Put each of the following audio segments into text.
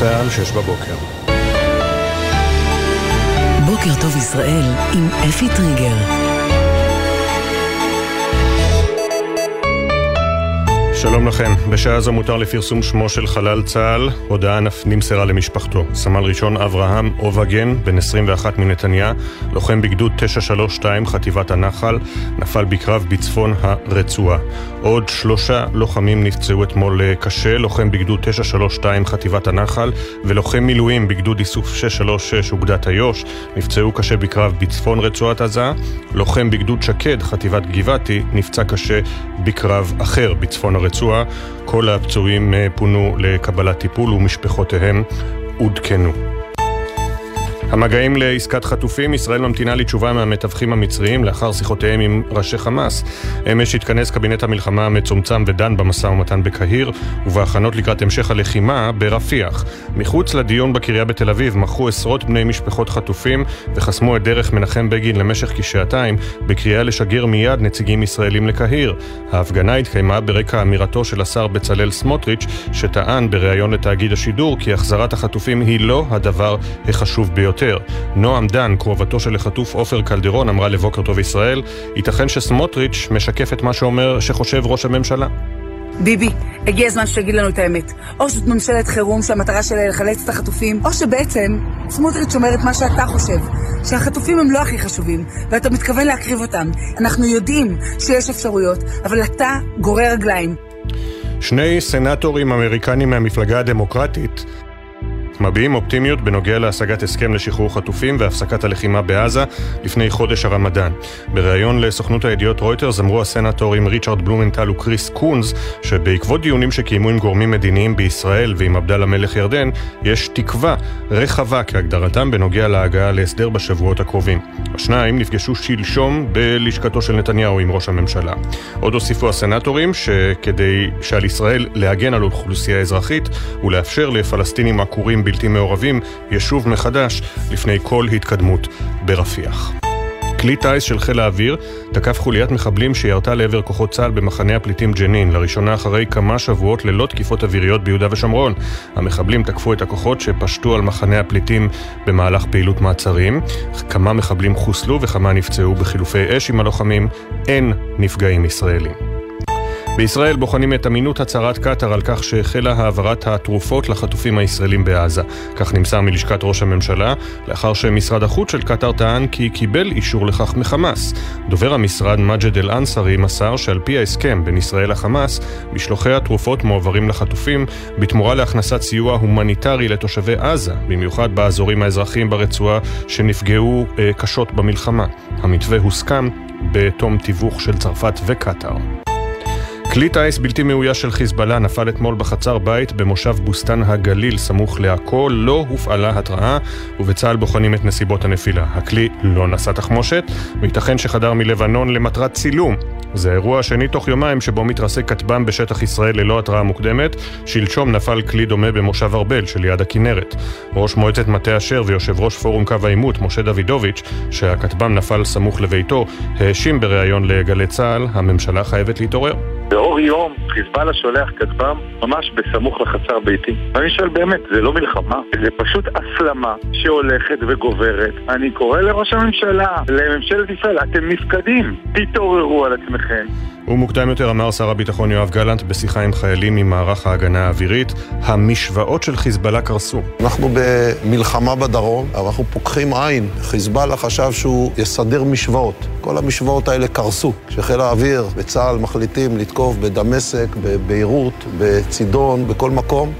צה"ל, שש בבוקר. בוקר טוב ישראל עם אפי טריגר. שלום לכם, בשעה זו מותר לפרסום שמו של חלל צה"ל, הודעה נמסרה למשפחתו. סמל ראשון אברהם אובגן, בן 21 מנתניה, לוחם בגדוד 932 חטיבת הנחל, נפל בקרב בצפון הרצועה. עוד שלושה לוחמים נפצעו אתמול אה, קשה, לוחם בגדוד 932 חטיבת הנחל ולוחם מילואים בגדוד איסוף 636 אוגדת איו"ש, נפצעו קשה בקרב בצפון רצועת עזה, לוחם בגדוד שקד חטיבת גבעתי נפצע קשה בקרב אחר בצפון הרצועה. הרצועה. כל הפצועים אה, פונו לקבלת טיפול ומשפחותיהם עודכנו. המגעים לעסקת חטופים, ישראל ממתינה לתשובה מהמתווכים המצריים לאחר שיחותיהם עם ראשי חמאס. אמש התכנס קבינט המלחמה המצומצם ודן במשא ומתן בקהיר ובהכנות לקראת המשך הלחימה ברפיח. מחוץ לדיון בקריה בתל אביב מכרו עשרות בני משפחות חטופים וחסמו את דרך מנחם בגין למשך כשעתיים בקריאה לשגר מיד נציגים ישראלים לקהיר. ההפגנה התקיימה ברקע אמירתו של השר בצלאל סמוטריץ' שטען בריאיון לתאגיד השידור כי החזרת החטופים היא לא הדבר החשוב ביותר. יותר. נועם דן, קרובתו של החטוף עופר קלדרון, אמרה לבוקר טוב ישראל, ייתכן שסמוטריץ' משקף את מה שאומר, שחושב ראש הממשלה. ביבי, הגיע הזמן שתגיד לנו את האמת. או זאת ממשלת חירום שהמטרה שלה לחלץ את החטופים, או שבעצם סמוטריץ' אומר את מה שאתה חושב, שהחטופים הם לא הכי חשובים, ואתה מתכוון להקריב אותם. אנחנו יודעים שיש אפשרויות, אבל אתה גורר רגליים. שני סנטורים אמריקנים מהמפלגה הדמוקרטית מביעים אופטימיות בנוגע להשגת הסכם לשחרור חטופים והפסקת הלחימה בעזה לפני חודש הרמדאן. בריאיון לסוכנות הידיעות רויטרס אמרו הסנטורים ריצ'רד בלומנטל וקריס קונס שבעקבות דיונים שקיימו עם גורמים מדיניים בישראל ועם עבדאללה מלך ירדן, יש תקווה רחבה כהגדרתם בנוגע להגעה להסדר בשבועות הקרובים. השניים נפגשו שלשום בלשכתו של נתניהו עם ראש הממשלה. עוד הוסיפו הסנטורים שכדי שעל ישראל להגן על אוכלוסייה אזרחית ולאפשר לפלסטינים עקורים בלתי מעורבים ישוב מחדש לפני כל התקדמות ברפיח. כלי טיס של חיל האוויר תקף חוליית מחבלים שירתה לעבר כוחות צה"ל במחנה הפליטים ג'נין, לראשונה אחרי כמה שבועות ללא תקיפות אוויריות ביהודה ושומרון. המחבלים תקפו את הכוחות שפשטו על מחנה הפליטים במהלך פעילות מעצרים. כמה מחבלים חוסלו וכמה נפצעו בחילופי אש עם הלוחמים. אין נפגעים ישראלים. בישראל בוחנים את אמינות הצהרת קטאר על כך שהחלה העברת התרופות לחטופים הישראלים בעזה. כך נמסר מלשכת ראש הממשלה, לאחר שמשרד החוץ של קטאר טען כי קיבל אישור לכך מחמאס. דובר המשרד מג'ד אל-אנסרי מסר שעל פי ההסכם בין ישראל לחמאס, משלוחי התרופות מועברים לחטופים בתמורה להכנסת סיוע הומניטרי לתושבי עזה, במיוחד באזורים האזרחיים ברצועה שנפגעו אה, קשות במלחמה. המתווה הוסכם בתום תיווך של צרפת וקטאר. כלי טיס בלתי מאויש של חיזבאללה נפל אתמול בחצר בית במושב בוסתן הגליל סמוך לעכו, לא הופעלה התראה ובצה"ל בוחנים את נסיבות הנפילה. הכלי לא נשא תחמושת, וייתכן שחדר מלבנון למטרת צילום. זה האירוע השני תוך יומיים שבו מתרסק כטב"ם בשטח ישראל ללא התראה מוקדמת. שלשום נפל כלי דומה במושב ארבל שליד הכנרת. ראש מועצת מטה אשר ויושב ראש פורום קו העימות, משה דוידוביץ', שהכטב"ם נפל סמוך לביתו, האשים בריאיון לגלי צה"ל, הממשלה חייבת להתעורר. De באור יום חיזבאללה שולח כטב"ם ממש בסמוך לחצר ביתי. ואני שואל באמת, זה לא מלחמה? זה פשוט הסלמה שהולכת וגוברת. אני קורא לראש הממשלה, לממשלת ישראל, אתם נפקדים, תתעוררו על עצמכם. ומוקדם יותר אמר שר הביטחון יואב גלנט בשיחה עם חיילים ממערך ההגנה האווירית, המשוואות של חיזבאללה קרסו. אנחנו במלחמה בדרום, אבל אנחנו פוקחים עין. חיזבאללה חשב שהוא יסדר משוואות. כל המשוואות האלה קרסו. כשחיל האוויר וצה"ל מחליטים לתקוף בדמשק, בביירות, בצידון, בכל מקום,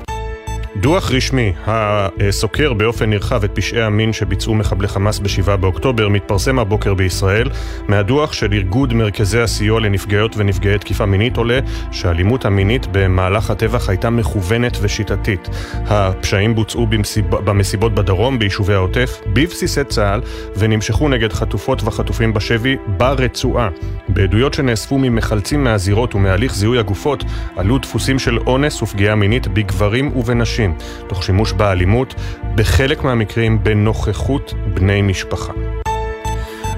דוח רשמי הסוקר באופן נרחב את פשעי המין שביצעו מחבלי חמאס ב-7 באוקטובר מתפרסם הבוקר בישראל. מהדוח של ארגוד מרכזי הסיוע לנפגעות ונפגעי תקיפה מינית עולה שהאלימות המינית במהלך הטבח הייתה מכוונת ושיטתית. הפשעים בוצעו במסיב... במסיבות בדרום, ביישובי העוטף, בבסיסי צה"ל, ונמשכו נגד חטופות וחטופים בשבי ברצועה. בעדויות שנאספו ממחלצים מהזירות ומהליך זיהוי הגופות עלו דפוסים של אונס ופגיעה מינית בגברים ובנשים. תוך שימוש באלימות, בחלק מהמקרים בנוכחות בני משפחה.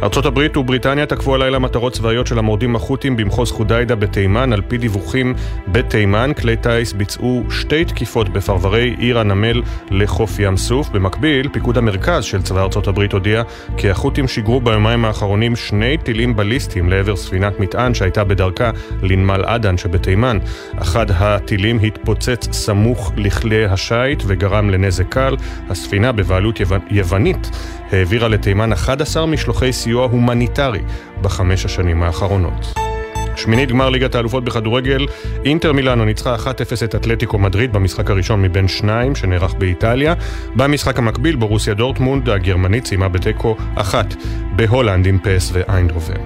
ארצות הברית ובריטניה תקפו הלילה מטרות צבאיות של המורדים החות'ים במחוז חודיידה בתימן. על פי דיווחים בתימן, כלי טיס ביצעו שתי תקיפות בפרברי עיר הנמל לחוף ים סוף. במקביל, פיקוד המרכז של צבא ארצות הברית הודיע כי החות'ים שיגרו ביומיים האחרונים שני טילים בליסטיים לעבר ספינת מטען שהייתה בדרכה לנמל עדן שבתימן. אחד הטילים התפוצץ סמוך לכלי השיט וגרם לנזק קל. הספינה בבעלות יוונית העבירה לתימן 11 משלוחי סיוע הומניטרי בחמש השנים האחרונות. שמינית גמר ליגת האלופות בכדורגל, אינטר מילאנו ניצחה 1-0 את אתלטיקו מדריד במשחק הראשון מבין שניים שנערך באיטליה. במשחק המקביל בורוסיה דורטמונד הגרמנית סיימה בתיקו אחת בהולנד עם פ.ס.וו איינדהובן.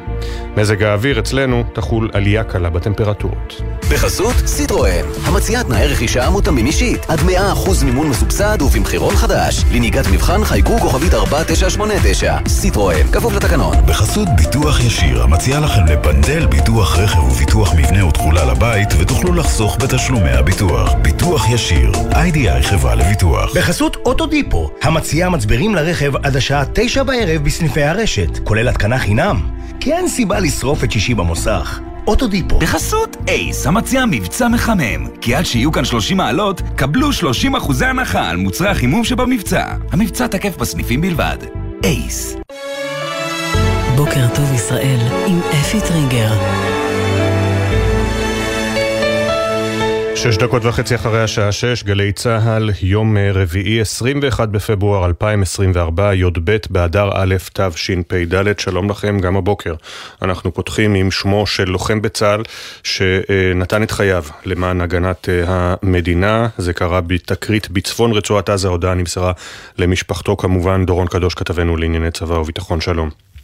מזג האוויר אצלנו תחול עלייה קלה בטמפרטורות. בחסות סיטרואן, המציעה תנאי רכישה מותאמים אישית, עד 100% מימון מסובסד ובמחירון חדש. לנהיגת מבחן חייגו כוכבית 4989, סיטרואן, כפוף לתקנון. בחסות ביטוח ישיר, המציע לכם לפנדל ביטוח רכב וביטוח מבנה ותכולה לבית, ותוכלו לחסוך בתשלומי הביטוח. ביטוח ישיר, איי-די-איי חברה לביטוח. בחסות אוטודיפו, המציעה מצברים לרכב עד השעה 9 בערב בסניפי הרשת, כולל התקנה חינם. כי אין סיבה לשרוף את שישי במוסך. אוטודיפו. בחסות אייס, המציע מבצע מחמם. כי עד שיהיו כאן 30 מעלות, קבלו 30 אחוזי הנחה על מוצרי החימום שבמבצע. המבצע תקף בסניפים בלבד. אייס. בוקר טוב ישראל עם אפי טריגר. שש דקות וחצי אחרי השעה שש, גלי צה"ל, יום רביעי, 21 בפברואר 2024, י"ב באדר א' תשפ"ד, שלום לכם גם הבוקר. אנחנו פותחים עם שמו של לוחם בצה"ל שנתן את חייו למען הגנת המדינה. זה קרה בתקרית בצפון רצועת עזה, הודעה נמסרה למשפחתו כמובן. דורון קדוש כתבנו לענייני צבא וביטחון, שלום.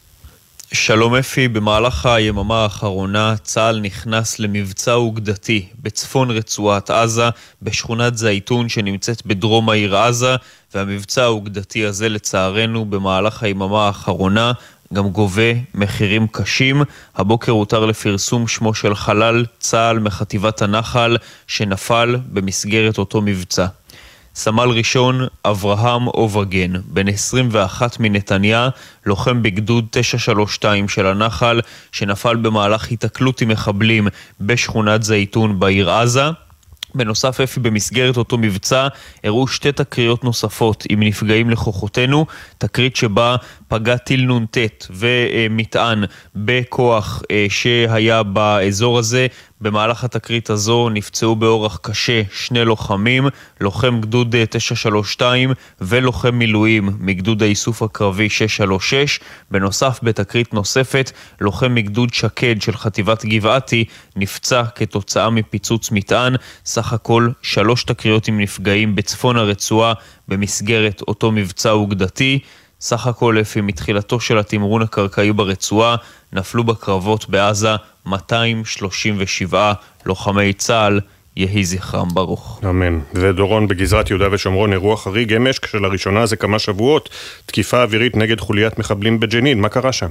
שלום אפי, במהלך היממה האחרונה צה"ל נכנס למבצע אוגדתי בצפון רצועת עזה, בשכונת זייתון שנמצאת בדרום העיר עזה, והמבצע האוגדתי הזה לצערנו במהלך היממה האחרונה גם גובה מחירים קשים. הבוקר הותר לפרסום שמו של חלל צה"ל מחטיבת הנחל שנפל במסגרת אותו מבצע. סמל ראשון אברהם אובגן, בן 21 מנתניה, לוחם בגדוד 932 של הנחל, שנפל במהלך היתקלות עם מחבלים בשכונת זייתון בעיר עזה. בנוסף, אפי, במסגרת אותו מבצע, הראו שתי תקריות נוספות עם נפגעים לכוחותינו, תקרית שבה פגע טיל נ"ט ומטען בכוח אה, שהיה באזור הזה. במהלך התקרית הזו נפצעו באורח קשה שני לוחמים, לוחם גדוד 932 אה, ולוחם מילואים מגדוד האיסוף הקרבי 636. בנוסף, בתקרית נוספת, לוחם מגדוד שקד של חטיבת גבעתי נפצע כתוצאה מפיצוץ מטען. סך הכל שלוש תקריות עם נפגעים בצפון הרצועה במסגרת אותו מבצע אוגדתי. סך הכל לפי מתחילתו של התמרון הקרקעי ברצועה, נפלו בקרבות בעזה 237 לוחמי צה"ל, יהי זכרם ברוך. אמן. ודורון, בגזרת יהודה ושומרון אירוע חריג אמש, כשלראשונה זה כמה שבועות, תקיפה אווירית נגד חוליית מחבלים בג'נין, מה קרה שם?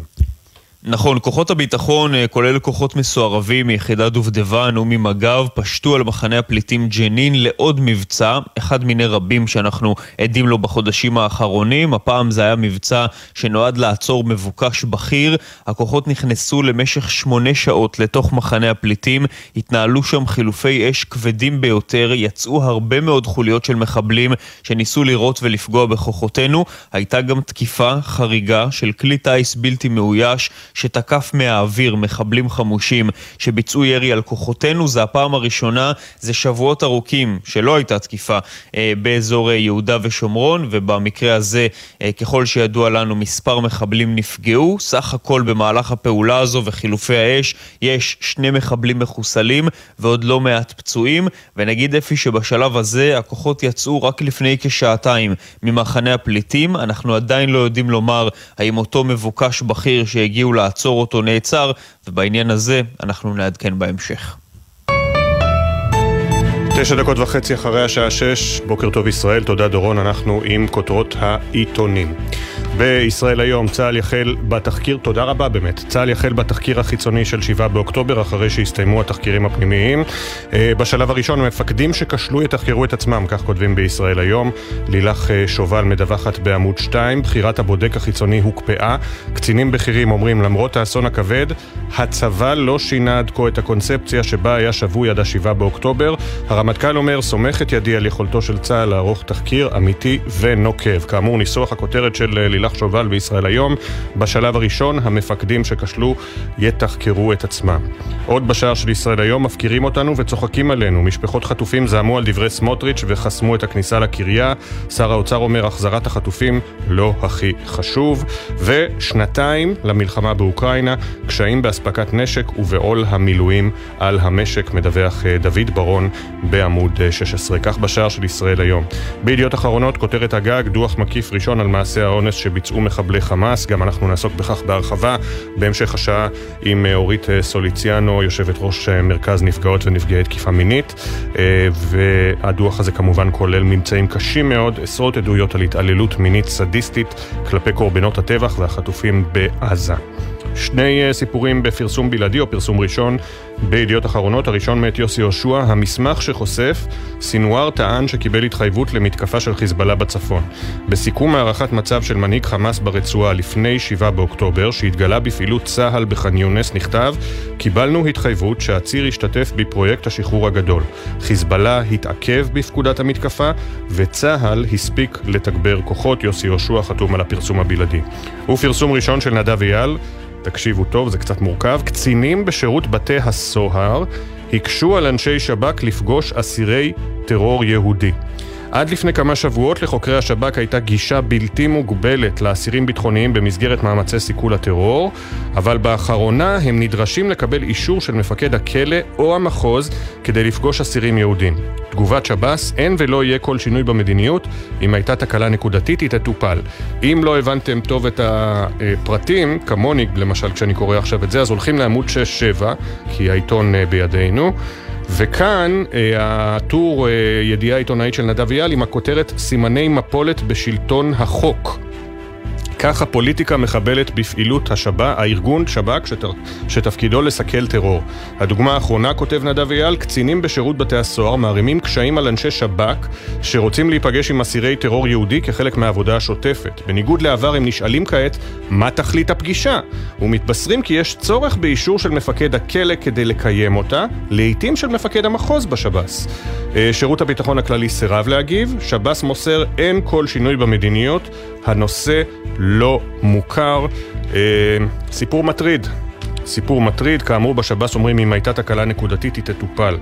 נכון, כוחות הביטחון, אה, כולל כוחות מסוערבים מיחידת דובדבן וממג"ב, פשטו על מחנה הפליטים ג'נין לעוד מבצע, אחד מיני רבים שאנחנו עדים לו בחודשים האחרונים. הפעם זה היה מבצע שנועד לעצור מבוקש בכיר. הכוחות נכנסו למשך שמונה שעות לתוך מחנה הפליטים, התנהלו שם חילופי אש כבדים ביותר, יצאו הרבה מאוד חוליות של מחבלים שניסו לירות ולפגוע בכוחותינו. הייתה גם תקיפה חריגה של כלי טיס בלתי מאויש. שתקף מהאוויר מחבלים חמושים שביצעו ירי על כוחותינו. זה הפעם הראשונה, זה שבועות ארוכים שלא הייתה תקיפה אה, באזור אה, יהודה ושומרון, ובמקרה הזה, אה, ככל שידוע לנו, מספר מחבלים נפגעו. סך הכל במהלך הפעולה הזו וחילופי האש, יש שני מחבלים מחוסלים ועוד לא מעט פצועים, ונגיד אפי שבשלב הזה הכוחות יצאו רק לפני כשעתיים ממחנה הפליטים. אנחנו עדיין לא יודעים לומר האם אותו מבוקש בכיר שהגיעו לעצור אותו נעצר, ובעניין הזה אנחנו נעדכן בהמשך. תשע דקות וחצי אחרי השעה שש, בוקר טוב ישראל, תודה דורון, אנחנו עם כותרות העיתונים. בישראל היום צה"ל יחל בתחקיר, תודה רבה באמת, צה"ל יחל בתחקיר החיצוני של 7 באוקטובר אחרי שהסתיימו התחקירים הפנימיים. אה, בשלב הראשון המפקדים שכשלו יתחקרו את עצמם, כך כותבים בישראל היום. לילך אה, שובל מדווחת בעמוד 2, בחירת הבודק החיצוני הוקפאה. קצינים בכירים אומרים למרות האסון הכבד, הצבא לא שינה עד כה את הקונספציה שבה היה שבוי עד ה-7 באוקטובר. הרמטכ"ל אומר, סומך את ידי על יכולתו של צה"ל לערוך תחקיר אמיתי ונוקב. כאמור, ניסוח הכותרת של אה, לילך שובל בישראל היום. בשלב הראשון, המפקדים שכשלו יתחקרו את עצמם. עוד בשער של ישראל היום, מפקירים אותנו וצוחקים עלינו. משפחות חטופים זעמו על דברי סמוטריץ' וחסמו את הכניסה לקריה. שר האוצר אומר, החזרת החטופים לא הכי חשוב. ושנתיים למלחמה באוקראינה, קשיים באספקת נשק ובעול המילואים על המשק, מדווח אה, דוד ברון בעמוד 16. כך בשער של ישראל היום. בידיעות אחרונות, כותרת הגג, דוח מקיף ראשון על מעשי האונס שביצעו מחבלי חמאס, גם אנחנו נעסוק בכך בהרחבה בהמשך השעה עם אה, אורית אה, סוליציאנו, יושבת ראש אה, מרכז נפגעות ונפגעי תקיפה מינית, והדוח הזה כמובן כולל ממצאים קשים מאוד, עשרות עדויות על התעללות מינית סדיסטית כלפי קורבנות הטבח והחטופים בעזה. שני אה, סיפורים בפרסום בלעדי או פרסום ראשון בידיעות אחרונות. הראשון מאת יוסי יהושע, המסמך שחושף, סינואר טען שקיבל התחייבות למתקפה של חיזבאללה בצפון. בסיכום הערכת מצב של מנהיג חמאס ברצועה לפני 7 באוקטובר, שהתגלה בפעילות צה"ל בח'אן יונס, נכתב, קיבלנו התחייבות שהציר ישתתף בפרויקט השחרור הגדול. חיזבאללה התעכב בפקודת המתקפה, וצה"ל הספיק לתגבר כוחות. יוסי יהושע חתום על הפרסום הבלעדי. ופרסום ראשון של נדב אייל, תקשיבו טוב, זה קצת מורכב. קצינים בשירות בתי הסוהר הקשו על אנשי שב"כ לפגוש אסירי טרור יהודי. עד לפני כמה שבועות לחוקרי השב"כ הייתה גישה בלתי מוגבלת לאסירים ביטחוניים במסגרת מאמצי סיכול הטרור, אבל באחרונה הם נדרשים לקבל אישור של מפקד הכלא או המחוז כדי לפגוש אסירים יהודים. תגובת שב"ס, אין ולא יהיה כל שינוי במדיניות, אם הייתה תקלה נקודתית היא תטופל. אם לא הבנתם טוב את הפרטים, כמוני למשל כשאני קורא עכשיו את זה, אז הולכים לעמוד 6-7, כי העיתון אה, בידינו. וכאן אה, הטור, אה, ידיעה עיתונאית של נדב אייל עם הכותרת סימני מפולת בשלטון החוק. כך הפוליטיקה מחבלת בפעילות השב"כ, הארגון שב"כ שת, שתפקידו לסכל טרור. הדוגמה האחרונה, כותב נדב אייל, קצינים בשירות בתי הסוהר מערימים קשיים על אנשי שב"כ שרוצים להיפגש עם אסירי טרור יהודי כחלק מהעבודה השוטפת. בניגוד לעבר הם נשאלים כעת מה תכלית הפגישה, ומתבשרים כי יש צורך באישור של מפקד הכלא כדי לקיים אותה, לעיתים של מפקד המחוז בשב"ס. אה, שירות הביטחון הכללי סירב להגיב, שב"ס מוסר אין כל שינוי במדיניות, הנושא לא מוכר. אה, סיפור מטריד. סיפור מטריד, כאמור בשב"ס אומרים אם הייתה תקלה נקודתית היא תטופל.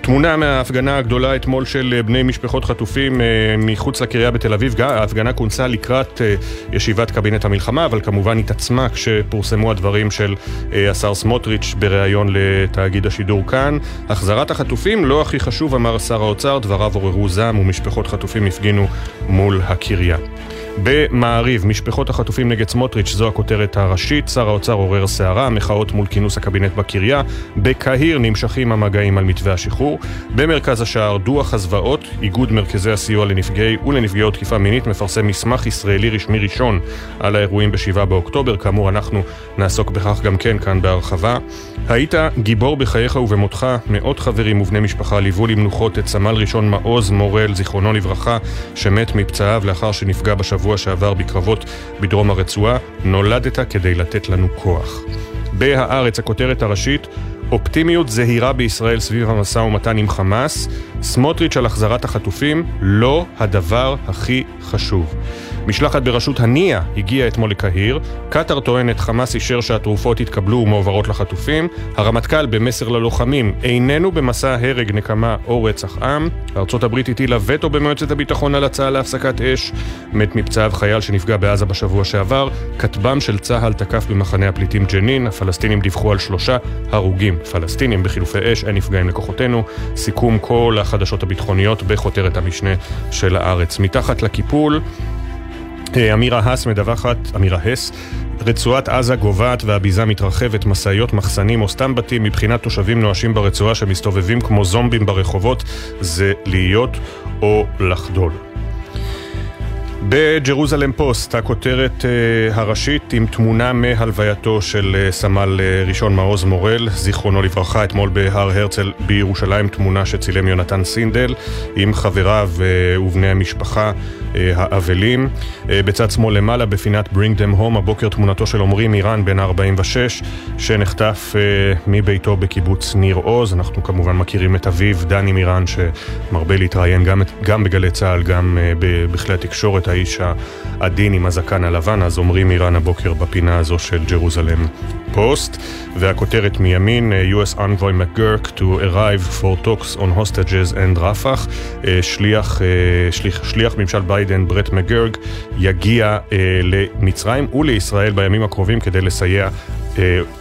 תמונה מההפגנה הגדולה אתמול של בני משפחות חטופים אה, מחוץ לקריה בתל אביב, ההפגנה כונסה לקראת אה, ישיבת קבינט המלחמה, אבל כמובן התעצמה כשפורסמו הדברים של אה, השר סמוטריץ' בריאיון לתאגיד השידור כאן. החזרת החטופים לא הכי חשוב, אמר שר האוצר, דבריו עוררו זעם ומשפחות חטופים הפגינו מול הקריה. במעריב, משפחות החטופים נגד סמוטריץ', זו הכותרת הראשית. שר האוצר עורר סערה, מחאות מול כינוס הקבינט בקריה. בקהיר נמשכים המגעים על מתווה השחרור. במרכז השער, דוח הזוועות, איגוד מרכזי הסיוע לנפגעי ולנפגעות תקיפה מינית, מפרסם מסמך ישראלי רשמי ראשון על האירועים ב-7 באוקטובר. כאמור, אנחנו נעסוק בכך גם כן כאן בהרחבה. היית גיבור בחייך ובמותך, מאות חברים ובני משפחה ליוו למנוחות את סמל ראשון מעוז מורל, זיכרונו לברכה, שמת מפצעיו לאחר שנפגע בשבוע בשבוע שעבר בקרבות בדרום הרצועה, נולדת כדי לתת לנו כוח. בהארץ, הכותרת הראשית, אופטימיות זהירה בישראל סביב המשא ומתן עם חמאס, סמוטריץ' על החזרת החטופים, לא הדבר הכי חשוב. משלחת בראשות הנייה הגיעה אתמול לקהיר, קטאר טוענת חמאס אישר שהתרופות יתקבלו ומועברות לחטופים, הרמטכ"ל במסר ללוחמים איננו במסע הרג, נקמה או רצח עם, ארצות הברית הטילה וטו במועצת הביטחון על הצעה להפסקת אש, מת מפצעיו חייל שנפגע בעזה בשבוע שעבר, כטב"ם של צה"ל תקף במחנה הפליטים ג'נין, הפלסטינים דיווחו על שלושה הרוגים פלסטינים בחילופי אש, אין נפגעים לכוחותינו, סיכום כל החדשות הביטחוניות בכותרת המשנה של הארץ. מתחת לקיפול אמירה האס מדווחת, אמירה הס, רצועת עזה גוועת והביזה מתרחבת, משאיות, מחסנים או סתם בתים מבחינת תושבים נואשים ברצועה שמסתובבים כמו זומבים ברחובות, זה להיות או לחדול. בג'רוזלם פוסט, הכותרת uh, הראשית עם תמונה מהלווייתו של uh, סמל uh, ראשון מעוז מורל, זיכרונו לברכה, אתמול בהר הרצל בירושלים, תמונה שצילם יונתן סינדל עם חבריו ובני המשפחה האבלים. בצד שמאל למעלה, בפינת Bring them home, הבוקר תמונתו של עמרי מירן, בן 46, שנחטף מביתו בקיבוץ ניר עוז. אנחנו כמובן מכירים את אביו, דני מירן, שמרבה להתראיין גם, גם בגלי צה"ל, גם בכלי התקשורת. האיש העדין עם הזקן הלבן, זה עומרי מירן הבוקר בפינה הזו של ג'רוזלם פוסט. והכותרת מימין, US Envoy McGurk to arrive for talks on hostages and Rafah. שליח, שליח, שליח ממשל ביידן, ברט מקגורק, יגיע למצרים ולישראל בימים הקרובים כדי לסייע,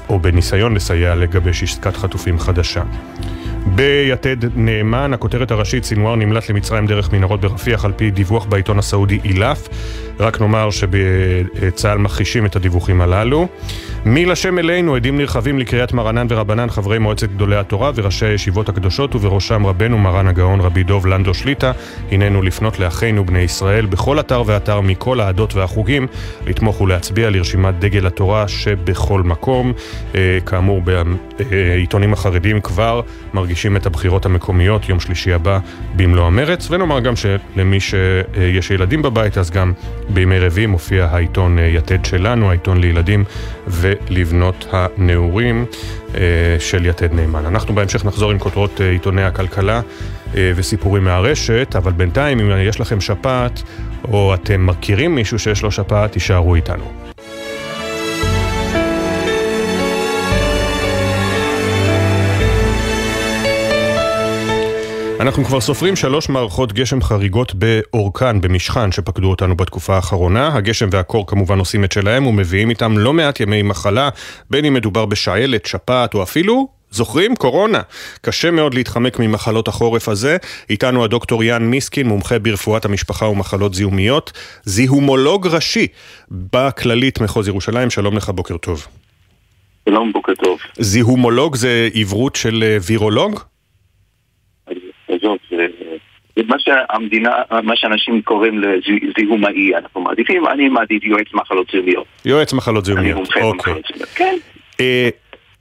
או בניסיון לסייע לגבש עסקת חטופים חדשה. ביתד נאמן, הכותרת הראשית, סינואר נמלט למצרים דרך מנהרות ברפיח על פי דיווח בעיתון הסעודי אילף. רק נאמר שבצה"ל מכחישים את הדיווחים הללו. מי לשם אלינו, עדים נרחבים לקריאת מרנן ורבנן, חברי מועצת גדולי התורה וראשי הישיבות הקדושות, ובראשם רבנו מרן הגאון רבי דוב לנדו שליטה. הננו לפנות לאחינו בני ישראל בכל אתר ואתר מכל העדות והחוגים, לתמוך ולהצביע לרשימת דגל התורה שבכל מקום. אה, כאמור, בעיתונים החרדים כבר מרגישים את הבחירות המקומיות, יום שלישי הבא במלוא המרץ, ונאמר גם שלמי שיש ילדים בבית, אז גם בימי רביעי מופיע העיתון אה, יתד שלנו, העיתון לילדים ולבנות הנעורים אה, של יתד נאמן. אנחנו בהמשך נחזור עם כותרות אה, עיתוני הכלכלה וסיפורים מהרשת, אבל בינתיים אם יש לכם שפעת או אתם מכירים מישהו שיש לו שפעת, תישארו איתנו. אנחנו כבר סופרים שלוש מערכות גשם חריגות באורכן, במשכן, שפקדו אותנו בתקופה האחרונה. הגשם והקור כמובן עושים את שלהם ומביאים איתם לא מעט ימי מחלה, בין אם מדובר בשעלת, שפעת או אפילו זוכרים? קורונה. קשה מאוד להתחמק ממחלות החורף הזה. איתנו הדוקטור יאן מיסקין, מומחה ברפואת המשפחה ומחלות זיהומיות, זיהומולוג ראשי בכללית מחוז ירושלים. שלום לך, בוקר טוב. שלום, בוקר טוב. זיהומולוג זה עברות של אה, וירולוג? מה שהמדינה, מה שאנשים קוראים לזיהומאי, אנחנו מעדיפים, אני מעדיף יועץ מחלות זיהומיות. יועץ מחלות זיהומיות, אני מומחה אוקיי. במחלות זיהומיות, כן.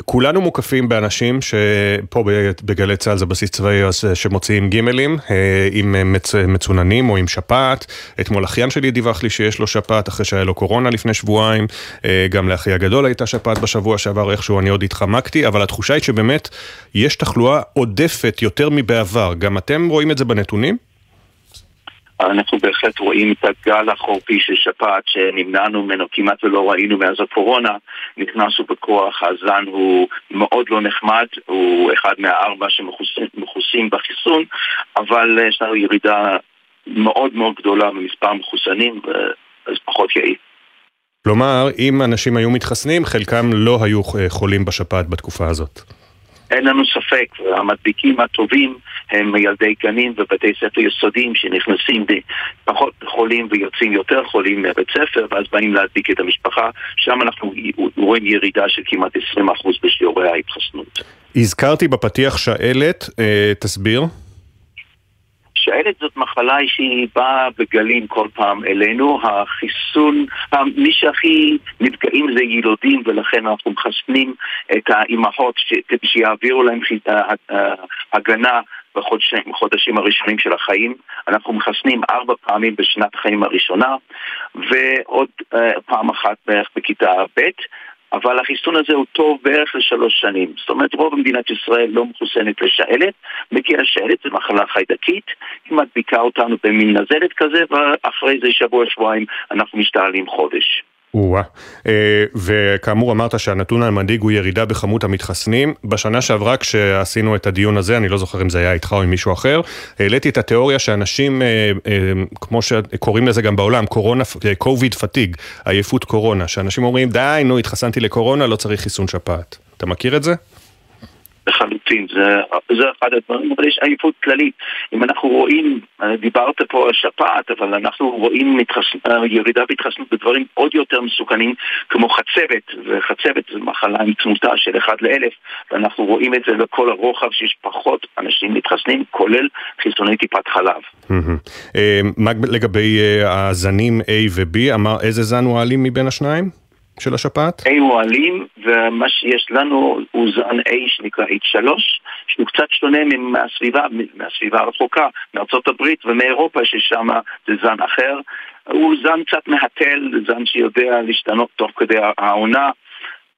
אה, כולנו מוקפים באנשים שפה בגלי צה"ל זה בסיס צבאי שמוציאים גימלים אה, עם מצ, מצוננים או עם שפעת. אתמול אחיין שלי דיווח לי שיש לו שפעת אחרי שהיה לו קורונה לפני שבועיים. אה, גם לאחי הגדול הייתה שפעת בשבוע שעבר, איכשהו אני עוד התחמקתי, אבל התחושה היא שבאמת יש תחלואה עודפת יותר מבעבר. גם אתם רואים את זה בנתונים? אנחנו בהחלט רואים את הגל החורפי של שפעת שנמנענו ממנו כמעט ולא ראינו מאז הקורונה, נכנסנו בכוח, הזן הוא מאוד לא נחמד, הוא אחד מהארבע שמכוסים בחיסון, אבל יש לנו ירידה מאוד מאוד גדולה במספר המחוסנים, אז פחות יעיל. כלומר, אם אנשים היו מתחסנים, חלקם לא היו חולים בשפעת בתקופה הזאת. אין לנו ספק, המדביקים הטובים הם ילדי גנים ובתי ספר יסודיים שנכנסים פחות חולים ויוצאים יותר חולים מבית ספר ואז באים להדביק את המשפחה, שם אנחנו רואים ירידה של כמעט 20% בשיעורי ההתחסנות. הזכרתי בפתיח שעלת, אה, תסביר. שעלת זאת מחלה שהיא באה בגלים כל פעם אלינו, החיסון, מי שהכי נפגעים זה ילודים ולכן אנחנו מחסנים את האימהות שיעבירו להם הגנה בחודשים הראשונים של החיים. אנחנו מחסנים ארבע פעמים בשנת חיים הראשונה ועוד uh, פעם אחת בערך בכיתה ב'. אבל החיסון הזה הוא טוב בערך לשלוש שנים. זאת אומרת, רוב מדינת ישראל לא מחוסנת לשעלת, מגיעה שעלת, זו מחלה חיידקית, היא מדביקה אותנו במין נזלת כזה, ואחרי זה שבוע-שבועיים אנחנו משתעלים חודש. או-אה. וכאמור אמרת שהנתון המדאיג הוא ירידה בכמות המתחסנים. בשנה שעברה כשעשינו את הדיון הזה, אני לא זוכר אם זה היה איתך או עם מישהו אחר, העליתי את התיאוריה שאנשים, אה, אה, כמו שקוראים לזה גם בעולם, קורונה, קוביד פתיג, עייפות קורונה, שאנשים אומרים די, נו, התחסנתי לקורונה, לא צריך חיסון שפעת. אתה מכיר את זה? לחלוטין, זה, זה אחד הדברים, אבל יש עייפות כללית. אם אנחנו רואים, דיברת פה על שפעת, אבל אנחנו רואים מתחס... ירידה בהתחסנות בדברים עוד יותר מסוכנים, כמו חצבת, וחצבת זו מחלה עם תמותה של אחד לאלף, ואנחנו רואים את זה לכל הרוחב שיש פחות אנשים מתחסנים, כולל חיסוני טיפת חלב. אה, מה לגבי אה, הזנים A ו-B, איזה זן הוא האלים מבין השניים? של השפעת? A הוא אלים, ומה שיש לנו הוא זן A שנקרא H3, שהוא קצת שונה מהסביבה, מהסביבה הרחוקה, מארצות הברית ומאירופה, ששם זה זן אחר. הוא זן קצת מהתל, זן שיודע להשתנות תוך כדי העונה.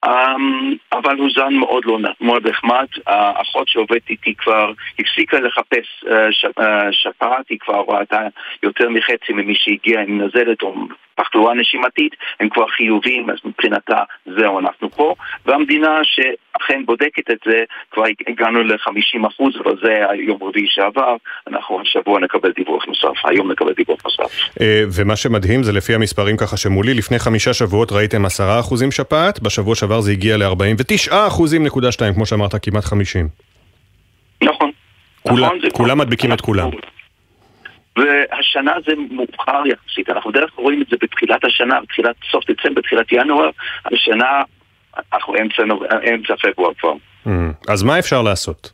אמ, אבל הוא זן מאוד לא מאוד נחמד. האחות שעובדת איתי כבר הפסיקה לחפש אה, אה, שפעת, היא כבר ראתה יותר מחצי ממי שהגיע עם נזלת או תחלואה נשימתית, הם כבר חיוביים, אז מבחינתה זהו, אנחנו פה. והמדינה שאכן בודקת את זה, כבר הגענו ל-50%, אבל זה היום רביעי שעבר, אנחנו השבוע נקבל דיווח נוסף, היום נקבל דיווח נוסף. אה, ומה שמדהים זה לפי המספרים ככה שמולי, לפני חמישה שבועות ראיתם 10% שפעת, בשבוע שעבר זה הגיע ל-49.2, כמו שאמרת, כמעט 50. נכון. נכון, כולם מדביקים את כולם. והשנה זה מאוחר יחסית, אנחנו בדרך כלל רואים את זה בתחילת השנה, בתחילת סוף דצמבר, בתחילת ינואר, השנה אנחנו אמצע, אמצע פברואר כבר. Mm, אז מה אפשר לעשות?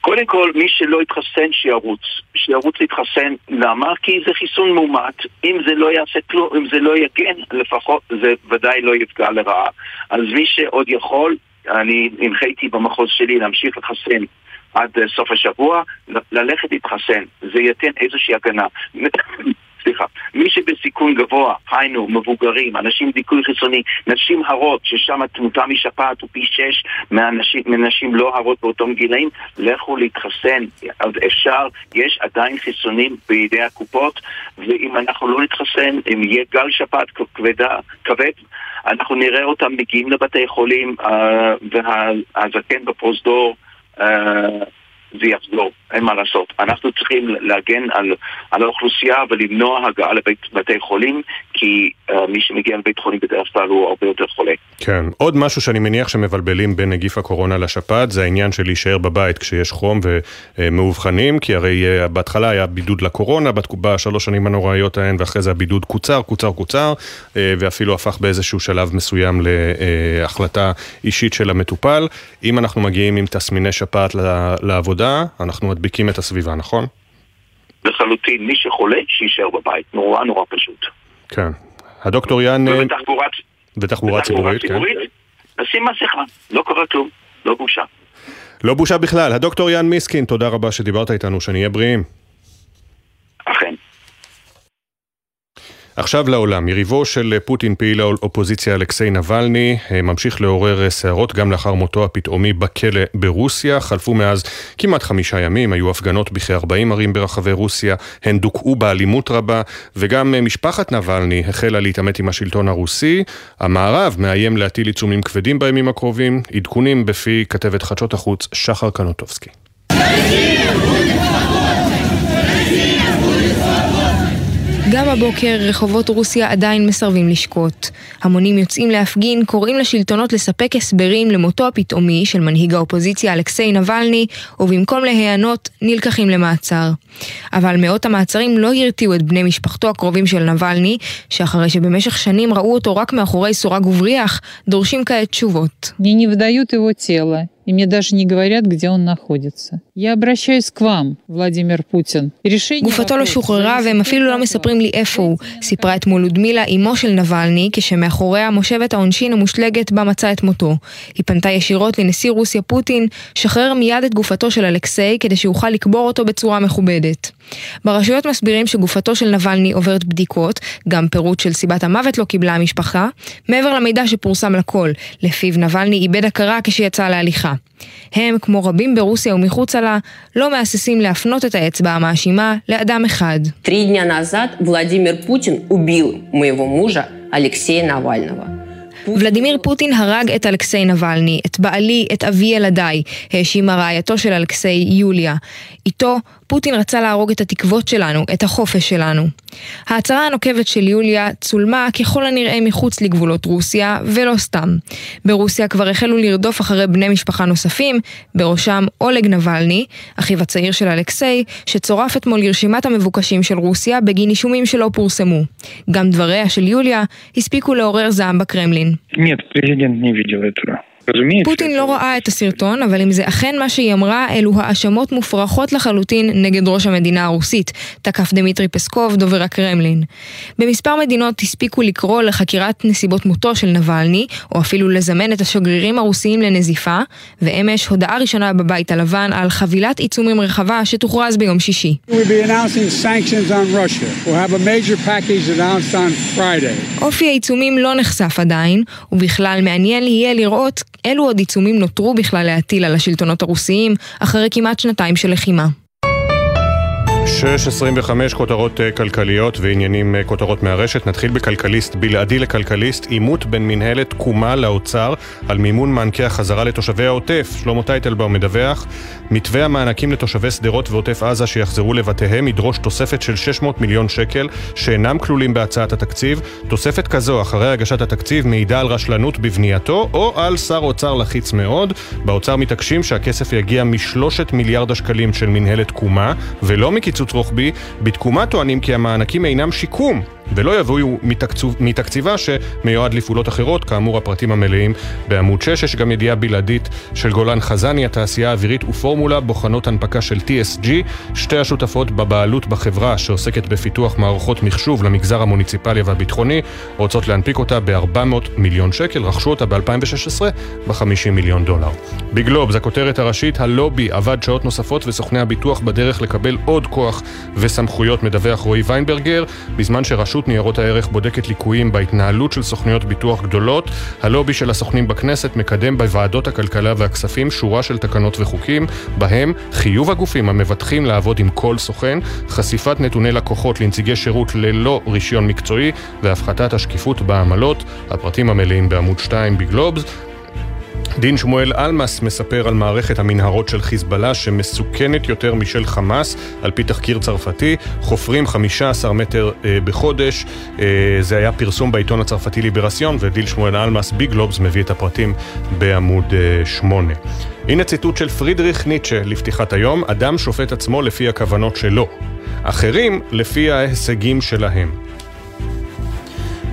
קודם כל, מי שלא יתחסן, שירוץ. שירוץ להתחסן. למה? כי זה חיסון מאומת. אם זה לא יעשה כלום, אם זה לא יגן, לפחות זה ודאי לא יפגע לרעה. אז מי שעוד יכול, אני הנחיתי במחוז שלי להמשיך לחסן עד אה, סוף השבוע, ללכת להתחסן. זה ייתן איזושהי הגנה. סליחה, מי שבסיכון גבוה, היינו, מבוגרים, אנשים דיכוי חיצוני, נשים הרות, ששם התמותה משפעת הוא פי שש מאנשים, מנשים לא הרות באותם גילאים, לכו להתחסן, עוד אפשר, יש עדיין חיסונים בידי הקופות, ואם אנחנו לא נתחסן, אם יהיה גל שפעת כבדה, כבד, אנחנו נראה אותם מגיעים לבתי חולים, אה, והזקן בפרוזדור אה, זה יחזור, אין מה לעשות. אנחנו צריכים להגן על, על האוכלוסייה ולמנוע הגעה לבתי חולים, כי uh, מי שמגיע לבית חולים בדרך כלל הוא הרבה יותר חולה. כן. עוד משהו שאני מניח שמבלבלים בין נגיף הקורונה לשפעת, זה העניין של להישאר בבית כשיש חום ומאובחנים, כי הרי uh, בהתחלה היה בידוד לקורונה, בשלוש שנים הנוראיות ההן, ואחרי זה הבידוד קוצר, קוצר, קוצר, uh, ואפילו הפך באיזשהו שלב מסוים להחלטה אישית של המטופל. אם אנחנו מגיעים עם תסמיני שפעת לעבודה, עבודה, אנחנו מדביקים את הסביבה, נכון? לחלוטין, מי שחולה, שיישאר בבית. נורא נורא פשוט. כן. הדוקטור יאן... ובתחבורה... ותחבורה ציבורית, כן. נשים מסכה, לא קרה כלום, לא בושה. לא בושה בכלל. הדוקטור יאן מיסקין, תודה רבה שדיברת איתנו, שנהיה בריאים. אכן. עכשיו לעולם, יריבו של פוטין פעיל האופוזיציה אלכסיי נבלני אה, ממשיך לעורר אה, סערות גם לאחר מותו הפתאומי בכלא ברוסיה. חלפו מאז כמעט חמישה ימים, היו הפגנות בכ-40 ערים ברחבי רוסיה, הן דוכאו באלימות רבה, וגם אה, משפחת נבלני החלה להתעמת עם השלטון הרוסי. המערב מאיים להטיל עיצומים כבדים בימים הקרובים, עדכונים בפי כתבת חדשות החוץ שחר קנוטובסקי. גם הבוקר רחובות רוסיה עדיין מסרבים לשקוט. המונים יוצאים להפגין, קוראים לשלטונות לספק הסברים למותו הפתאומי של מנהיג האופוזיציה אלכסיי נבלני, ובמקום להיענות, נלקחים למעצר. אבל מאות המעצרים לא הרתיעו את בני משפחתו הקרובים של נבלני, שאחרי שבמשך שנים ראו אותו רק מאחורי סורג ובריח, דורשים כעת תשובות. и мне даже не говорят, где он находится. Я обращаюсь к вам, Владимир Путин. גופתו לא שוחררה והם אפילו לא מספרים לי איפה הוא, סיפרה אתמול לודמילה, אמו של נבלני, כשמאחוריה מושבת העונשין המושלגת בה מצא את מותו. היא פנתה ישירות לנשיא רוסיה פוטין, שחרר מיד את גופתו של אלכסיי כדי שיוכל לקבור אותו בצורה מכובדת. ברשויות מסבירים שגופתו של נבלני עוברת בדיקות, גם פירוט של סיבת המוות לא קיבלה המשפחה, מעבר למידע שפורסם לכל, לפיו נבלני איבד הכרה כשיצא להליכה. הם, כמו רבים ברוסיה ומחוצה לה, לא מהססים להפנות את האצבע המאשימה לאדם אחד. ולדימיר פוטין הרג את אלכסיי נבלני, את בעלי, את אבי ילדיי, האשימה רעייתו של אלכסיי, יוליה. איתו פוטין רצה להרוג את התקוות שלנו, את החופש שלנו. ההצהרה הנוקבת של יוליה צולמה ככל הנראה מחוץ לגבולות רוסיה, ולא סתם. ברוסיה כבר החלו לרדוף אחרי בני משפחה נוספים, בראשם אולג נבלני, אחיו הצעיר של אלכסיי, שצורף אתמול לרשימת המבוקשים של רוסיה בגין אישומים שלא פורסמו. גם דבריה של יוליה הספיקו לעורר זעם בקרמלין. פוטין לא ראה את הסרטון, אבל אם זה אכן מה שהיא אמרה, אלו האשמות מופרכות לחלוטין נגד ראש המדינה הרוסית, תקף דמיטרי פסקוב, דובר הקרמלין. במספר מדינות הספיקו לקרוא לחקירת נסיבות מותו של נבלני, או אפילו לזמן את השגרירים הרוסיים לנזיפה, ואמש הודעה ראשונה בבית הלבן על חבילת עיצומים רחבה שתוכרז ביום שישי. אופי העיצומים לא נחשף עדיין, ובכלל מעניין יהיה לראות אילו עוד עיצומים נותרו בכלל להטיל על השלטונות הרוסיים אחרי כמעט שנתיים של לחימה. 6.25 כותרות אה, כלכליות ועניינים אה, כותרות מהרשת. נתחיל בכלכליסט, בלעדי לכלכליסט, עימות בין מנהלת תקומה לאוצר על מימון מענקי החזרה לתושבי העוטף. שלמה טייטלבאום מדווח, מתווה המענקים לתושבי שדרות ועוטף עזה שיחזרו לבתיהם ידרוש תוספת של 600 מיליון שקל שאינם כלולים בהצעת התקציב. תוספת כזו אחרי הגשת התקציב מעידה על רשלנות בבנייתו או על שר אוצר לחיץ מאוד. באוצר מתעקשים שהכסף יגיע משלושת מיליארד השקלים של מנהלת תקומה ולא מקיצוץ קיצוץ רוחבי. בתקומה טוענים כי המענקים אינם שיקום, ולא יבואו מתקצוב, מתקציבה שמיועד לפעולות אחרות, כאמור הפרטים המלאים בעמוד 6. יש גם ידיעה בלעדית של גולן חזני, התעשייה האווירית ופורמולה בוחנות הנפקה של TSG, שתי השותפות בבעלות בחברה שעוסקת בפיתוח מערכות מחשוב למגזר המוניציפלי והביטחוני, רוצות להנפיק אותה ב-400 מיליון שקל, רכשו אותה ב-2016 ב-50 מיליון דולר. בגלובס, הכותרת הראשית, הלובי עבד שעות נוספות וסוכני הביטוח בדרך לקבל עוד כוח וסמכויות, מדווח רועי ויינברגר, בזמן שרשות רשות ניירות הערך בודקת ליקויים בהתנהלות של סוכנויות ביטוח גדולות. הלובי של הסוכנים בכנסת מקדם בוועדות הכלכלה והכספים שורה של תקנות וחוקים, בהם חיוב הגופים המבטחים לעבוד עם כל סוכן, חשיפת נתוני לקוחות לנציגי שירות ללא רישיון מקצועי והפחתת השקיפות בעמלות. הפרטים המלאים בעמוד 2 בגלובס. דין שמואל אלמאס מספר על מערכת המנהרות של חיזבאללה שמסוכנת יותר משל חמאס, על פי תחקיר צרפתי, חופרים 15 מטר אה, בחודש, אה, זה היה פרסום בעיתון הצרפתי ליברסיון, ודין שמואל אלמאס בגלובס מביא את הפרטים בעמוד אה, 8. הנה ציטוט של פרידריך ניטשה לפתיחת היום, אדם שופט עצמו לפי הכוונות שלו, אחרים לפי ההישגים שלהם.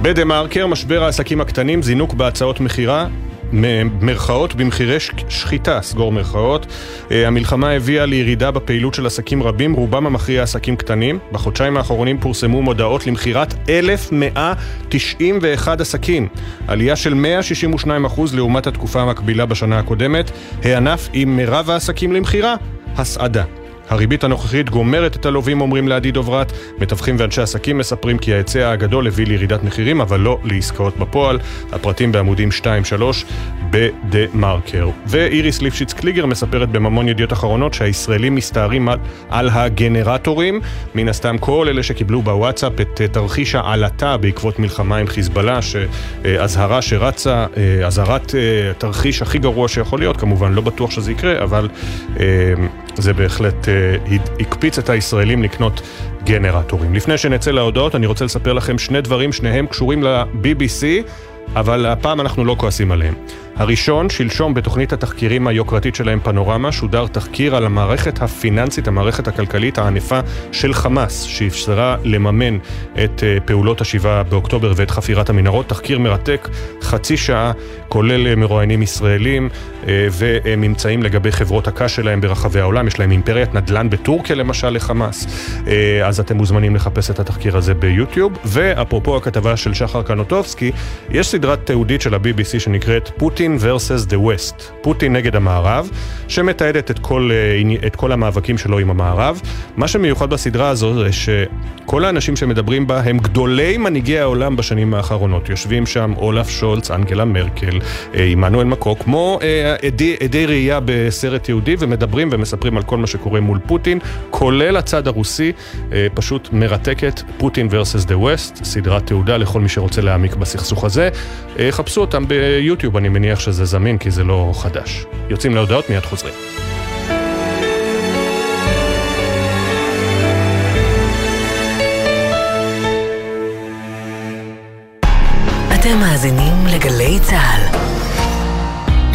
בדה מרקר, משבר העסקים הקטנים, זינוק בהצעות מכירה, מרכאות במחירי שחיטה, סגור מרכאות. אה, המלחמה הביאה לירידה בפעילות של עסקים רבים, רובם המכריע עסקים קטנים. בחודשיים האחרונים פורסמו מודעות למכירת 1,191 עסקים, עלייה של 162% לעומת התקופה המקבילה בשנה הקודמת. הענף עם מירב העסקים למכירה, הסעדה. הריבית הנוכחית גומרת את הלווים, אומרים לעדי דוברת. מתווכים ואנשי עסקים מספרים כי ההיצע הגדול הביא לירידת מחירים, אבל לא לעסקאות בפועל. הפרטים בעמודים 2-3 בדה מרקר. ואיריס ליפשיץ קליגר מספרת בממון ידיעות אחרונות שהישראלים מסתערים על, על הגנרטורים. מן הסתם כל אלה שקיבלו בוואטסאפ את תרחיש העלטה בעקבות מלחמה עם חיזבאללה, אזהרה שרצה, אה, אזהרת אה, תרחיש הכי גרוע שיכול להיות, כמובן לא בטוח שזה יקרה, אבל אה, זה בהחלט הקפיץ את הישראלים לקנות גנרטורים. לפני שנצא להודעות, אני רוצה לספר לכם שני דברים, שניהם קשורים ל-BBC, אבל הפעם אנחנו לא כועסים עליהם. הראשון, שלשום בתוכנית התחקירים היוקרתית שלהם פנורמה, שודר תחקיר על המערכת הפיננסית, המערכת הכלכלית הענפה של חמאס, שאפשרה לממן את אה, פעולות השבעה באוקטובר ואת חפירת המנהרות. תחקיר מרתק, חצי שעה, כולל אה, מרואיינים ישראלים אה, וממצאים לגבי חברות הקש שלהם ברחבי העולם. יש להם אימפריית נדל"ן בטורקיה למשל לחמאס, אז אתם מוזמנים לחפש את התחקיר הזה ביוטיוב. ואפרופו הכתבה של שחר קנוטובסקי, יש סדרת תיעודית של ה-BBC שנקראת פוטין פוטין versus the West, פוטין נגד המערב, שמתעדת את כל, אה, את כל המאבקים שלו עם המערב. מה שמיוחד בסדרה הזו זה שכל האנשים שמדברים בה הם גדולי מנהיגי העולם בשנים האחרונות. יושבים שם אולף שולץ, אנגלה מרקל, אה, עמנואל מקו, כמו אה, עדי, עדי ראייה בסרט יהודי, ומדברים ומספרים על כל מה שקורה מול פוטין, כולל הצד הרוסי, פשוט מרתקת, פוטין versus the West, סדרת תעודה לכל מי שרוצה להעמיק בסכסוך הזה. חפשו אותם ביוטיוב, אני מניח שזה זמין כי זה לא חדש. יוצאים להודעות, מיד חוזרים. אתם מאזינים לגלי צה"ל.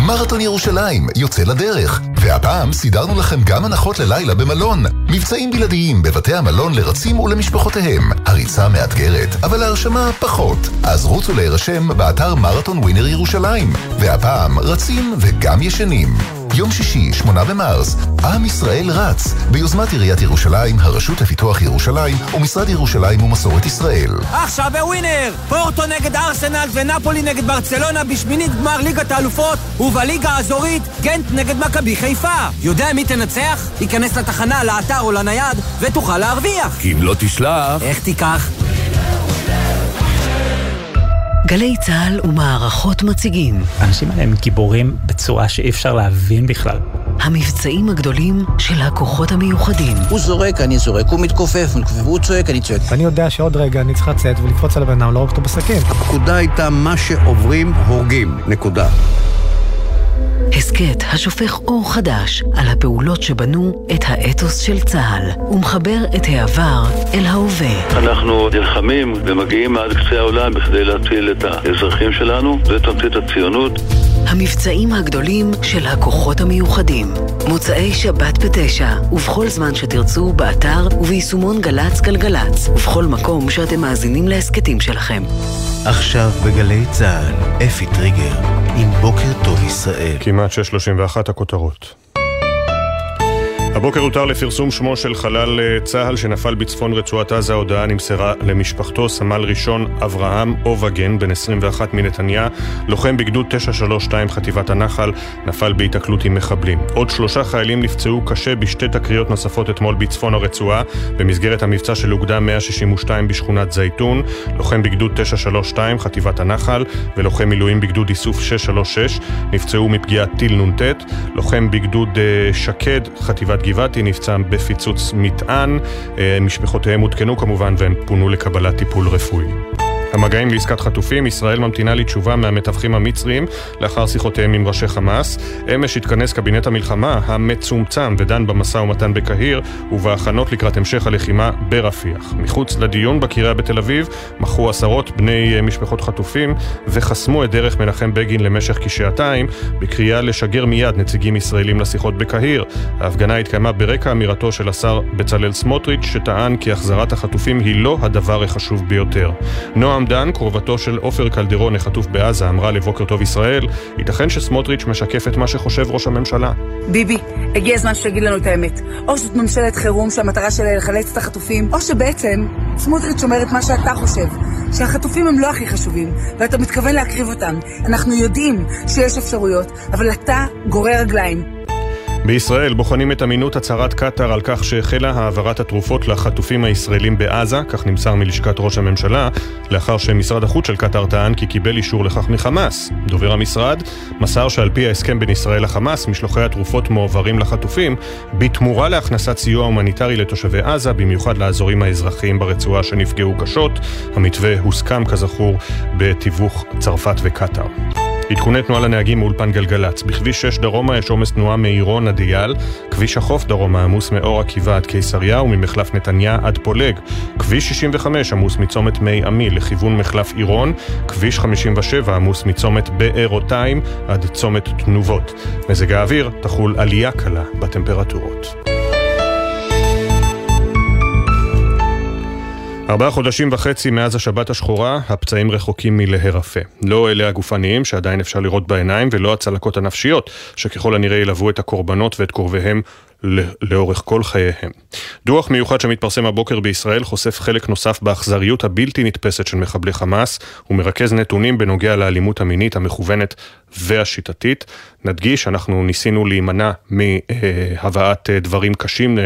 מרתון ירושלים יוצא לדרך, והפעם סידרנו לכם גם הנחות ללילה במלון. מבצעים בלעדיים בבתי המלון לרצים ולמשפחותיהם. הריצה מאתגרת, אבל ההרשמה פחות. אז רוצו להירשם באתר מרתון ווינר ירושלים. והפעם רצים וגם ישנים. יום שישי, שמונה במרס, עם ישראל רץ, ביוזמת עיריית ירושלים, הרשות לפיתוח ירושלים ומשרד ירושלים ומסורת ישראל. עכשיו בווינר! פורטו נגד ארסנל ונפולי נגד ברצלונה בשמינית גמר ליגת האלופות ובליגה האזורית גנט נגד מכבי חיפה. יודע מי תנצח? ייכנס לתחנה, לאתר או לנייד ותוכל להרוויח. אם לא תשלח... איך תיקח? גלי צה"ל ומערכות מציגים. האנשים האלה הם גיבורים בצורה שאי אפשר להבין בכלל. המבצעים הגדולים של הכוחות המיוחדים. הוא זורק, אני זורק, הוא מתכופף, הוא צועק, אני צועק. ואני יודע שעוד רגע אני צריך לצאת ולקפוץ על הבן אדם, לא רק אותו בסכין. הפקודה הייתה מה שעוברים, הורגים. נקודה. הסכת השופך אור חדש על הפעולות שבנו את האתוס של צה"ל ומחבר את העבר אל ההווה. אנחנו נלחמים ומגיעים עד קצה העולם בכדי להציל את האזרחים שלנו, זה תמצית הציונות. המבצעים הגדולים של הכוחות המיוחדים. מוצאי שבת בתשע, ובכל זמן שתרצו, באתר וביישומון גל"צ גלגלצ, ובכל מקום שאתם מאזינים להסכתים שלכם. עכשיו בגלי צה"ל, אפי טריגר, עם בוקר טוב ישראל. כמעט 6.31 הכותרות. הבוקר הותר לפרסום שמו של חלל אה, צה"ל שנפל בצפון רצועת עזה. ההודעה נמסרה למשפחתו, סמל ראשון אברהם אובגן, בן 21 מנתניה, לוחם בגדוד 932 חטיבת הנחל, נפל בהיתקלות עם מחבלים. עוד שלושה חיילים נפצעו קשה בשתי תקריות נוספות אתמול בצפון הרצועה, במסגרת המבצע של אוגדה 162 בשכונת זייתון, לוחם בגדוד 932 חטיבת הנחל, ולוחם מילואים בגדוד איסוף 636, נפצעו מפגיעת טיל נ"ט, לוחם בגדוד אה, שקד חטיבת גבעתי נפצע בפיצוץ מטען, אה, משפחותיהם עודכנו כמובן והם פונו לקבלת טיפול רפואי. המגעים לעסקת חטופים, ישראל ממתינה לתשובה מהמתווכים המצריים לאחר שיחותיהם עם ראשי חמאס. אמש התכנס קבינט המלחמה המצומצם ודן במשא ומתן בקהיר ובהכנות לקראת המשך הלחימה ברפיח. מחוץ לדיון בקריה בתל אביב מחו עשרות בני משפחות חטופים וחסמו את דרך מנחם בגין למשך כשעתיים בקריאה לשגר מיד נציגים ישראלים לשיחות בקהיר. ההפגנה התקיימה ברקע אמירתו של השר בצלאל סמוטריץ' שטען כי החזרת החטופים היא לא הדבר החשוב ביותר. נועם נועם דן, קרובתו של עופר קלדרון החטוף בעזה, אמרה לבוקר טוב ישראל, ייתכן שסמוטריץ' משקף את מה שחושב ראש הממשלה. ביבי, הגיע הזמן שתגיד לנו את האמת. או זאת ממשלת חירום שהמטרה שלה לחלץ את החטופים, או שבעצם סמוטריץ' אומר את מה שאתה חושב, שהחטופים הם לא הכי חשובים, ואתה מתכוון להקריב אותם. אנחנו יודעים שיש אפשרויות, אבל אתה גורר רגליים. בישראל בוחנים את אמינות הצהרת קטאר על כך שהחלה העברת התרופות לחטופים הישראלים בעזה, כך נמסר מלשכת ראש הממשלה, לאחר שמשרד החוץ של קטאר טען כי קיבל אישור לכך מחמאס. דובר המשרד מסר שעל פי ההסכם בין ישראל לחמאס, משלוחי התרופות מועברים לחטופים בתמורה להכנסת סיוע הומניטרי לתושבי עזה, במיוחד לאזורים האזרחיים ברצועה שנפגעו קשות. המתווה הוסכם כזכור בתיווך צרפת וקטאר. עדכוני תנועה לנהגים מאולפן גלגלצ. בכביש 6 דרומה יש עומס תנועה מעירון עד אייל, כביש החוף דרומה עמוס מאור עקיבא עד קיסריה וממחלף נתניה עד פולג. כביש 65 עמוס מצומת מי עמי לכיוון מחלף עירון, כביש 57 עמוס מצומת בארותיים עד צומת תנובות. מזג האוויר תחול עלייה קלה בטמפרטורות. ארבעה חודשים וחצי מאז השבת השחורה, הפצעים רחוקים מלהירפא. לא אלה הגופניים שעדיין אפשר לראות בעיניים, ולא הצלקות הנפשיות, שככל הנראה ילוו את הקורבנות ואת קרוביהם לאורך כל חייהם. דוח מיוחד שמתפרסם הבוקר בישראל חושף חלק נוסף באכזריות הבלתי נתפסת של מחבלי חמאס ומרכז נתונים בנוגע לאלימות המינית המכוונת והשיטתית. נדגיש, אנחנו ניסינו להימנע מהבאת דברים קשים,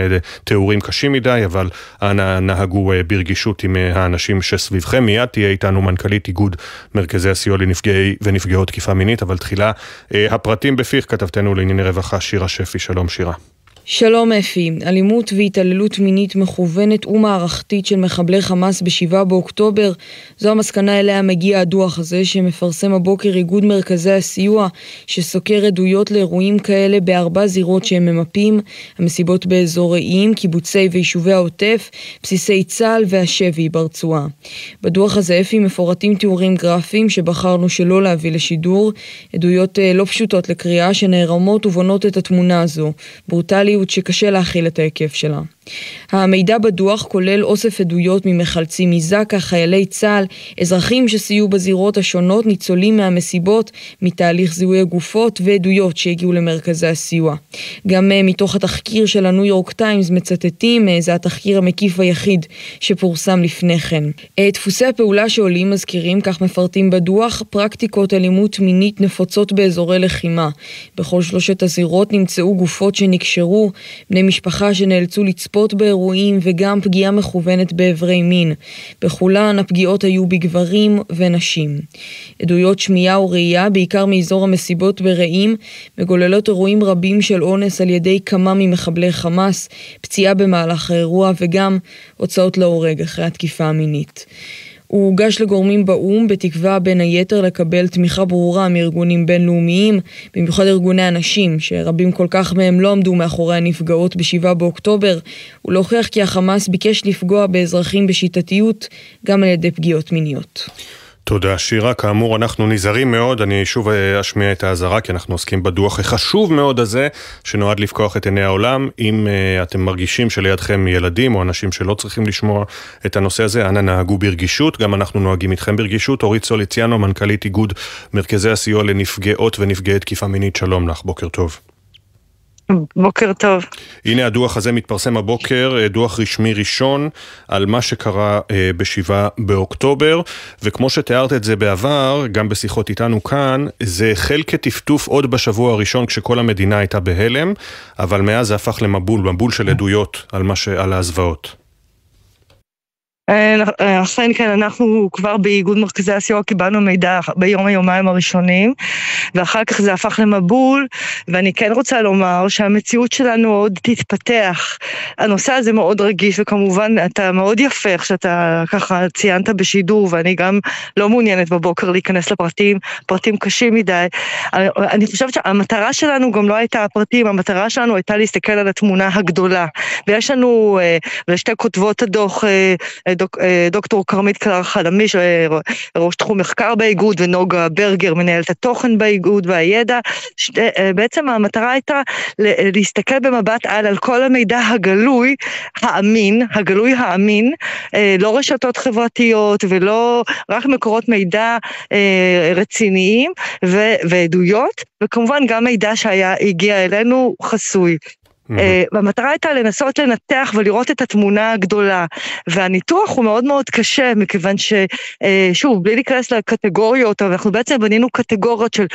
תיאורים קשים מדי, אבל אנא נהגו ברגישות עם האנשים שסביבכם. מיד תהיה איתנו מנכ"לית איגוד מרכזי הסיוע לנפגעי ונפגעות תקיפה מינית, אבל תחילה הפרטים בפיך, כתבתנו לענייני רווחה שירה שפי. שלום שירה. שלום אפי, אלימות והתעללות מינית מכוונת ומערכתית של מחבלי חמאס ב-7 באוקטובר. זו המסקנה אליה מגיע הדוח הזה שמפרסם הבוקר איגוד מרכזי הסיוע שסוקר עדויות לאירועים כאלה בארבע זירות שהם ממפים. המסיבות באזור רעים, קיבוצי ויישובי העוטף, בסיסי צה"ל והשבי ברצועה. בדוח הזה אפי מפורטים תיאורים גרפיים שבחרנו שלא להביא לשידור, עדויות לא פשוטות לקריאה שנערמות ובונות את התמונה הזו, ברוטלי ריאליות שקשה להכיל את ההיקף שלה. המידע בדוח כולל אוסף עדויות ממחלצים מזק"א, חיילי צה"ל, אזרחים שסייעו בזירות השונות, ניצולים מהמסיבות, מתהליך זיהוי הגופות ועדויות שהגיעו למרכזי הסיוע. גם אה, מתוך התחקיר של הניו יורק טיימס מצטטים, אה, זה התחקיר המקיף היחיד שפורסם לפני כן. אה, דפוסי הפעולה שעולים מזכירים, כך מפרטים בדוח, פרקטיקות אלימות מינית נפוצות באזורי לחימה. בכל שלושת הזירות נמצאו גופות שנקשרו, בני משפחה שנאלצו לצפות באירועים וגם פגיעה מכוונת באיברי מין. בכולן הפגיעות היו בגברים ונשים. עדויות שמיעה וראייה, בעיקר מאזור המסיבות ברעים, מגוללות אירועים רבים של אונס על ידי כמה ממחבלי חמאס, פציעה במהלך האירוע וגם הוצאות להורג אחרי התקיפה המינית. הוא הוגש לגורמים באו"ם בתקווה בין היתר לקבל תמיכה ברורה מארגונים בינלאומיים, במיוחד ארגוני הנשים, שרבים כל כך מהם לא עמדו מאחורי הנפגעות ב-7 באוקטובר, ולהוכיח כי החמאס ביקש לפגוע באזרחים בשיטתיות גם על ידי פגיעות מיניות. תודה שירה, כאמור אנחנו נזהרים מאוד, אני שוב אה, אשמיע את האזהרה כי אנחנו עוסקים בדוח החשוב מאוד הזה שנועד לפקוח את עיני העולם. אם uh, אתם מרגישים שלידכם ילדים או אנשים שלא צריכים לשמוע את הנושא הזה, אנא נהגו ברגישות, גם אנחנו נוהגים איתכם ברגישות. אורית סוליציאנו, מנכ"לית איגוד מרכזי הסיוע לנפגעות ונפגעי תקיפה מינית, שלום לך, בוקר טוב. בוקר טוב. הנה הדוח הזה מתפרסם הבוקר, אה, דוח רשמי ראשון על מה שקרה אה, בשבעה באוקטובר, וכמו שתיארת את זה בעבר, גם בשיחות איתנו כאן, זה החל כטפטוף עוד בשבוע הראשון כשכל המדינה הייתה בהלם, אבל מאז זה הפך למבול, מבול של עדויות על, ש... על הזוועות. אה, אכן כן, אנחנו כבר באיגוד מרכזי הסיוע קיבלנו מידע ביום היומיים הראשונים, ואחר כך זה הפך למבול, ואני כן רוצה לומר שהמציאות שלנו עוד תתפתח. הנושא הזה מאוד רגיש, וכמובן אתה מאוד יפה איך שאתה ככה ציינת בשידור, ואני גם לא מעוניינת בבוקר להיכנס לפרטים, פרטים קשים מדי. אני חושבת שהמטרה שלנו גם לא הייתה הפרטים, המטרה שלנו הייתה להסתכל על התמונה הגדולה. ויש לנו, ושתי אה, כותבות הדוח, אה, דוק, אה, דוקטור כרמית קלר חלמיש, אה, ראש תחום מחקר באיגוד, ונוגה ברגר, מנהלת התוכן באיגוד והידע. שתי, בעצם המטרה הייתה להסתכל במבט על על כל המידע הגלוי, האמין, הגלוי האמין, לא רשתות חברתיות ולא רק מקורות מידע רציניים ועדויות, וכמובן גם מידע שהיה, הגיע אלינו חסוי. אה, והמטרה הייתה לנסות לנתח ולראות את התמונה הגדולה. והניתוח הוא מאוד מאוד קשה, מכיוון ששוב, אה, בלי להיכנס לקטגוריות, אבל אנחנו בעצם בנינו קטגוריות של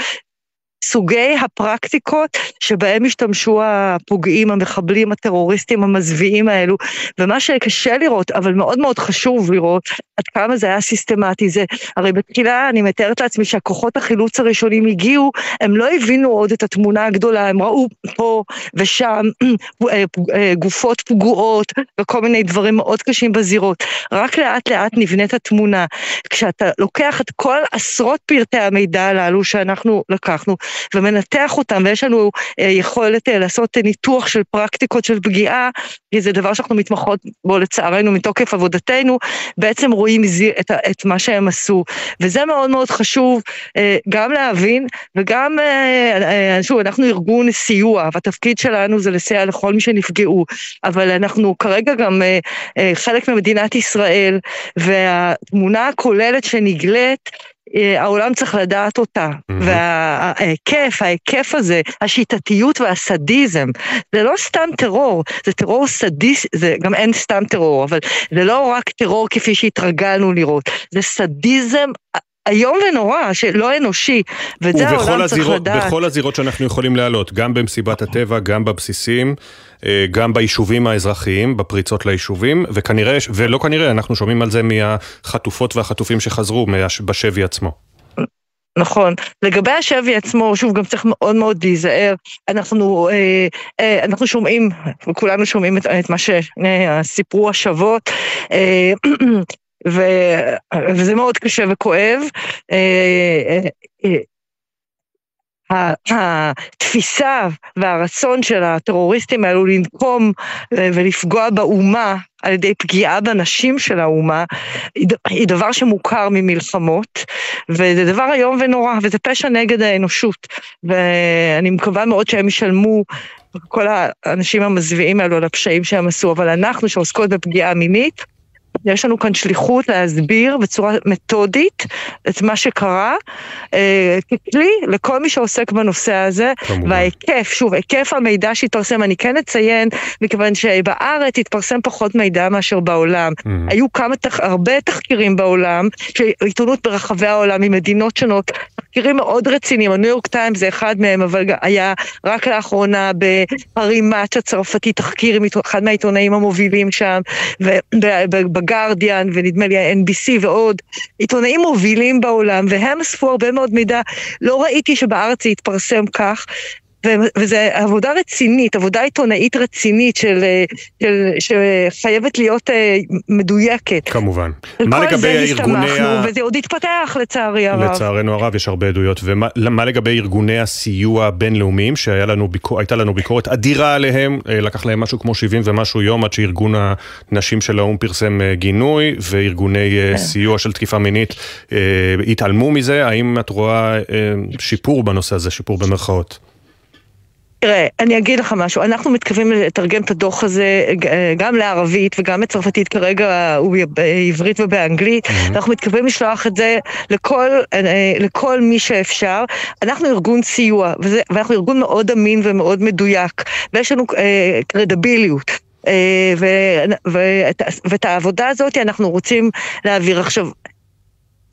סוגי הפרקטיקות שבהם השתמשו הפוגעים, המחבלים, הטרוריסטים המזוויעים האלו, ומה שקשה לראות, אבל מאוד מאוד חשוב לראות, עד כמה זה היה סיסטמטי, זה, הרי בתחילה אני מתארת לעצמי שהכוחות החילוץ הראשונים הגיעו, הם לא הבינו עוד את התמונה הגדולה, הם ראו פה ושם אה, אה, גופות פגועות וכל מיני דברים מאוד קשים בזירות. רק לאט לאט נבנית התמונה. כשאתה לוקח את כל עשרות פרטי המידע הללו שאנחנו לקחנו, ומנתח אותם, ויש לנו אה, יכולת אה, לעשות ניתוח של פרקטיקות של פגיעה, כי זה דבר שאנחנו מתמחות בו לצערנו מתוקף עבודתנו, בעצם רואים את, את מה שהם עשו. וזה מאוד מאוד חשוב אה, גם להבין, וגם, שוב, אנחנו ארגון סיוע, והתפקיד שלנו זה לסייע לכל מי שנפגעו, אבל אנחנו כרגע גם חלק ממדינת ישראל, והתמונה הכוללת שנגלית, אה, העולם צריך לדעת אותה. Mm-hmm. וההיקף, ההיקף הזה, השיטתיות והסדיזם, זה לא סתם טרור, זה טרור סדיס, זה גם אין סתם טרור, אבל זה לא רק טרור כפי שהתרגלנו לראות, זה סדיזם איום ונורא, שלא אנושי, וזה העולם הזירות, צריך לדעת. ובכל הזירות שאנחנו יכולים להעלות, גם במסיבת הטבע, גם בבסיסים, אה, גם ביישובים האזרחיים, בפריצות ליישובים, וכנראה, ולא כנראה, אנחנו שומעים על זה מהחטופות והחטופים שחזרו בשבי עצמו. נכון. לגבי השבי עצמו, שוב, גם צריך מאוד מאוד להיזהר. אנחנו, אה, אה, אנחנו שומעים, כולנו שומעים את, את מה שסיפרו השוות. אה, ו, וזה מאוד קשה וכואב. אה, אה, התפיסה והרצון של הטרוריסטים האלו לנקום ולפגוע באומה על ידי פגיעה בנשים של האומה, היא דבר שמוכר ממלחמות, וזה דבר איום ונורא, וזה פשע נגד האנושות. ואני מקווה מאוד שהם ישלמו כל האנשים המזוויעים האלו על הפשעים שהם עשו, אבל אנחנו שעוסקות בפגיעה מינית, יש לנו כאן שליחות להסביר בצורה מתודית את מה שקרה, אה, ככלי לכל מי שעוסק בנושא הזה, כמובן. וההיקף, שוב, היקף המידע שהתפרסם, אני כן אציין, מכיוון שבארץ התפרסם פחות מידע מאשר בעולם. Mm-hmm. היו כמה, תח, הרבה תחקירים בעולם, עיתונות ברחבי העולם ממדינות שונות, תחקירים מאוד רציניים, הניו יורק טיימס זה אחד מהם, אבל היה רק לאחרונה בפרימט הצרפתי תחקיר עם אחד מהעיתונאים המובילים שם, בגרדיאן ונדמה לי ה-NBC ועוד, עיתונאים מובילים בעולם, והם אספו הרבה מאוד מידע. לא ראיתי שבארץ זה יתפרסם כך, וזו עבודה רצינית, עבודה עיתונאית רצינית של, של, שחייבת להיות אה, מדויקת. כמובן. מה לגבי ארגוני ה... וזה עוד יתפתח לצערי הרב. לצערנו הרב יש הרבה עדויות. ומה לגבי ארגוני הסיוע הבינלאומיים, שהייתה לנו, ביקור, לנו ביקורת אדירה עליהם, אה, לקח להם משהו כמו 70 ומשהו יום עד שארגון הנשים של האו"ם פרסם אה, גינוי, וארגוני כן. סיוע של תקיפה מינית התעלמו מזה. האם את רואה שיפור בנושא הזה, שיפור במרכאות? תראה, אני אגיד לך משהו, אנחנו מתכוונים לתרגם את הדוח הזה גם לערבית וגם לצרפתית, כרגע הוא בעברית ובאנגלית, mm-hmm. אנחנו מתכוונים לשלוח את זה לכל, אה, לכל מי שאפשר. אנחנו ארגון סיוע, וזה, ואנחנו ארגון מאוד אמין ומאוד מדויק, ויש לנו אה, קרדיביליות. אה, ואת, ואת העבודה הזאת אנחנו רוצים להעביר. עכשיו,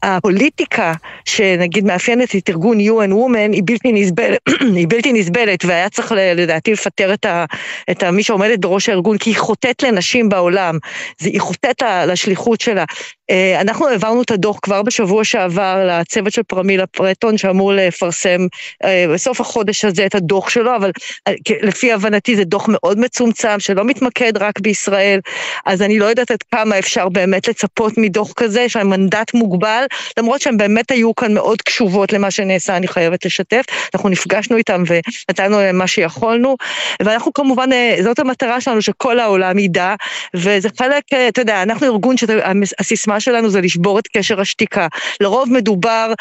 הפוליטיקה שנגיד מאפיינת את ארגון UN Women היא בלתי נסבלת, היא בלתי נסבלת והיה צריך לדעתי לפטר את, ה, את ה, מי שעומדת בראש הארגון כי היא חוטאת לנשים בעולם, היא חוטאת לשליחות שלה. אה, אנחנו העברנו את הדוח כבר בשבוע שעבר לצוות של פרמילה פרטון שאמור לפרסם אה, בסוף החודש הזה את הדוח שלו, אבל אה, לפי הבנתי זה דוח מאוד מצומצם שלא מתמקד רק בישראל, אז אני לא יודעת עד כמה אפשר באמת לצפות מדוח כזה שהמנדט מוגבל, למרות שהן באמת היו כאן מאוד קשובות למה שנעשה, אני חייבת לשתף, אנחנו נפגשנו איתם ונתנו להם מה שיכולנו, ואנחנו כמובן, זאת המטרה שלנו שכל העולם ידע, וזה חלק, אתה יודע, אנחנו ארגון שהסיסמה המשימה שלנו זה לשבור את קשר השתיקה. לרוב מדובר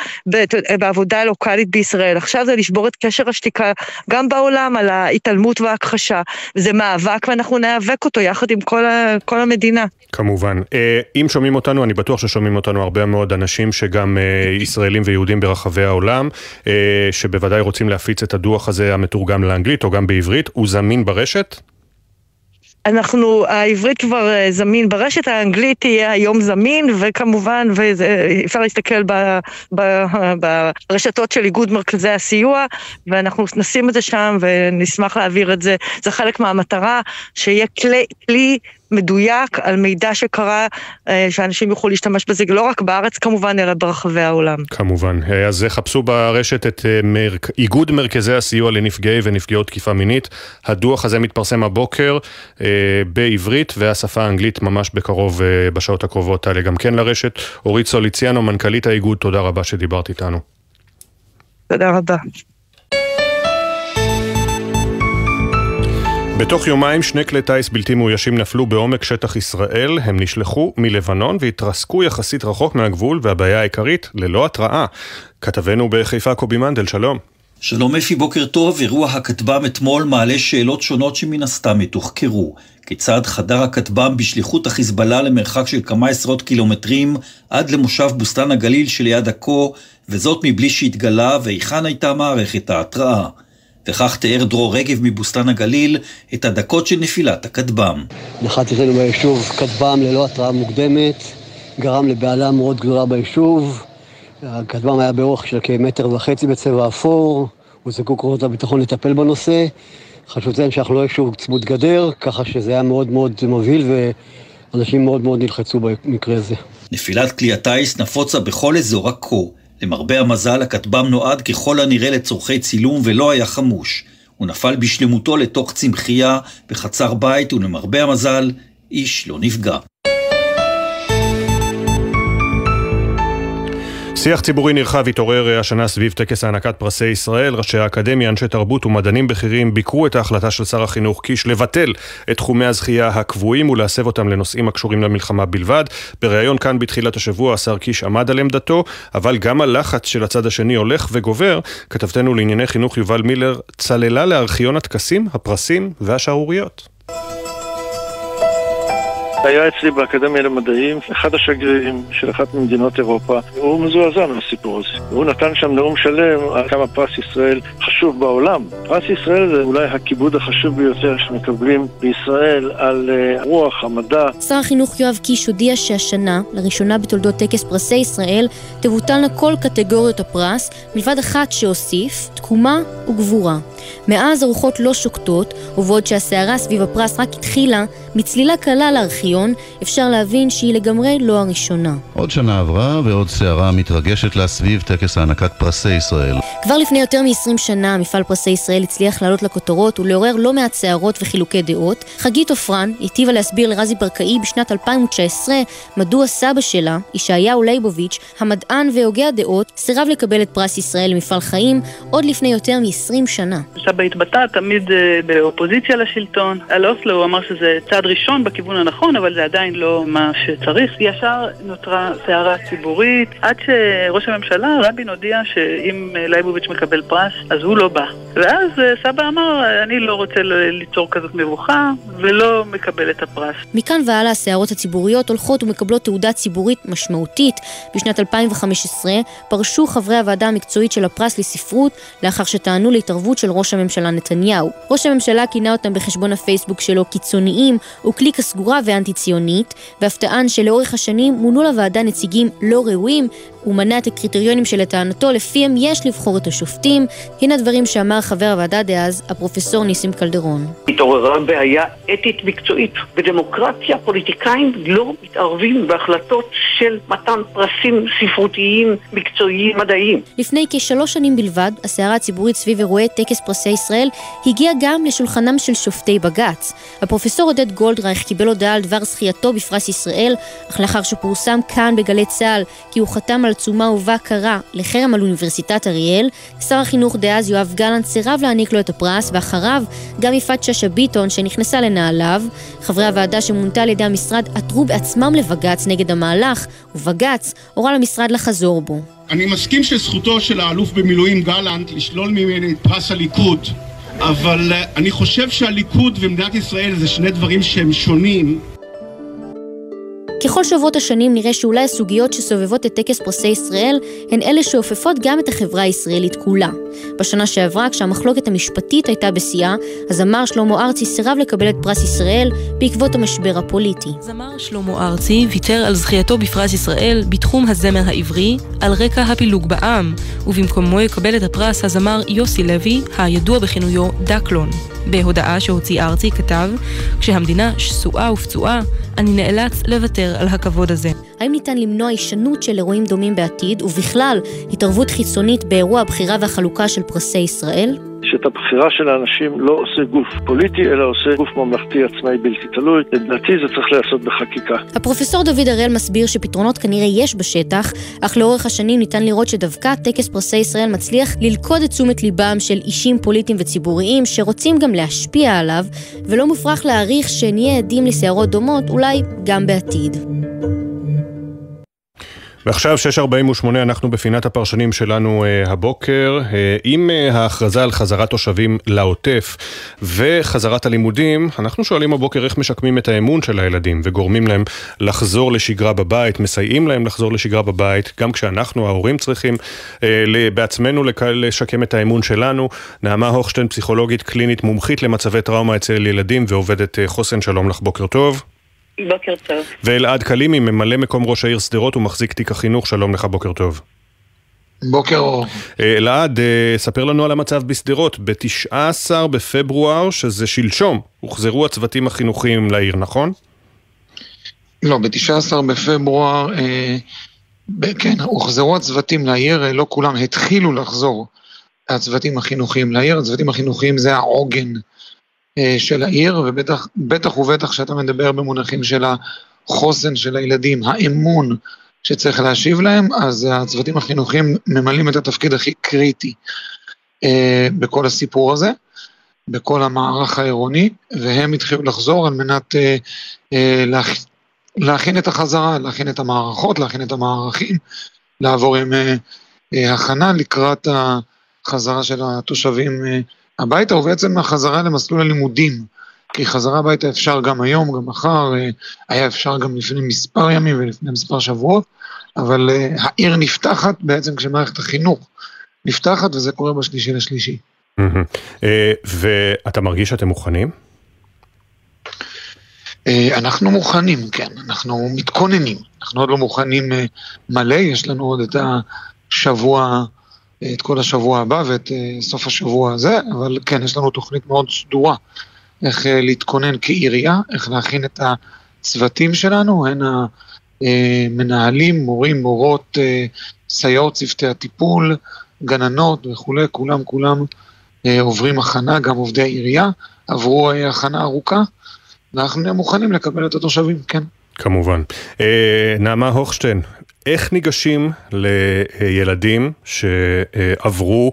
בעבודה לוקאלית בישראל, עכשיו זה לשבור את קשר השתיקה גם בעולם על ההתעלמות וההכחשה. זה מאבק ואנחנו ניאבק אותו יחד עם כל, ה, כל המדינה. כמובן. אה, אם שומעים אותנו, אני בטוח ששומעים אותנו הרבה מאוד אנשים שגם אה, ישראלים ויהודים ברחבי העולם, אה, שבוודאי רוצים להפיץ את הדוח הזה המתורגם לאנגלית או גם בעברית, הוא זמין ברשת? אנחנו, העברית כבר אה, זמין ברשת, האנגלית תהיה היום זמין, וכמובן, ואפשר להסתכל ב, ב, ברשתות של איגוד מרכזי הסיוע, ואנחנו נשים את זה שם ונשמח להעביר את זה. זה חלק מהמטרה, שיהיה כלי, כלי מדויק על מידע שקרה, אה, שאנשים יוכלו להשתמש בזה לא רק בארץ כמובן, אלא ברחבי העולם. כמובן. אה, אז חפשו ברשת את אה, מרק... איגוד מרכזי הסיוע לנפגעי ונפגעות תקיפה מינית. הדוח הזה מתפרסם הבוקר בעברית, והשפה האנגלית ממש בקרוב, בשעות הקרובות האלה גם כן לרשת. אורית סוליציאנו, מנכ"לית האיגוד, תודה רבה שדיברת איתנו. תודה רבה. בתוך יומיים שני כלי טיס בלתי מאוישים נפלו בעומק שטח ישראל, הם נשלחו מלבנון והתרסקו יחסית רחוק מהגבול והבעיה העיקרית, ללא התראה. כתבנו בחיפה קובי מנדל, שלום. שלום אפי, בוקר טוב. אירוע הכטב"ם אתמול מעלה שאלות שונות שמן הסתם יתוחקרו. כיצד חדר הכטב"ם בשליחות החיזבאללה למרחק של כמה עשרות קילומטרים עד למושב בוסתן הגליל שליד עכו, וזאת מבלי שהתגלה והיכן הייתה מערכת ההתראה. וכך תיאר דרור רגב מבוסתן הגליל את הדקות של נפילת הכטב"ם. נחת אצלנו ביישוב כטב"ם ללא התראה מוקדמת, גרם לבהלה מאוד גדולה ביישוב. הכטב"ם היה באורך של כמטר וחצי בצבע אפור, הוזעקו כוחות הביטחון לטפל בנושא. חשוב לציין שאנחנו לא יישוב צמוד גדר, ככה שזה היה מאוד מאוד מבהיל ואנשים מאוד מאוד נלחצו במקרה הזה. נפילת כלי הטיס נפוצה בכל אזור עכו. למרבה המזל, הכטב"ם נועד ככל הנראה לצורכי צילום ולא היה חמוש. הוא נפל בשלמותו לתוך צמחייה בחצר בית, ולמרבה המזל, איש לא נפגע. שיח ציבורי נרחב התעורר השנה סביב טקס הענקת פרסי ישראל. ראשי האקדמיה, אנשי תרבות ומדענים בכירים ביקרו את ההחלטה של שר החינוך קיש לבטל את תחומי הזכייה הקבועים ולהסב אותם לנושאים הקשורים למלחמה בלבד. בריאיון כאן בתחילת השבוע השר קיש עמד על עמדתו, אבל גם הלחץ של הצד השני הולך וגובר. כתבתנו לענייני חינוך יובל מילר צללה לארכיון הטקסים, הפרסים והשערוריות. היה אצלי באקדמיה למדעים אחד השגרירים של אחת ממדינות אירופה, הוא מזועזע מהסיפור הזה. הוא נתן שם נאום שלם על כמה פרס ישראל חשוב בעולם. פרס ישראל זה אולי הכיבוד החשוב ביותר שמקבלים בישראל על uh, רוח, המדע. שר החינוך יואב קיש הודיע שהשנה, לראשונה בתולדות טקס פרסי ישראל, תבוטלנה כל קטגוריות הפרס, מלבד אחת שהוסיף, תקומה וגבורה. מאז הרוחות לא שוקטות, ובעוד שהסערה סביב הפרס רק התחילה, מצלילה קלה לארכיון, אפשר להבין שהיא לגמרי לא הראשונה. עוד שנה עברה ועוד סערה מתרגשת לה סביב טקס הענקת פרסי ישראל. כבר לפני יותר מ-20 שנה, מפעל פרסי ישראל הצליח לעלות לכותרות ולעורר לא מעט סערות וחילוקי דעות. חגית עופרן היטיבה להסביר לרזי ברקאי בשנת 2019 מדוע סבא שלה, ישעיהו ליבוביץ', המדען והוגה הדעות, סירב לקבל את פרס ישראל למפעל חיים עוד לפני יותר מ-20 שנה. סבא התבטא תמיד אה, באופוזיציה לשלטון. על אוסלו הוא אמר שזה צעד ראשון בכיוון הנכון, אבל זה עדיין לא מה שצריך. ישר נוצרה סערה ציבורית, עד שראש הממשלה, רבין, הודיע שאם לייבוביץ' מקבל פרס, אז הוא לא בא. ואז אה, סבא אמר, אני לא רוצה ליצור כזאת מבוכה, ולא מקבל את הפרס. מכאן והלאה הסערות הציבוריות הולכות ומקבלות תעודה ציבורית משמעותית. בשנת 2015 פרשו חברי הוועדה המקצועית של הפרס לספרות, לאחר שטענו להתערבות של ראש הממשלה נתניהו. ראש הממשלה כינה אותם בחשבון הפייסבוק שלו קיצוניים וקליקה סגורה ואנטי ציונית, ואף טען שלאורך השנים מונו לוועדה נציגים לא ראויים, ומנה את הקריטריונים שלטענתו לפיהם יש לבחור את השופטים. הנה הדברים שאמר חבר הוועדה דאז, הפרופסור ניסים קלדרון. התעוררה בעיה אתית מקצועית. בדמוקרטיה פוליטיקאים לא מתערבים בהחלטות של מתן פרסים ספרותיים, מקצועיים, מדעיים. לפני כשלוש שנים בלבד, הסערה הציבורית סביב אירועי טקס פרסי ישראל הגיעה גם לשולחנם של שופטי בג"ץ. הפרופסור עודד גולדרייך קיבל הודעה על דבר זכייתו בפרס ישראל, אך לאחר שפורסם כאן בגלי צה"ל כי הוא חתם על עצומה ובה קרא לחרם על אוניברסיטת אריאל, שר החינוך דאז יואב גלנט סירב להעניק לו את הפרס, ואחריו גם יפעת שאשא ביטון שנכנסה לנעליו. חברי הוועדה שמונתה על ידי המשרד עתרו בעצמם לבג"ץ נגד המהלך, ובג"ץ הורה למשרד לחזור בו. אני מסכים שזכותו של האלוף במילואים גלנט לשלול ממני את פרס הליכוד, אבל אני חושב שהליכוד ומדינת ישראל זה שני דברים שהם שונים. ככל שעוברות השנים נראה שאולי הסוגיות שסובבות את טקס פרסי ישראל הן אלה שאופפות גם את החברה הישראלית כולה. בשנה שעברה, כשהמחלוקת המשפטית הייתה בשיאה, הזמר שלמה ארצי סירב לקבל את פרס ישראל בעקבות המשבר הפוליטי. זמר שלמה ארצי ויתר על זכייתו בפרס ישראל בתחום הזמר העברי על רקע הפילוג בעם, ובמקומו יקבל את הפרס הזמר יוסי לוי, הידוע בכינויו דקלון. בהודעה שהוציא ארצי כתב, כשהמדינה שסועה ופצועה, אני נאלץ לוותר על הכבוד הזה. האם ניתן למנוע הישנות של אירועים דומים בעתיד, ובכלל, התערבות חיצונית באירוע הבחירה והחלוקה של פרסי ישראל? שאת הבחירה של האנשים לא עושה גוף פוליטי, אלא עושה גוף ממלכתי עצמאי בלתי תלוי. לדעתי זה צריך להיעשות בחקיקה. הפרופסור דוד הראל מסביר שפתרונות כנראה יש בשטח, אך לאורך השנים ניתן לראות שדווקא טקס פרסי ישראל מצליח ללכוד את תשומת ליבם של אישים פוליטיים וציבוריים שרוצים גם להשפיע עליו, ולא מופרך להעריך שנהיה עדים לסערות דומות, אולי גם בעתיד. ועכשיו 6.48 אנחנו בפינת הפרשנים שלנו uh, הבוקר uh, עם uh, ההכרזה על חזרת תושבים לעוטף וחזרת הלימודים אנחנו שואלים הבוקר איך משקמים את האמון של הילדים וגורמים להם לחזור לשגרה בבית, מסייעים להם לחזור לשגרה בבית גם כשאנחנו ההורים צריכים uh, בעצמנו לשקם את האמון שלנו. נעמה הוכשטיין פסיכולוגית קלינית מומחית למצבי טראומה אצל ילדים ועובדת uh, חוסן שלום לך בוקר טוב. בוקר טוב. ואלעד קלימי, ממלא מקום ראש העיר שדרות ומחזיק תיק החינוך, שלום לך, בוקר טוב. בוקר אור. אה, אלעד, אה, ספר לנו על המצב בשדרות. ב-19 בפברואר, שזה שלשום, הוחזרו הצוותים החינוכיים לעיר, נכון? לא, ב-19 בפברואר, אה, כן, הוחזרו הצוותים לעיר, לא כולם התחילו לחזור, הצוותים החינוכיים לעיר. הצוותים החינוכיים זה העוגן אה, של העיר, ובטח ובטח כשאתה מדבר במונחים של החוסן של הילדים, האמון שצריך להשיב להם, אז הצוותים החינוכיים ממלאים את התפקיד הכי קריטי אה, בכל הסיפור הזה, בכל המערך העירוני, והם התחילו לחזור על מנת אה, להכין את החזרה, להכין את המערכות, להכין את המערכים, לעבור עם הכנה לקראת החזרה של התושבים הביתה הוא בעצם החזרה למסלול הלימודים. כי חזרה הביתה אפשר גם היום, גם מחר, אה, היה אפשר גם לפני מספר ימים ולפני מספר שבועות, אבל אה, העיר נפתחת בעצם כשמערכת החינוך נפתחת, וזה קורה בשלישי לשלישי. אה, ואתה מרגיש שאתם מוכנים? אנחנו מוכנים, כן, אנחנו מתכוננים. אנחנו עוד לא מוכנים מלא, יש לנו עוד את השבוע... את כל השבוע הבא ואת אה, סוף השבוע הזה, אבל כן, יש לנו תוכנית מאוד סדורה איך אה, להתכונן כעירייה, איך להכין את הצוותים שלנו, הן המנהלים, מורים, מורות, אה, סייעות, צוותי הטיפול, גננות וכולי, כולם כולם עוברים הכנה, גם עובדי העירייה עברו הכנה ארוכה, ואנחנו נהיה מוכנים לקבל את התושבים, כן. כמובן. נעמה הוכשטיין, איך ניגשים לילדים שעברו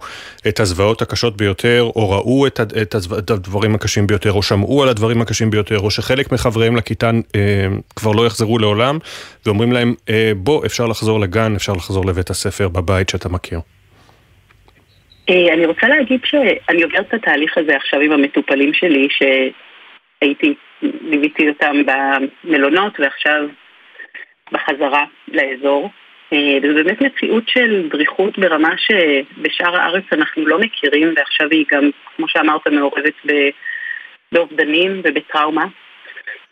את הזוועות הקשות ביותר, או ראו את הדברים הקשים ביותר, או שמעו על הדברים הקשים ביותר, או שחלק מחבריהם לכיתה אה, כבר לא יחזרו לעולם, ואומרים להם, אה, בוא, אפשר לחזור לגן, אפשר לחזור לבית הספר בבית שאתה מכיר. אה, אני רוצה להגיד שאני עוברת את התהליך הזה עכשיו עם המטופלים שלי, שהייתי, ליוויתי אותם במלונות, ועכשיו בחזרה לאזור. אה, זו באמת מציאות של דריכות ברמה שבשאר הארץ אנחנו לא מכירים, ועכשיו היא גם, כמו שאמרת, מעורבת באובדנים ובטראומה.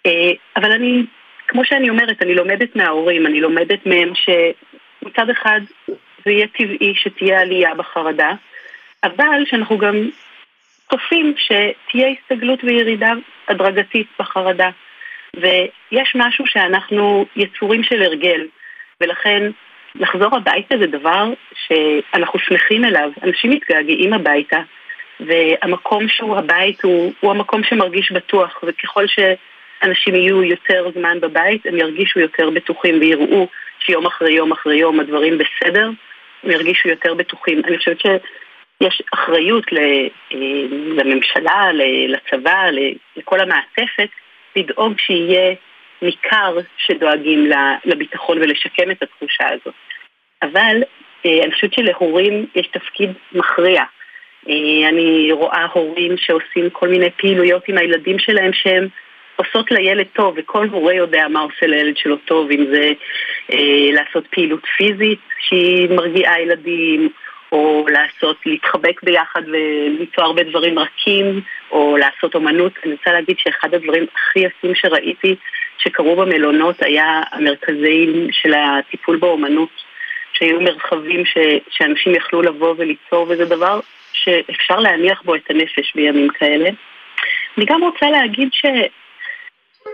אה, אבל אני, כמו שאני אומרת, אני לומדת מההורים, אני לומדת מהם שמצד אחד זה יהיה טבעי שתהיה עלייה בחרדה, אבל שאנחנו גם צופים שתהיה הסתגלות וירידה הדרגתית בחרדה. ויש משהו שאנחנו יצורים של הרגל, ולכן לחזור הביתה זה דבר שאנחנו שמחים אליו. אנשים מתגעגעים הביתה, והמקום שהוא הבית הוא, הוא המקום שמרגיש בטוח, וככל שאנשים יהיו יותר זמן בבית, הם ירגישו יותר בטוחים ויראו שיום אחרי יום אחרי יום הדברים בסדר, הם ירגישו יותר בטוחים. אני חושבת שיש אחריות אה, לממשלה, לצבא, לכל המעטפת, לדאוג שיהיה ניכר שדואגים לביטחון ולשקם את התחושה הזאת. אבל אה, אני חושבת שלהורים יש תפקיד מכריע. אה, אני רואה הורים שעושים כל מיני פעילויות עם הילדים שלהם שהם עושות לילד טוב, וכל הורה יודע מה עושה לילד שלו טוב, אם זה אה, לעשות פעילות פיזית שהיא מרגיעה ילדים, או לעשות, להתחבק ביחד ולמצוא הרבה דברים רכים, או לעשות אומנות. אני רוצה להגיד שאחד הדברים הכי יפים שראיתי שקרו במלונות היה המרכזים של הטיפול באומנות, שהיו מרחבים ש, שאנשים יכלו לבוא וליצור, וזה דבר שאפשר להניח בו את הנפש בימים כאלה. אני גם רוצה להגיד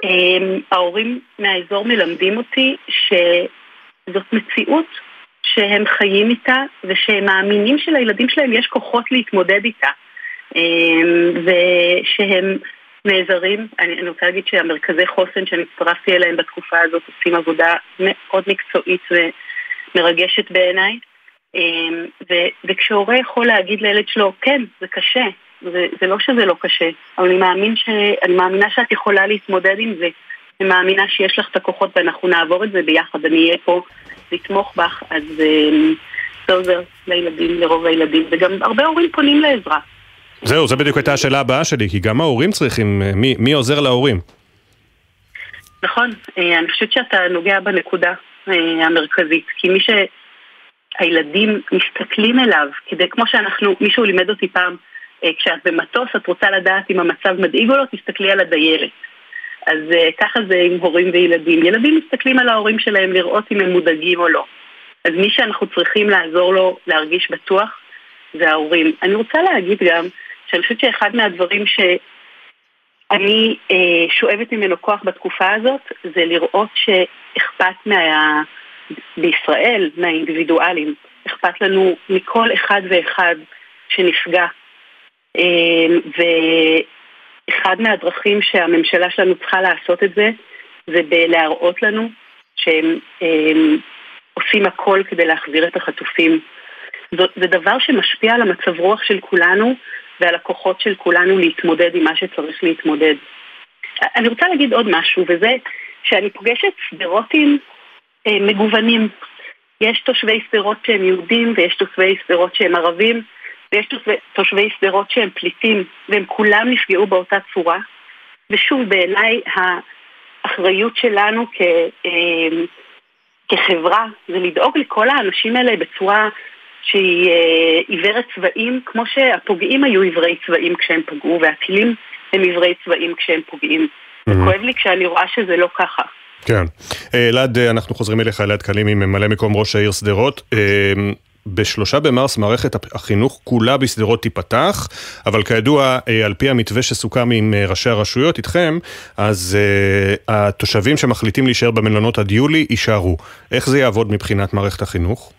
שההורים מהאזור מלמדים אותי שזאת מציאות שהם חיים איתה ושהם מאמינים שלילדים שלהם יש כוחות להתמודד איתה. ושהם נעזרים, אני, אני רוצה להגיד שהמרכזי חוסן שאני הצטרפתי אליהם בתקופה הזאת עושים עבודה מאוד מקצועית ומרגשת בעיניי. וכשהורה יכול להגיד לילד שלו, כן, זה קשה, זה, זה לא שזה לא קשה, אבל אני, מאמין ש, אני מאמינה שאת יכולה להתמודד עם זה אני מאמינה שיש לך את הכוחות ואנחנו נעבור את זה ביחד, אני אהיה פה לתמוך בך, אז זה עוזר לילדים, לרוב הילדים, וגם הרבה הורים פונים לעזרה. זהו, זו בדיוק הייתה השאלה הבאה שלי, כי גם ההורים צריכים, מי, מי עוזר להורים? נכון, אני חושבת שאתה נוגע בנקודה המרכזית, כי מי שהילדים מסתכלים אליו, כדי, כמו שאנחנו, מישהו לימד אותי פעם, כשאת במטוס את רוצה לדעת אם המצב מדאיג או לא, תסתכלי על הדיירת. אז ככה זה עם הורים וילדים. ילדים מסתכלים על ההורים שלהם לראות אם הם מודאגים או לא. אז מי שאנחנו צריכים לעזור לו להרגיש בטוח זה ההורים. אני רוצה להגיד גם שאני חושבת שאחד מהדברים שאני אה, שואבת ממנו כוח בתקופה הזאת זה לראות שאכפת מה... בישראל, מהאינדיבידואלים, אכפת לנו מכל אחד ואחד שנפגע. אה, ואחד מהדרכים שהממשלה שלנו צריכה לעשות את זה זה בלהראות לנו שהם אה, עושים הכל כדי להחזיר את החטופים. זה דבר שמשפיע על המצב רוח של כולנו ועל הכוחות של כולנו להתמודד עם מה שצריך להתמודד. אני רוצה להגיד עוד משהו, וזה שאני פוגשת סדרותים אה, מגוונים. יש תושבי שדרות שהם יהודים ויש תושבי שדרות שהם ערבים ויש תושבי שדרות שהם פליטים והם כולם נפגעו באותה צורה. ושוב, בעיניי האחריות שלנו כ... אה, כחברה זה לדאוג לכל האנשים האלה בצורה שהיא אה, עיוורת צבעים, כמו שהפוגעים היו עיוורי צבעים כשהם פגעו, והטילים הם עיוורי צבעים כשהם פוגעים. Mm-hmm. כואב לי כשאני רואה שזה לא ככה. כן. אה, אלעד, אה, אנחנו חוזרים אליך, אלעד קלימי, ממלא מקום ראש העיר שדרות. בשלושה במרס מערכת החינוך כולה בשדרות תיפתח, אבל כידוע, אה, על פי המתווה שסוכם עם אה, ראשי הרשויות, איתכם, אז uh, התושבים שמחליטים להישאר במלונות עד יולי יישארו. איך זה יעבוד מבחינת מערכת החינוך?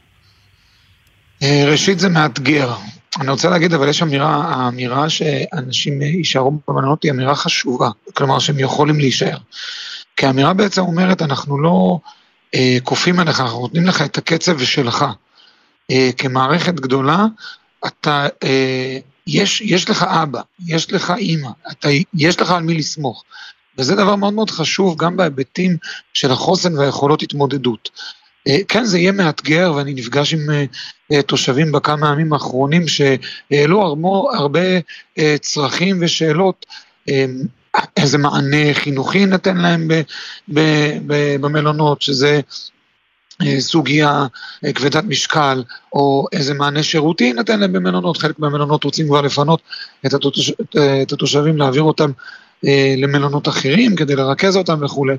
ראשית זה מאתגר. אני רוצה להגיד, אבל יש אמירה, האמירה שאנשים יישארו במלונות היא אמירה חשובה. כלומר, שהם יכולים להישאר. כי האמירה בעצם אומרת, אנחנו לא כופים עליך, אנחנו נותנים לך את הקצב שלך. אה, כמערכת גדולה, אתה, אה, יש, יש לך אבא, יש לך אימא, אתה, יש לך על מי לסמוך. וזה דבר מאוד מאוד חשוב גם בהיבטים של החוסן והיכולות התמודדות. אה, כן, זה יהיה מאתגר, ואני נפגש עם אה, אה, תושבים בכמה ימים האחרונים שהעלו הרבה, הרבה צרכים ושאלות. איזה מענה חינוכי נתן להם במלונות, שזה סוגיה אה, כבדת משקל, או איזה מענה שירותי יינתן להם במלונות, חלק מהמלונות רוצים כבר לפנות את, התוש... את התושבים, להעביר אותם אה, למלונות אחרים כדי לרכז אותם וכולי.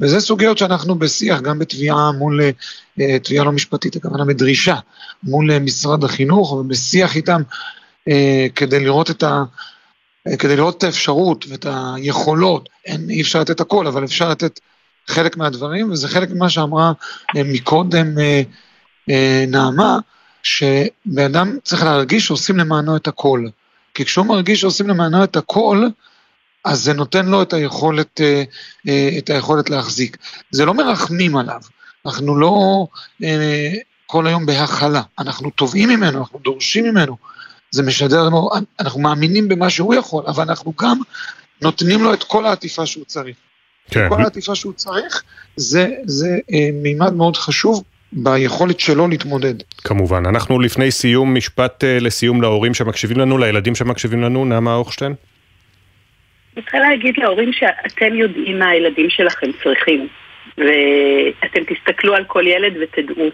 וזה סוגיות שאנחנו בשיח, גם בתביעה מול, תביעה לא משפטית, הכוונה בדרישה, מול משרד החינוך, ובשיח איתם כדי לראות את ה... כדי לראות את האפשרות ואת היכולות, אין, אי אפשר לתת הכל, אבל אפשר לתת חלק מהדברים, וזה חלק ממה שאמרה אה, מקודם אה, אה, נעמה, שבן אדם צריך להרגיש שעושים למענו את הכל. כי כשהוא מרגיש שעושים למענו את הכל, אז זה נותן לו את היכולת, את היכולת להחזיק. זה לא מרחמים עליו, אנחנו לא כל היום בהכלה, אנחנו תובעים ממנו, אנחנו דורשים ממנו, זה משדר לנו, אנחנו מאמינים במה שהוא יכול, אבל אנחנו גם נותנים לו את כל העטיפה שהוא צריך. כן. כל העטיפה שהוא צריך, זה, זה אה, מימד מאוד חשוב ביכולת שלו להתמודד. כמובן. אנחנו לפני סיום, משפט אה, לסיום להורים שמקשיבים לנו, לילדים שמקשיבים לנו, נעמה אוכשטיין. אני צריכה להגיד להורים שאתם יודעים מה הילדים שלכם צריכים, ואתם תסתכלו על כל ילד ותדעו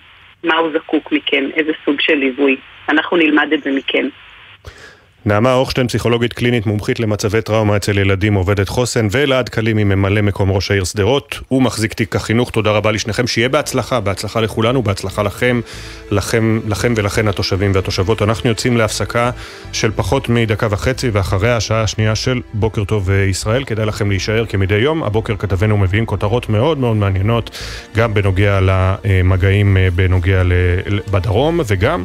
מה הוא זקוק מכם, איזה סוג של ליווי. אנחנו נלמד את זה מכם. נעמה אוכשטיין, פסיכולוגית קלינית מומחית למצבי טראומה אצל ילדים, עובדת חוסן, ואלעד קלימי, ממלא מקום ראש העיר שדרות. הוא מחזיק תיק החינוך, תודה רבה לשניכם, שיהיה בהצלחה, בהצלחה לכולנו, בהצלחה לכם, לכם, לכם ולכן התושבים והתושבות. אנחנו יוצאים להפסקה של פחות מדקה וחצי, ואחריה השעה השנייה של בוקר טוב ישראל. כדאי לכם להישאר כמדי יום. הבוקר כתבנו מביאים כותרות מאוד מאוד מעניינות, גם בנוגע למגעים בנוגע בדרום, וגם...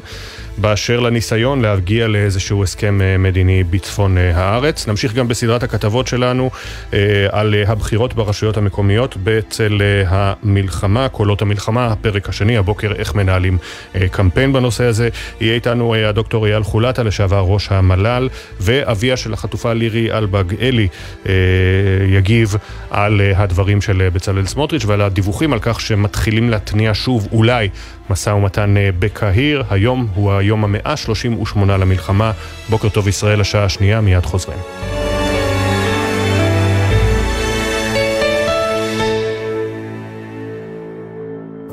באשר לניסיון להגיע לאיזשהו הסכם מדיני בצפון הארץ. נמשיך גם בסדרת הכתבות שלנו על הבחירות ברשויות המקומיות בצל המלחמה, קולות המלחמה, הפרק השני, הבוקר איך מנהלים קמפיין בנושא הזה. יהיה איתנו הדוקטור אייל חולטה, לשעבר ראש המל"ל, ואביה של החטופה לירי אלבג אלי יגיב על הדברים של בצלאל סמוטריץ' ועל הדיווחים על כך שמתחילים להתניע שוב אולי משא ומתן בקהיר. היום הוא היום המאה 38 למלחמה. בוקר טוב ישראל, השעה השנייה, מיד חוזרים.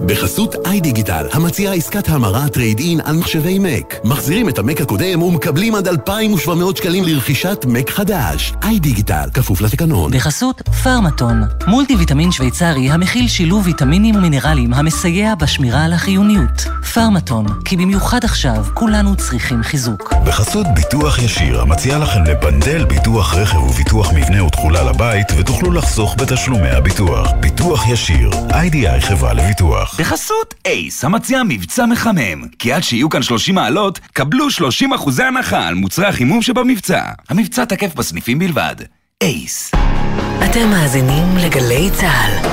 בחסות איי-דיגיטל, המציעה עסקת המרה trade in על מחשבי מק. מחזירים את המק הקודם ומקבלים עד 2,700 שקלים לרכישת מק חדש. איי-דיגיטל, כפוף לתקנון. בחסות פרמטון, מולטי ויטמין שוויצרי המכיל שילוב ויטמינים ומינרלים המסייע בשמירה על החיוניות. פרמטון, כי במיוחד עכשיו כולנו צריכים חיזוק. בחסות ביטוח ישיר, המציע לכם לבנדל ביטוח רכב וביטוח מבנה ותכולה לבית, ותוכלו לחסוך בתשלומי הביטוח. ביטוח ישיר, איי-די-איי חברה לביטוח. בחסות אייס, המציע מבצע מחמם. כי עד שיהיו כאן 30 מעלות, קבלו 30 אחוזי הנחה על מוצרי החימום שבמבצע. המבצע תקף בסניפים בלבד. אייס. אתם מאזינים לגלי צה"ל.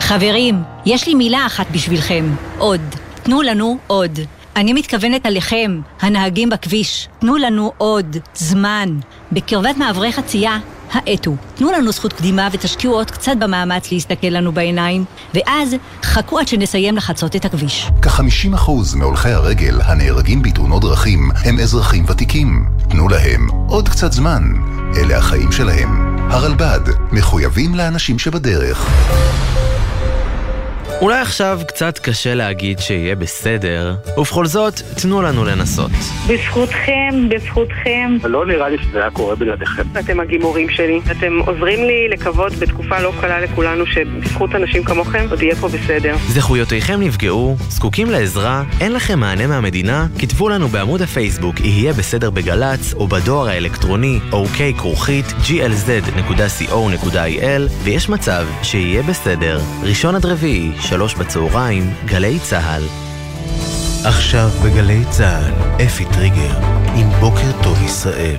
חברים, יש לי מילה אחת בשבילכם. עוד. תנו לנו עוד. אני מתכוונת עליכם, הנהגים בכביש. תנו לנו עוד זמן. בקרבת מעברי חצייה האטו. תנו לנו זכות קדימה ותשקיעו עוד קצת במאמץ להסתכל לנו בעיניים, ואז חכו עד שנסיים לחצות את הכביש. כ-50% מהולכי הרגל הנהרגים בתאונות דרכים הם אזרחים ותיקים. תנו להם עוד קצת זמן. אלה החיים שלהם. הרלב"ד, מחויבים לאנשים שבדרך. אולי עכשיו קצת קשה להגיד שיהיה בסדר, ובכל זאת, תנו לנו לנסות. בזכותכם, בזכותכם. לא נראה לי שזה היה קורה בלעדיכם. אתם הגימורים שלי. אתם עוזרים לי לקוות בתקופה לא קלה לכולנו שבזכות אנשים כמוכם עוד יהיה פה בסדר. זכויותיכם נפגעו, זקוקים לעזרה, אין לכם מענה מהמדינה? כתבו לנו בעמוד הפייסבוק יהיה בסדר בגל"צ, או בדואר האלקטרוני אוקיי כרוכית glz.co.il, ויש מצב שיהיה בסדר. ראשון עד רביעי, שלוש בצהריים, גלי צה"ל. עכשיו בגלי צה"ל, אפי טריגר, עם בוקר טוב ישראל.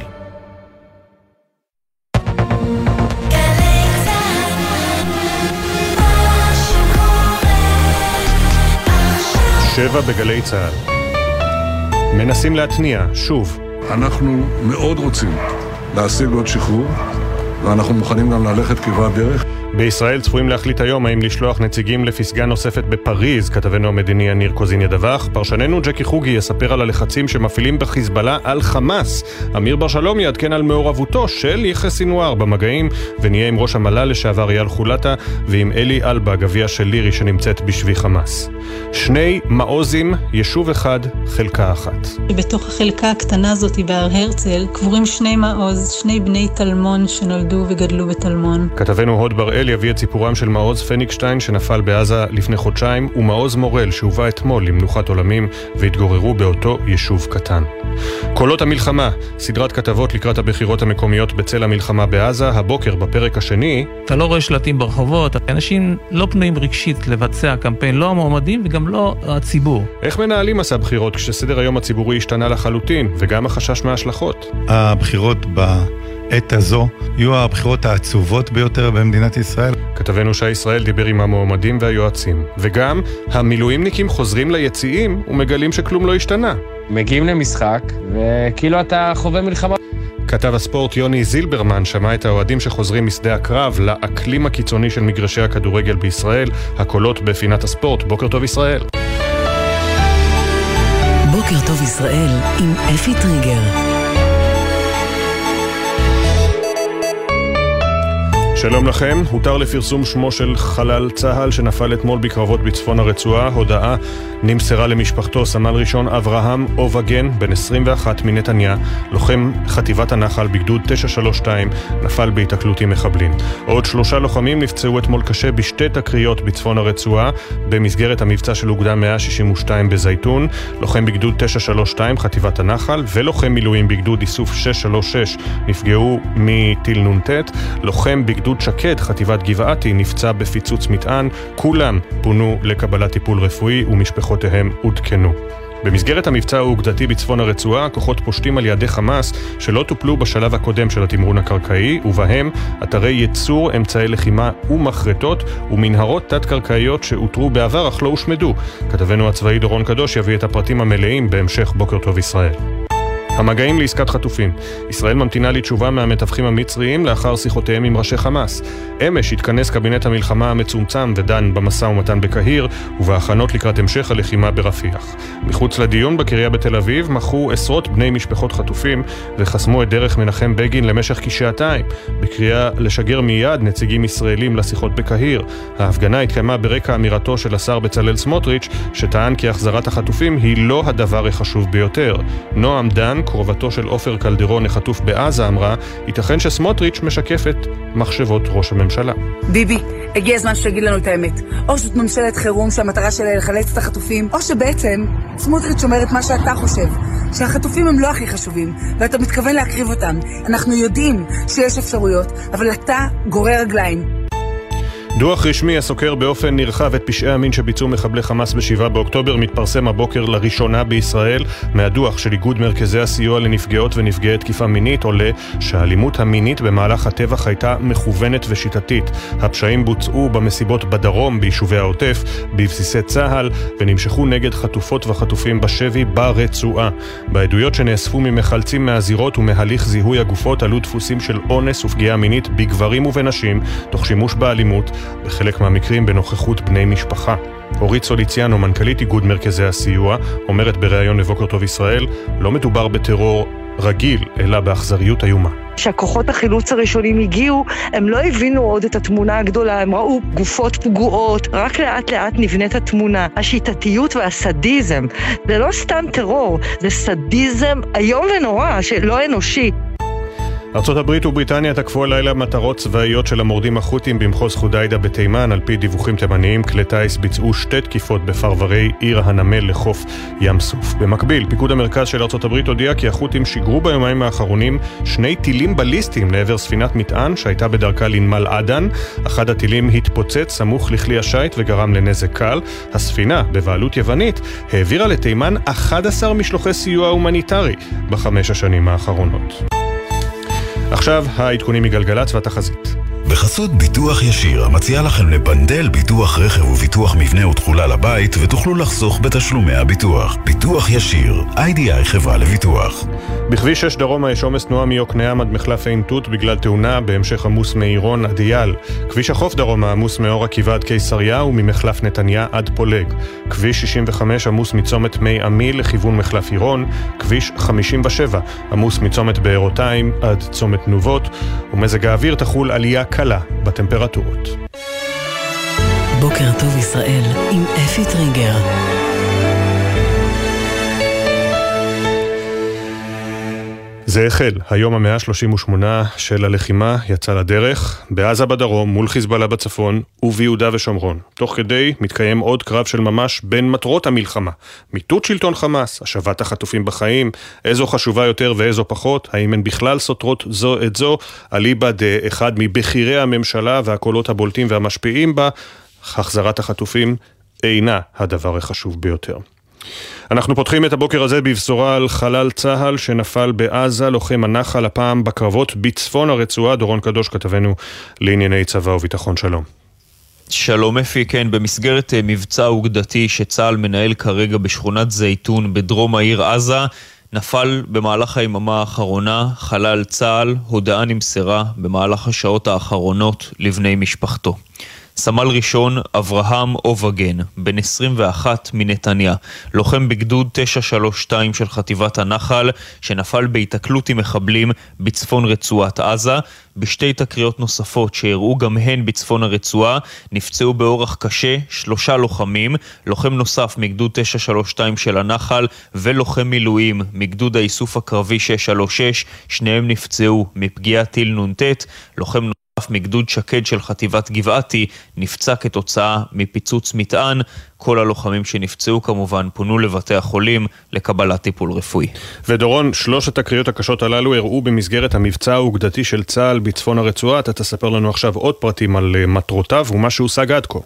שבע בגלי צה"ל. מנסים להתניע, שוב. אנחנו מאוד רוצים להשיג עוד שחרור, ואנחנו מוכנים גם ללכת כברת דרך. בישראל צפויים להחליט היום האם לשלוח נציגים לפסגה נוספת בפריז, כתבנו המדיני יניר קוזין ידווח. פרשננו ג'קי חוגי יספר על הלחצים שמפעילים בחיזבאללה על חמאס. אמיר בר שלום יעדכן על מעורבותו של יחיא סינואר במגעים, ונהיה עם ראש המל"ל לשעבר אייל חולטה, ועם אלי אלבג, אביה של לירי שנמצאת בשבי חמאס. שני מעוזים, יישוב אחד, חלקה אחת. בתוך החלקה הקטנה הזאת בהר הרצל קבורים שני מעוז, שני בני טלמון שנולדו וגדלו בטלמון. כתבנו הוד בראל יביא את סיפורם של מעוז פניקשטיין שנפל בעזה לפני חודשיים, ומעוז מורל שהובא אתמול למנוחת עולמים והתגוררו באותו יישוב קטן. קולות המלחמה, סדרת כתבות לקראת הבחירות המקומיות בצל המלחמה בעזה, הבוקר בפרק השני. אתה לא רואה שלטים ברחובות, אנשים לא פנויים רגשית לבצע קמפיין, לא המועמדים וגם לא הציבור. איך מנהלים מסע בחירות כשסדר היום הציבורי השתנה לחלוטין, וגם החשש מההשלכות? הבחירות בעת הזו יהיו הבחירות העצובות ביותר במדינת ישראל. כתבנו שי ישראל דיבר עם המועמדים והיועצים. וגם, המילואימניקים חוזרים ליציעים ומגלים שכלום לא השתנה. מגיעים למשחק, וכאילו אתה חווה מלחמה. כתב הספורט יוני זילברמן שמע את האוהדים שחוזרים משדה הקרב לאקלים הקיצוני של מגרשי הכדורגל בישראל, הקולות בפינת הספורט. בוקר טוב ישראל. בוקר טוב ישראל עם אפי טריגר. שלום לכם, הותר לפרסום שמו של חלל צה"ל שנפל אתמול בקרבות בצפון הרצועה. הודעה נמסרה למשפחתו סמל ראשון אברהם אובגן, בן 21 מנתניה, לוחם חטיבת הנחל בגדוד 932, נפל בהיתקלות עם מחבלים. עוד שלושה לוחמים נפצעו אתמול קשה בשתי תקריות בצפון הרצועה, במסגרת המבצע של אוגדה 162 בזייתון, לוחם בגדוד 932 חטיבת הנחל, ולוחם מילואים בגדוד איסוף 636 נפגעו מטיל נ"ט, לוחם בגדוד גדוד שקד, חטיבת גבעתי, נפצע בפיצוץ מטען, כולם פונו לקבלת טיפול רפואי ומשפחותיהם עודכנו. במסגרת המבצע האוגדתי בצפון הרצועה, הכוחות פושטים על יעדי חמאס שלא טופלו בשלב הקודם של התמרון הקרקעי, ובהם אתרי ייצור, אמצעי לחימה ומחרטות, ומנהרות תת-קרקעיות שאותרו בעבר אך לא הושמדו. כתבנו הצבאי דורון קדוש יביא את הפרטים המלאים בהמשך בוקר טוב ישראל. המגעים לעסקת חטופים. ישראל ממתינה לתשובה מהמתווכים המצריים לאחר שיחותיהם עם ראשי חמאס. אמש התכנס קבינט המלחמה המצומצם ודן במשא ומתן בקהיר ובהכנות לקראת המשך הלחימה ברפיח. מחוץ לדיון בקריה בתל אביב מחו עשרות בני משפחות חטופים וחסמו את דרך מנחם בגין למשך כשעתיים, בקריאה לשגר מיד נציגים ישראלים לשיחות בקהיר. ההפגנה התקיימה ברקע אמירתו של השר בצלאל סמוטריץ', שטען כי החזרת החטופים היא לא הדבר החשוב ביותר. נועם דן, קרובתו של עופר קלדרון החטוף בעזה, אמרה, ייתכן שסמוטריץ' משקף את מחשבות ראש הממשלה. ביבי, הגיע הזמן שתגיד לנו את האמת. או שזאת ממשלת חירום שהמטרה שלה לחלץ את החטופים, או שבעצם סמוטריץ' אומר את מה שאתה חושב, שהחטופים הם לא הכי חשובים, ואתה מתכוון להקריב אותם. אנחנו יודעים שיש אפשרויות, אבל אתה גורר רגליים. דוח רשמי הסוקר באופן נרחב את פשעי המין שביצעו מחבלי חמאס ב-7 באוקטובר מתפרסם הבוקר לראשונה בישראל. מהדוח של איגוד מרכזי הסיוע לנפגעות ונפגעי תקיפה מינית עולה שהאלימות המינית במהלך הטבח הייתה מכוונת ושיטתית. הפשעים בוצעו במסיבות בדרום, ביישובי העוטף, בבסיסי צה"ל, ונמשכו נגד חטופות וחטופים בשבי ברצועה. בעדויות שנאספו ממחלצים מהזירות ומהליך זיהוי הגופות עלו דפוסים של אונס ופגיעה מינית בגברים ובנשים, תוך שימוש באלימות. בחלק מהמקרים בנוכחות בני משפחה. אורית סוליציאנו, מנכ"לית איגוד מרכזי הסיוע, אומרת בריאיון לבוקר טוב ישראל, לא מדובר בטרור רגיל, אלא באכזריות איומה. כשהכוחות החילוץ הראשונים הגיעו, הם לא הבינו עוד את התמונה הגדולה, הם ראו גופות פגועות, רק לאט לאט נבנית התמונה. השיטתיות והסדיזם, זה לא סתם טרור, זה סדיזם איום ונורא, שלא אנושי. הברית ובריטניה תקפו הלילה מטרות צבאיות של המורדים החות'ים במחוז חודיידה בתימן. על פי דיווחים תימניים, כלי טיס ביצעו שתי תקיפות בפרברי עיר הנמל לחוף ים סוף. במקביל, פיקוד המרכז של הברית הודיע כי החות'ים שיגרו ביומיים האחרונים שני טילים בליסטיים לעבר ספינת מטען שהייתה בדרכה לנמל עדן. אחד הטילים התפוצץ סמוך לכלי השיט וגרם לנזק קל. הספינה, בבעלות יוונית, העבירה לתימן 11 משלוחי סיוע הומניטרי בחמש השנים האחרונות. עכשיו העדכונים מגלגלצ והתחזית. בחסות ביטוח ישיר, המציע לכם לבנדל ביטוח רכב וביטוח מבנה ותכולה לבית, ותוכלו לחסוך בתשלומי הביטוח. ביטוח ישיר, איי-די-איי חברה לביטוח. בכביש 6 דרומה יש עומס תנועה מיוקנעם עד מחלף עין תות בגלל תאונה, בהמשך עמוס מעירון עד אייל. כביש החוף דרומה עמוס מאור עקיבא עד קיסריה וממחלף נתניה עד פולג. כביש 65 עמוס מצומת מי עמי לכיוון מחלף עירון. כביש 57 עמוס מצומת בארותיים עד צומת תנובות. ומזג האוויר תחול עלייה קלה בטמפרטורות. בוקר טוב ישראל עם אפי טריגר. זה החל, היום המאה ה-38 של הלחימה יצא לדרך, בעזה בדרום, מול חיזבאללה בצפון וביהודה ושומרון. תוך כדי מתקיים עוד קרב של ממש בין מטרות המלחמה. מיטוט שלטון חמאס, השבת החטופים בחיים, איזו חשובה יותר ואיזו פחות, האם הן בכלל סותרות זו את זו, אליבא דאחד מבכירי הממשלה והקולות הבולטים והמשפיעים בה, החזרת החטופים אינה הדבר החשוב ביותר. אנחנו פותחים את הבוקר הזה בבשורה על חלל צה"ל שנפל בעזה, לוחם הנחל, הפעם בקרבות בצפון הרצועה. דורון קדוש, כתבנו לענייני צבא וביטחון שלום. שלום אפי, כן, במסגרת מבצע אוגדתי שצה"ל מנהל כרגע בשכונת זייתון בדרום העיר עזה, נפל במהלך היממה האחרונה חלל צה"ל, הודעה נמסרה במהלך השעות האחרונות לבני משפחתו. סמל ראשון אברהם אובגן, בן 21 מנתניה, לוחם בגדוד 932 של חטיבת הנחל, שנפל בהיתקלות עם מחבלים בצפון רצועת עזה. בשתי תקריות נוספות שאירעו גם הן בצפון הרצועה, נפצעו באורח קשה שלושה לוחמים, לוחם נוסף מגדוד 932 של הנחל ולוחם מילואים מגדוד האיסוף הקרבי 636, שניהם נפצעו מפגיעת טיל נ"ט, לוחם נוסף מגדוד שקד של חטיבת גבעתי נפצע כתוצאה מפיצוץ מטען. כל הלוחמים שנפצעו כמובן פונו לבתי החולים לקבלת טיפול רפואי. ודורון, שלושת הקריאות הקשות הללו אירעו במסגרת המבצע האוגדתי של צה"ל בצפון הרצועה. אתה תספר לנו עכשיו עוד פרטים על מטרותיו ומה שהושג עד כה.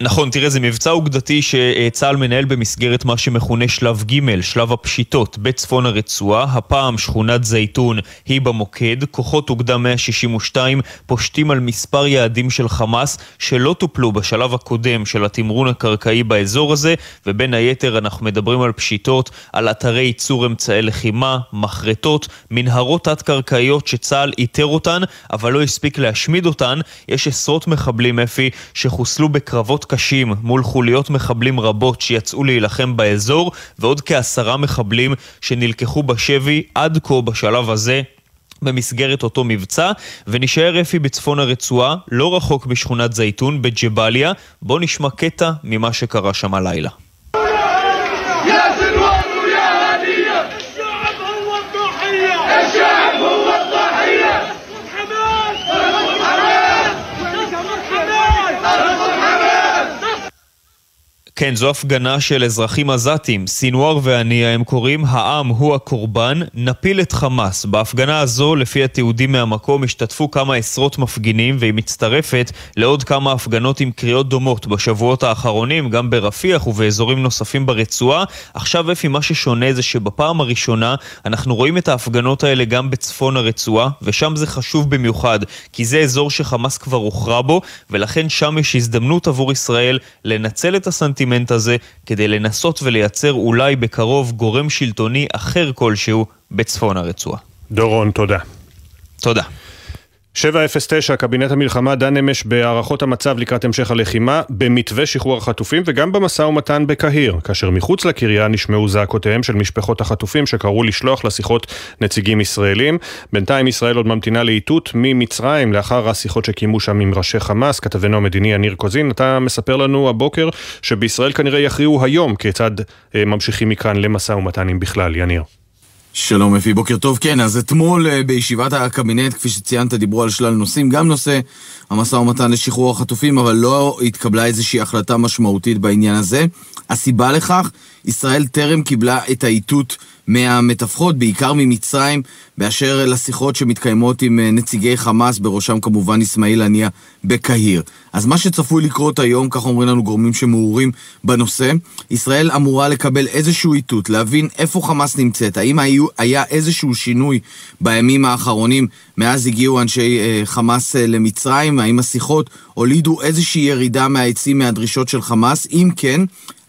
נכון, תראה, זה מבצע אוגדתי שצה"ל מנהל במסגרת מה שמכונה שלב ג', שלב הפשיטות, בצפון הרצועה. הפעם שכונת זייתון היא במוקד. כוחות אוגדה 162 פושטים על מספר יעדים של חמאס שלא טופלו בשלב הקודם של התמרון הקרקעי באזור הזה, ובין היתר אנחנו מדברים על פשיטות, על אתרי ייצור אמצעי לחימה, מחרטות, מנהרות תת-קרקעיות שצה"ל איתר אותן, אבל לא הספיק להשמיד אותן. יש עשרות מחבלים, אפי, שחוסלו בקרבות קשים מול חוליות מחבלים רבות שיצאו להילחם באזור, ועוד כעשרה מחבלים שנלקחו בשבי עד כה בשלב הזה. במסגרת אותו מבצע, ונשאר אפי בצפון הרצועה, לא רחוק משכונת זייתון, בג'באליה. בואו נשמע קטע ממה שקרה שם הלילה. כן, זו הפגנה של אזרחים עזתים, סינואר והנייה הם קוראים, העם הוא הקורבן, נפיל את חמאס. בהפגנה הזו, לפי התיעודים מהמקום, השתתפו כמה עשרות מפגינים, והיא מצטרפת לעוד כמה הפגנות עם קריאות דומות בשבועות האחרונים, גם ברפיח ובאזורים נוספים ברצועה. עכשיו, אפי, מה ששונה זה שבפעם הראשונה אנחנו רואים את ההפגנות האלה גם בצפון הרצועה, ושם זה חשוב במיוחד, כי זה אזור שחמאס כבר הוכרע בו, ולכן שם יש הזדמנות עבור ישראל לנצל את הסנטימנט הסנטימנט הזה כדי לנסות ולייצר אולי בקרוב גורם שלטוני אחר כלשהו בצפון הרצועה. דורון, תודה. תודה. 709, קבינט המלחמה דן אמש בהערכות המצב לקראת המשך הלחימה, במתווה שחרור החטופים וגם במשא ומתן בקהיר, כאשר מחוץ לקריה נשמעו זעקותיהם של משפחות החטופים שקראו לשלוח לשיחות נציגים ישראלים. בינתיים ישראל עוד ממתינה לאיתות ממצרים לאחר השיחות שקיימו שם עם ראשי חמאס. כתבנו המדיני יניר קוזין, אתה מספר לנו הבוקר שבישראל כנראה יכריעו היום כיצד אה, ממשיכים מכאן למשא ומתן אם בכלל, יניר. שלום אפי, בוקר טוב. כן, אז אתמול אה, בישיבת הקבינט, כפי שציינת, דיברו על שלל נושאים, גם נושא המשא ומתן לשחרור החטופים, אבל לא התקבלה איזושהי החלטה משמעותית בעניין הזה. הסיבה לכך, ישראל טרם קיבלה את האיתות מהמתווכות, בעיקר ממצרים, באשר לשיחות שמתקיימות עם אה, נציגי חמאס, בראשם כמובן אסמאעיל הנייה בקהיר. אז מה שצפוי לקרות היום, כך אומרים לנו גורמים שמעורים בנושא, ישראל אמורה לקבל איזשהו איתות, להבין איפה חמאס נמצאת, האם היו, היה איזשהו שינוי בימים האחרונים מאז הגיעו אנשי אה, חמאס אה, למצרים, האם השיחות הולידו איזושהי ירידה מהעצים מהדרישות של חמאס, אם כן,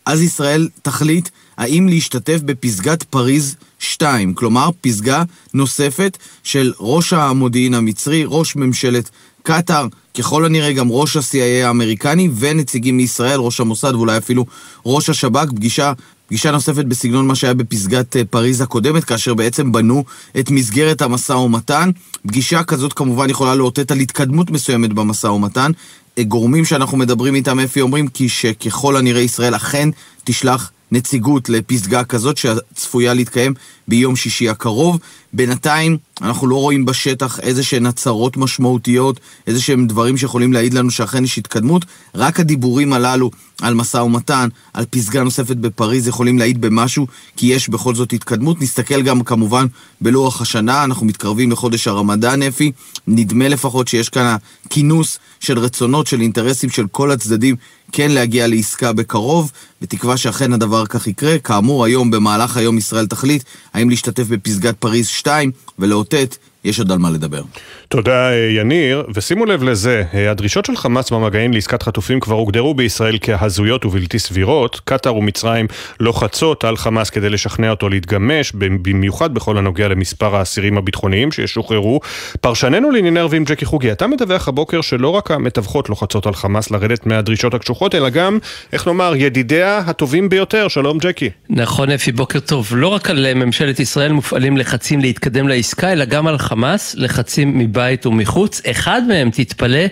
אז ישראל תחליט האם להשתתף בפסגת פריז 2, כלומר פסגה נוספת של ראש המודיעין המצרי, ראש ממשלת קטאר, ככל הנראה גם ראש ה-CIA האמריקני ונציגים מישראל, ראש המוסד ואולי אפילו ראש השב"כ, פגישה פגישה נוספת בסגנון מה שהיה בפסגת אה, פריז הקודמת, כאשר בעצם בנו את מסגרת המשא ומתן. פגישה כזאת כמובן יכולה לאותת על התקדמות מסוימת במשא ומתן. גורמים שאנחנו מדברים איתם, אפי, אומרים כי שככל הנראה ישראל אכן תשלח נציגות לפסגה כזאת שצפויה להתקיים ביום שישי הקרוב. בינתיים אנחנו לא רואים בשטח איזה שהן הצהרות משמעותיות, איזה שהם דברים שיכולים להעיד לנו שאכן יש התקדמות. רק הדיבורים הללו על משא ומתן, על פסגה נוספת בפריז, יכולים להעיד במשהו, כי יש בכל זאת התקדמות. נסתכל גם כמובן בלוח השנה, אנחנו מתקרבים לחודש הרמדאן, אפי. נדמה לפחות שיש כאן הכינוס של רצונות, של אינטרסים של כל הצדדים כן להגיע לעסקה בקרוב, בתקווה שאכן הדבר כך יקרה. כאמור, היום, במהלך היום ישראל תחליט האם להשתתף בפסגת פריז 2 ולאותת יש עוד על מה לדבר. תודה יניר, ושימו לב לזה, הדרישות של חמאס במגעים לעסקת חטופים כבר הוגדרו בישראל כהזויות ובלתי סבירות. קטאר ומצרים לוחצות על חמאס כדי לשכנע אותו להתגמש, במיוחד בכל הנוגע למספר האסירים הביטחוניים שישוחררו. פרשננו לענייני ערבים ג'קי חוגי, אתה מדווח הבוקר שלא רק המתווכות לוחצות על חמאס לרדת מהדרישות הקשוחות, אלא גם, איך נאמר, ידידיה הטובים ביותר. שלום ג'קי. נכון אפי, בוקר טוב. לא רק על ממשלת ישראל מופעלים לחצים להתקדם לעסקה, אלא גם על חמאס, לחצים מבית ומחוץ. אחד מהם, תתפלא,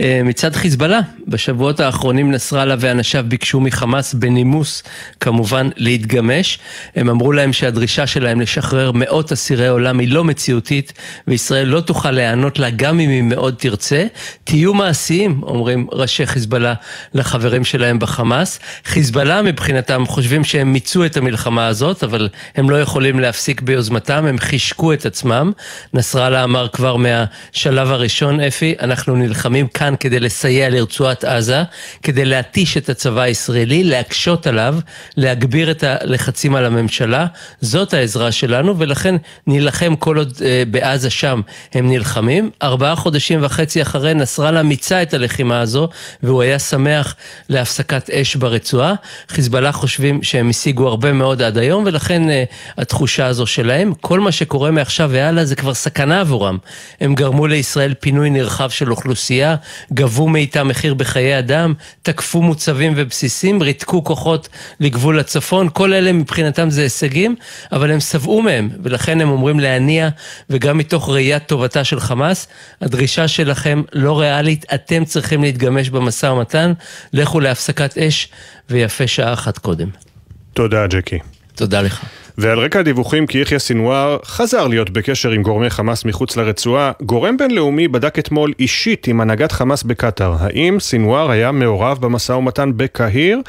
אה, מצד חיזבאללה. בשבועות האחרונים נסראללה ואנשיו ביקשו מחמאס בנימוס, כמובן, להתגמש. הם אמרו להם שהדרישה שלהם לשחרר מאות אסירי עולם היא לא מציאותית, וישראל לא תוכל להיענות לה גם אם היא מאוד תרצה. תהיו מעשיים, אומרים ראשי חיזבאללה לחברים שלהם בחמאס. חיזבאללה מבחינתם חושבים שהם מיצו את המלחמה הזאת, אבל הם לא יכולים להפסיק ביוזמתם, הם חישקו את עצמם. נסראללה אמר כבר מהשלב הראשון, אפי, אנחנו נלחמים כאן כדי לסייע לרצועת ברצועת עזה, כדי להתיש את הצבא הישראלי, להקשות עליו, להגביר את הלחצים על הממשלה. זאת העזרה שלנו, ולכן נילחם כל עוד אה, בעזה שם הם נלחמים. ארבעה חודשים וחצי אחרי נסראללה מיצה את הלחימה הזו, והוא היה שמח להפסקת אש ברצועה. חיזבאללה חושבים שהם השיגו הרבה מאוד עד היום, ולכן אה, התחושה הזו שלהם. כל מה שקורה מעכשיו והלאה זה כבר סכנה עבורם. הם גרמו לישראל פינוי נרחב של אוכלוסייה, גבו מאיתם מחיר בחיי אדם, תקפו מוצבים ובסיסים, ריתקו כוחות לגבול הצפון, כל אלה מבחינתם זה הישגים, אבל הם שבעו מהם, ולכן הם אומרים להניע, וגם מתוך ראיית טובתה של חמאס, הדרישה שלכם לא ריאלית, אתם צריכים להתגמש במשא ומתן, לכו להפסקת אש, ויפה שעה אחת קודם. תודה, ג'קי. תודה לך. ועל רקע הדיווחים כי יחיא סינואר חזר להיות בקשר עם גורמי חמאס מחוץ לרצועה, גורם בינלאומי בדק אתמול אישית עם הנהגת חמאס בקטאר. האם סינואר היה מעורב במשא ומתן בקהיר?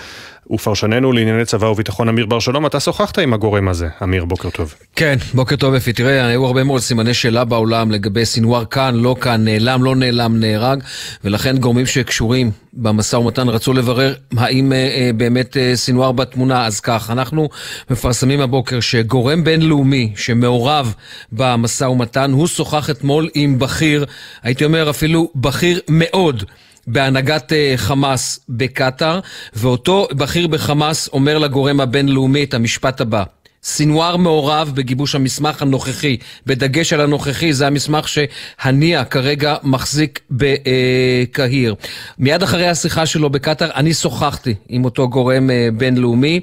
ופרשננו לענייני צבא וביטחון אמיר בר שלום, אתה שוחחת עם הגורם הזה. אמיר, בוקר טוב. כן, בוקר טוב אפי. תראה, היו הרבה מאוד סימני שאלה בעולם לגבי סינואר כאן, לא כאן, נעלם, לא נעלם, נהרג, ולכן גורמים שקשורים במשא ומתן רצו לברר האם אה, אה, באמת אה, סינואר בתמונה. אז כך, אנחנו מפרסמים הבוקר שגורם בינלאומי שמעורב במשא ומתן, הוא שוחח אתמול עם בכיר, הייתי אומר אפילו בכיר מאוד. בהנהגת חמאס בקטאר, ואותו בכיר בחמאס אומר לגורם הבינלאומי את המשפט הבא: סינואר מעורב בגיבוש המסמך הנוכחי, בדגש על הנוכחי, זה המסמך שהנייה כרגע מחזיק בקהיר. מיד אחרי השיחה שלו בקטאר, אני שוחחתי עם אותו גורם בינלאומי,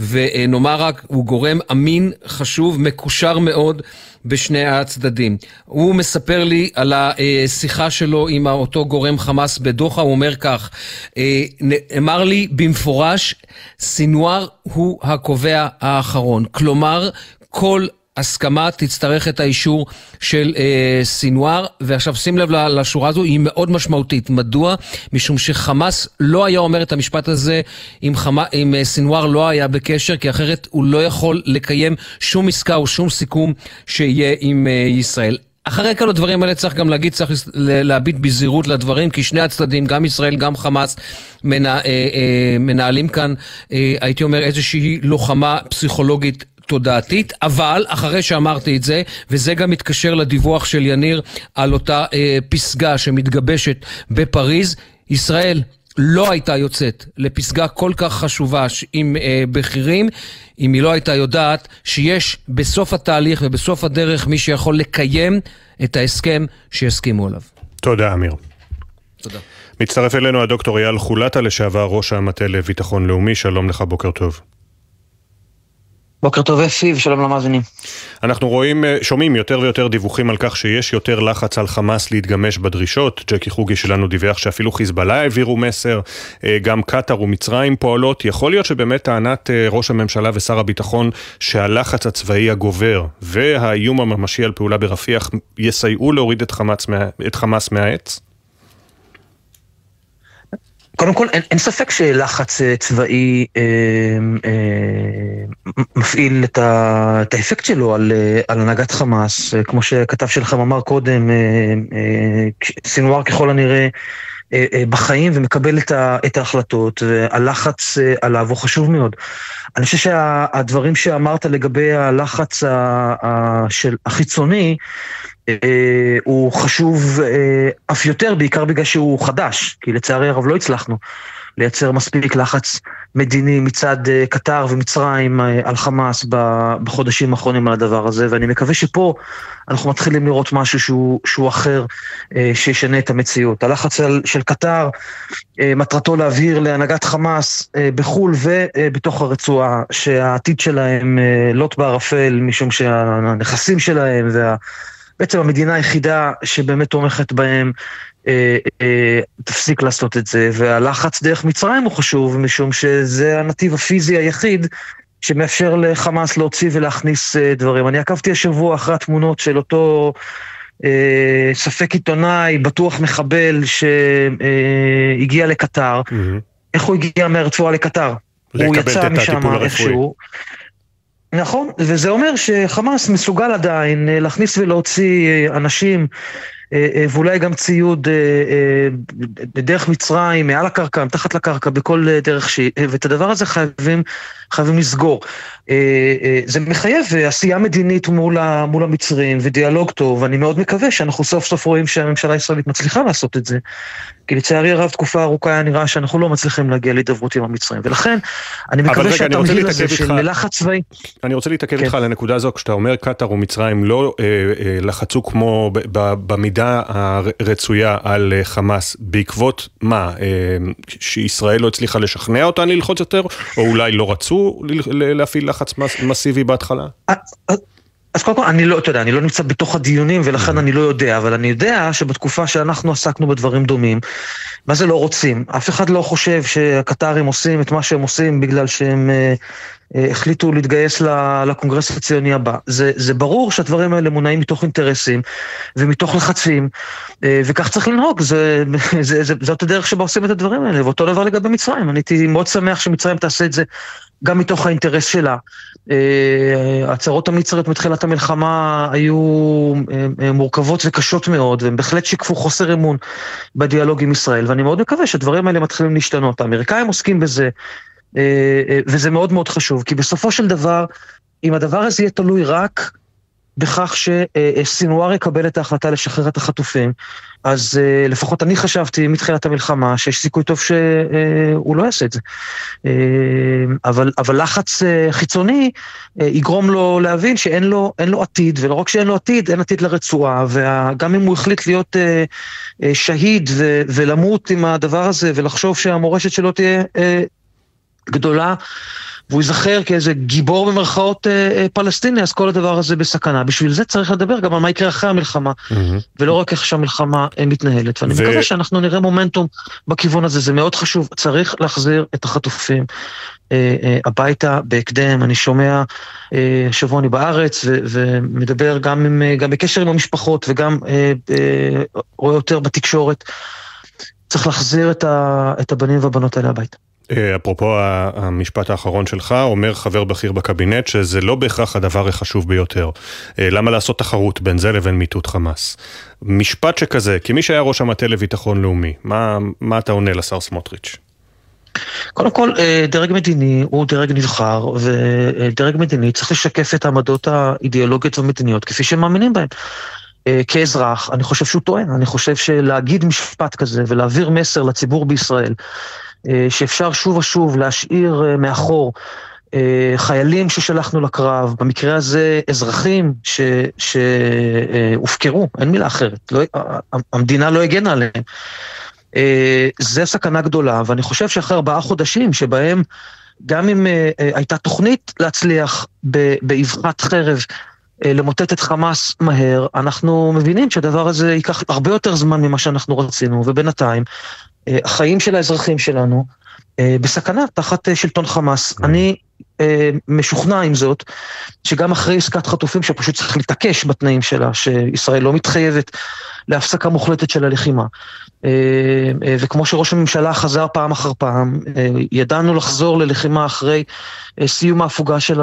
ונאמר רק, הוא גורם אמין, חשוב, מקושר מאוד. בשני הצדדים. הוא מספר לי על השיחה שלו עם אותו גורם חמאס בדוחה, הוא אומר כך, אמר לי במפורש, סינואר הוא הקובע האחרון. כלומר, כל הסכמה תצטרך את האישור של אה, סינואר, ועכשיו שים לב לשורה הזו, היא מאוד משמעותית. מדוע? משום שחמאס לא היה אומר את המשפט הזה אם, חמה, אם אה, סינואר לא היה בקשר, כי אחרת הוא לא יכול לקיים שום עסקה או שום סיכום שיהיה עם אה, ישראל. אחרי כל הדברים האלה צריך גם להגיד, צריך להביט בזהירות לדברים, כי שני הצדדים, גם ישראל, גם חמאס, מנע, אה, אה, מנהלים כאן, אה, הייתי אומר, איזושהי לוחמה פסיכולוגית תודעתית, אבל אחרי שאמרתי את זה, וזה גם מתקשר לדיווח של יניר על אותה אה, פסגה שמתגבשת בפריז, ישראל לא הייתה יוצאת לפסגה כל כך חשובה עם אה, בכירים, אם היא לא הייתה יודעת שיש בסוף התהליך ובסוף הדרך מי שיכול לקיים את ההסכם שיסכימו עליו. תודה, אמיר. תודה. מצטרף אלינו הדוקטור אייל חולטה, לשעבר ראש המטה לביטחון לאומי, שלום לך, בוקר טוב. בוקר טוב אפי ושלום למאזינים. אנחנו רואים, שומעים יותר ויותר דיווחים על כך שיש יותר לחץ על חמאס להתגמש בדרישות. ג'קי חוגי שלנו דיווח שאפילו חיזבאללה העבירו מסר, גם קטאר ומצרים פועלות. יכול להיות שבאמת טענת ראש הממשלה ושר הביטחון שהלחץ הצבאי הגובר והאיום הממשי על פעולה ברפיח יסייעו להוריד את חמאס, את חמאס מהעץ? קודם כל, אין, אין ספק שלחץ צבאי אה, אה, מפעיל את, ה, את האפקט שלו על, על הנהגת חמאס. כמו שכתב שלכם אמר קודם, אה, אה, סינואר ככל הנראה אה, אה, בחיים ומקבל את, ה, את ההחלטות, והלחץ אה, עליו הוא חשוב מאוד. אני חושב שהדברים שאמרת לגבי הלחץ ה, ה, של, החיצוני, אה, הוא חשוב אה, אף יותר, בעיקר בגלל שהוא חדש, כי לצערי הרב לא הצלחנו לייצר מספיק לחץ מדיני מצד אה, קטר ומצרים על חמאס בחודשים האחרונים על הדבר הזה, ואני מקווה שפה אנחנו מתחילים לראות משהו שהוא, שהוא אחר, שישנה את המציאות. הלחץ של קטר, מטרתו להבהיר להנהגת חמאס בחו"ל ובתוך הרצועה, שהעתיד שלהם לוט בערפל, משום שהנכסים שלהם וה... בעצם המדינה היחידה שבאמת תומכת בהם אה, אה, תפסיק לעשות את זה, והלחץ דרך מצרים הוא חשוב, משום שזה הנתיב הפיזי היחיד שמאפשר לחמאס להוציא ולהכניס אה, דברים. אני עקבתי השבוע אחרי התמונות של אותו אה, ספק עיתונאי, בטוח מחבל, שהגיע לקטר. Mm-hmm. איך הוא הגיע מהרצועה לקטר? הוא יצא משם איכשהו. נכון, וזה אומר שחמאס מסוגל עדיין אה, להכניס ולהוציא אה, אנשים ואולי גם ציוד בדרך מצרים, מעל הקרקע, מתחת לקרקע, בכל דרך שהיא, ואת הדבר הזה חייבים, חייבים לסגור. זה מחייב עשייה מדינית מול, מול המצרים ודיאלוג טוב, ואני מאוד מקווה שאנחנו סוף סוף רואים שהממשלה הישראלית מצליחה לעשות את זה. כי לצערי הרב, תקופה ארוכה היה נראה שאנחנו לא מצליחים להגיע להידברות עם המצרים. ולכן, אני מקווה שהתמהיל הזה של לחץ צבאי... אני רוצה להתעכב איתך על הנקודה הזו, כשאתה אומר קטאר ומצרים לא אה, אה, לחצו כמו במידה הרצויה על אה, חמאס, בעקבות מה? שישראל לא הצליחה לשכנע אותן ללחוץ יותר, או אולי לא רצו להפעיל לחץ מסיבי בהתחלה? אז קודם כל, אני לא, אתה יודע, אני לא נמצא בתוך הדיונים ולכן אני לא יודע, אבל אני יודע שבתקופה שאנחנו עסקנו בדברים דומים, מה זה לא רוצים? אף אחד לא חושב שהקטרים עושים את מה שהם עושים בגלל שהם אה, החליטו להתגייס לקונגרס הציוני הבא. זה, זה ברור שהדברים האלה מונעים מתוך אינטרסים ומתוך לחצים, אה, וכך צריך לנהוג, זה, זה, זה, זאת הדרך שבה עושים את הדברים האלה, ואותו דבר לגבי מצרים. אני הייתי מאוד שמח שמצרים תעשה את זה גם מתוך האינטרס שלה. אה, הצהרות המצריות מתחילת המלחמה היו אה, אה, מורכבות וקשות מאוד, והם בהחלט שיקפו חוסר אמון בדיאלוג עם ישראל, ואני מאוד מקווה שהדברים האלה מתחילים להשתנות. האמריקאים עוסקים בזה, וזה מאוד מאוד חשוב, כי בסופו של דבר, אם הדבר הזה יהיה תלוי רק בכך שסינואר יקבל את ההחלטה לשחרר את החטופים, אז uh, לפחות אני חשבתי מתחילת המלחמה שיש סיכוי טוב שהוא לא יעשה את זה. אבל, אבל לחץ חיצוני יגרום לו להבין שאין לו, לו עתיד, ולא רק שאין לו עתיד, אין עתיד לרצועה, וגם אם הוא החליט להיות שהיד ולמות עם הדבר הזה ולחשוב שהמורשת שלו תהיה גדולה, והוא ייזכר כאיזה גיבור במרכאות אה, אה, פלסטיני, אז כל הדבר הזה בסכנה. בשביל זה צריך לדבר גם על מה יקרה אחרי המלחמה, mm-hmm. ולא רק איך שהמלחמה אה, מתנהלת. ואני ו... מקווה שאנחנו נראה מומנטום בכיוון הזה, זה מאוד חשוב. צריך להחזיר את החטופים אה, אה, הביתה בהקדם. אני שומע, אה, שבוע אני בארץ, ו- ומדבר גם, עם, גם בקשר עם המשפחות, וגם אה, אה, רואה יותר בתקשורת. צריך להחזיר את, ה- את הבנים והבנות האלה הביתה. אה, אפרופו המשפט האחרון שלך, אומר חבר בכיר בקבינט שזה לא בהכרח הדבר החשוב ביותר. אה, למה לעשות תחרות בין זה לבין מיטוט חמאס? משפט שכזה, כמי שהיה ראש המטה לביטחון לאומי, מה, מה אתה עונה לשר סמוטריץ'? קודם כל, אה, דרג מדיני הוא דרג נבחר, ודרג מדיני צריך לשקף את העמדות האידיאולוגיות והמדיניות כפי שהם מאמינים בהן. כאזרח, אני חושב שהוא טוען, אני חושב שלהגיד משפט כזה ולהעביר מסר לציבור בישראל שאפשר שוב ושוב להשאיר אה, מאחור אה, חיילים ששלחנו לקרב, במקרה הזה אזרחים שהופקרו, אין מילה אחרת, לא, המדינה לא הגנה עליהם. זה סכנה גדולה, ואני חושב שאחרי ארבעה חודשים שבהם גם אם הייתה תוכנית להצליח באבחת חרב למוטט את חמאס מהר, אנחנו מבינים שהדבר הזה ייקח הרבה יותר זמן ממה שאנחנו רצינו, ובינתיים אה, החיים של האזרחים שלנו אה, בסכנה תחת אה, שלטון חמאס. אני משוכנע עם זאת, שגם אחרי עסקת חטופים שפשוט צריך להתעקש בתנאים שלה, שישראל לא מתחייבת להפסקה מוחלטת של הלחימה. וכמו שראש הממשלה חזר פעם אחר פעם, ידענו לחזור ללחימה אחרי סיום ההפוגה של,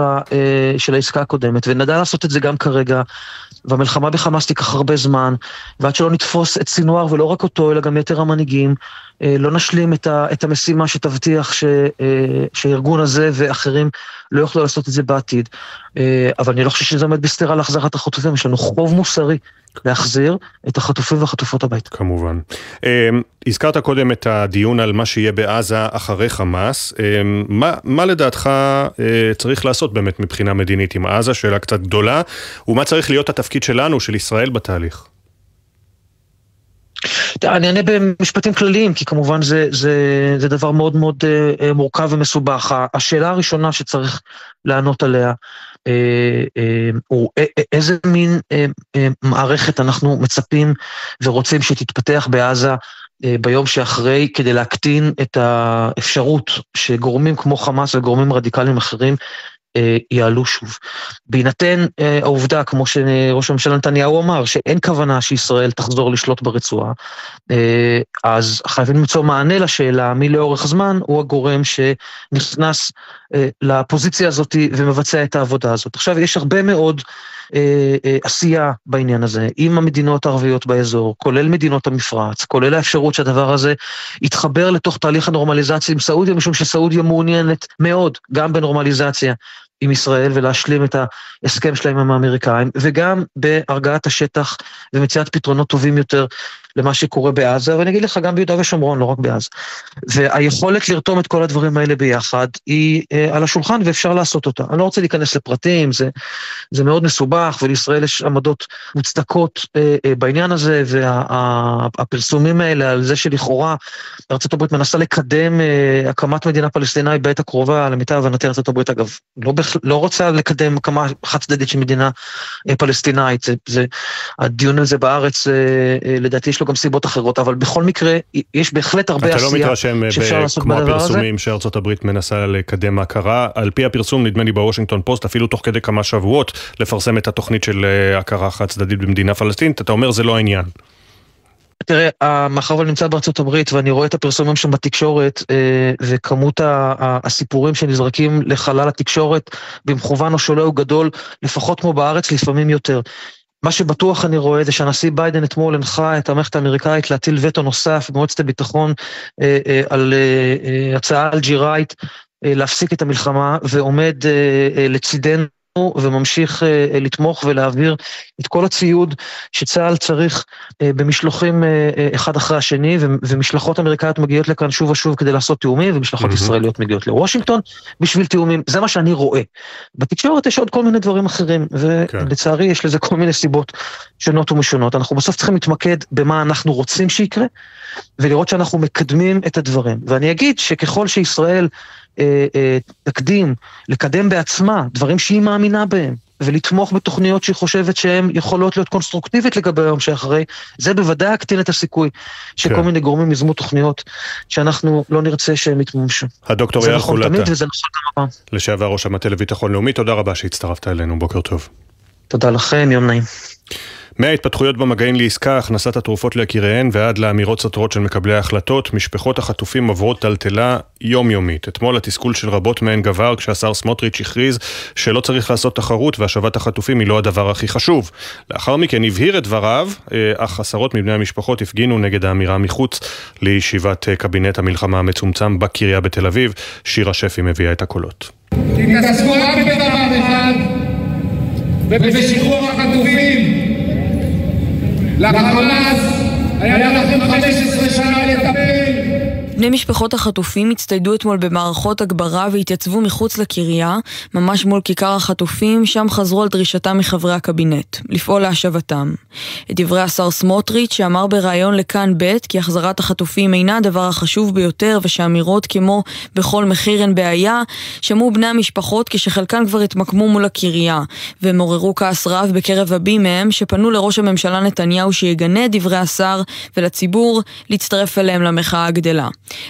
של העסקה הקודמת, ונדע לעשות את זה גם כרגע. והמלחמה בחמאס תיקח הרבה זמן, ועד שלא נתפוס את סינואר, ולא רק אותו, אלא גם יתר המנהיגים, אה, לא נשלים את, המשימה שתבטיח ש, אה, שהארגון הזה ואחרים לא יוכלו לעשות את זה בעתיד. אה, אבל אני לא חושב שזה עומד בסתירה להחזרת החטופים, יש לנו חוב מוסרי להחזיר את החטופים והחטופות הביתה. כמובן. הזכרת קודם את הדיון על מה שיהיה בעזה אחרי חמאס. מה, מה לדעתך צריך לעשות באמת מבחינה מדינית עם עזה? שאלה קצת גדולה. ומה צריך להיות התפקיד שלנו, של ישראל בתהליך? אני אענה במשפטים כלליים, כי כמובן זה, זה, זה דבר מאוד מאוד uh, מורכב ומסובך. השאלה הראשונה שצריך לענות עליה uh, הוא איזה מין מערכת אנחנו מצפים ורוצים שתתפתח בעזה ביום שאחרי, כדי להקטין את האפשרות שגורמים כמו חמאס וגורמים רדיקליים אחרים אה, יעלו שוב. בהינתן אה, העובדה, כמו שראש הממשלה נתניהו אמר, שאין כוונה שישראל תחזור לשלוט ברצועה, אה, אז חייבים למצוא מענה לשאלה מי לאורך זמן הוא הגורם שנכנס לפוזיציה הזאת ומבצע את העבודה הזאת. עכשיו, יש הרבה מאוד אה, אה, עשייה בעניין הזה, עם המדינות הערביות באזור, כולל מדינות המפרץ, כולל האפשרות שהדבר הזה יתחבר לתוך תהליך הנורמליזציה עם סעודיה, משום שסעודיה מעוניינת מאוד גם בנורמליזציה עם ישראל ולהשלים את ההסכם שלהם עם האמריקאים, וגם בהרגעת השטח ומציאת פתרונות טובים יותר למה שקורה בעזה, ואני אגיד לך גם ביהודה ושומרון, לא רק בעזה. והיכולת לרתום את כל הדברים האלה ביחד היא אה, על השולחן ואפשר לעשות אותה. אני לא רוצה להיכנס לפרטים, זה, זה מאוד מסובך, ולישראל יש עמדות מוצדקות אה, אה, בעניין הזה, והפרסומים וה, האלה על זה שלכאורה ארה"ב מנסה לקדם אה, הקמת מדינה פלסטינאית בעת הקרובה, למיטב הבנתי ארה"ב אגב, לא, בכ... לא רוצה לקדם הקמה חד צדדית של מדינה אה, פלסטינאית, זה, זה, הדיון על זה בארץ אה, אה, לדעתי יש לו גם סיבות אחרות, אבל בכל מקרה, יש בהחלט הרבה לא עשייה שאפשר לעשות בדבר הזה. אתה לא מתרשם כמו הפרסומים שארצות הברית מנסה לקדם הכרה. על פי הפרסום, נדמה לי בוושינגטון פוסט, אפילו תוך כדי כמה שבועות, לפרסם את התוכנית של אה, הכרה חד צדדית במדינה פלסטינית, אתה אומר זה לא העניין. תראה, מאחר ואני נמצא בארצות הברית ואני רואה את הפרסומים שם בתקשורת אה, וכמות הסיפורים שנזרקים לחלל התקשורת במכוון או שולה הוא גדול, לפחות כמו בארץ, לפעמים יותר. מה שבטוח אני רואה זה שהנשיא ביידן אתמול הנחה את המערכת האמריקאית להטיל וטו נוסף במועצת הביטחון אה, אה, על אה, הצעה אלג'יראית להפסיק את המלחמה ועומד לצידנו. וממשיך uh, לתמוך ולהעביר את כל הציוד שצה"ל צריך uh, במשלוחים uh, אחד אחרי השני, ומשלחות אמריקאיות מגיעות לכאן שוב ושוב כדי לעשות תיאומים, ומשלחות mm-hmm. ישראליות מגיעות לוושינגטון בשביל תיאומים, זה מה שאני רואה. בתקשורת יש עוד כל מיני דברים אחרים, ולצערי יש לזה כל מיני סיבות שונות ומשונות. אנחנו בסוף צריכים להתמקד במה אנחנו רוצים שיקרה, ולראות שאנחנו מקדמים את הדברים. ואני אגיד שככל שישראל אה, אה, תקדים, לקדם בעצמה דברים שהיא מאמינה בהם, ולתמוך בתוכניות שהיא חושבת שהן יכולות להיות קונסטרוקטיבית לגבי היום שאחרי, זה בוודאי יקטין את הסיכוי שכל כן. מיני גורמים יזמו תוכניות שאנחנו לא נרצה שהן יתממשו. הדוקטור יאיר חולטה, נכון וזה נכון גם הפעם. לשעבר ראש המטה לביטחון לאומי, תודה רבה שהצטרפת אלינו, בוקר טוב. תודה לכם, יום נעים. מההתפתחויות במגעים לעסקה, הכנסת התרופות ליקיריהן ועד לאמירות סותרות של מקבלי ההחלטות, משפחות החטופים עוברות טלטלה יומיומית. אתמול התסכול של רבות מהן גבר כשהשר סמוטריץ' הכריז שלא צריך לעשות תחרות והשבת החטופים היא לא הדבר הכי חשוב. לאחר מכן הבהיר את דבריו, אה, אך עשרות מבני המשפחות הפגינו נגד האמירה מחוץ לישיבת אה, קבינט המלחמה המצומצם בקריה בתל אביב. שירה שפי מביאה את הקולות. תתעסקו רק בדבר אחד ובשחרור החטופים לחמאס היה לכם 15 שנה לטפל בני משפחות החטופים הצטיידו אתמול במערכות הגברה והתייצבו מחוץ לקריה, ממש מול כיכר החטופים, שם חזרו על דרישתם מחברי הקבינט, לפעול להשבתם. את דברי השר סמוטריץ', שאמר בריאיון לכאן ב' כי החזרת החטופים אינה הדבר החשוב ביותר ושאמירות כמו בכל מחיר אין בעיה, שמעו בני המשפחות כשחלקן כבר התמקמו מול הקריה, והם עוררו כעס רב בקרב רבים מהם שפנו לראש הממשלה נתניהו שיגנה את דברי השר ולציבור להצטרף אליהם למחאה הגדלה.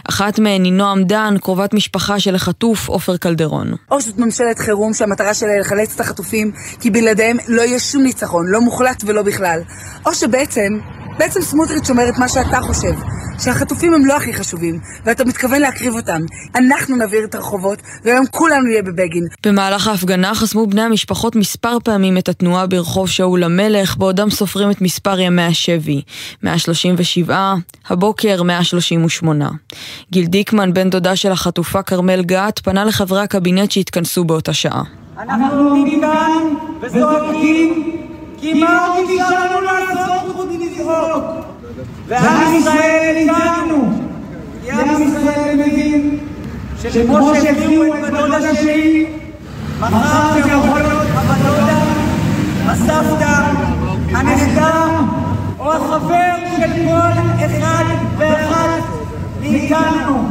אחת מהן היא נועם דן, קרובת משפחה של החטוף עופר קלדרון. או זאת ממשלת חירום שהמטרה שלה לחלץ את החטופים, כי בלעדיהם לא יהיה שום ניצחון, לא מוחלט ולא בכלל. או שבעצם, בעצם סמוטריץ' אומר את מה שאתה חושב, שהחטופים הם לא הכי חשובים, ואתה מתכוון להקריב אותם. אנחנו נבעיר את הרחובות, והיום כולנו נהיה בבגין. במהלך ההפגנה חסמו בני המשפחות מספר פעמים את התנועה ברחוב שאול המלך, בעודם סופרים את מספר ימי השבי. 137, הבוקר 138. גיל דיקמן, בן דודה של החטופה כרמל גת, פנה לחברי הקבינט שהתכנסו באותה שעה. אנחנו עומדים כאן וזועקים כי מה עוד נשאר לנו לעשות חוץ מלזעוק? ועם ישראל איתנו! כי עם ישראל מבין שכמו שהביאו את בדודה שלי, מחר זה יכול להיות הבדודה, הסבתא, הנכדה או החבר של כל אחד ואחת מאיתנו.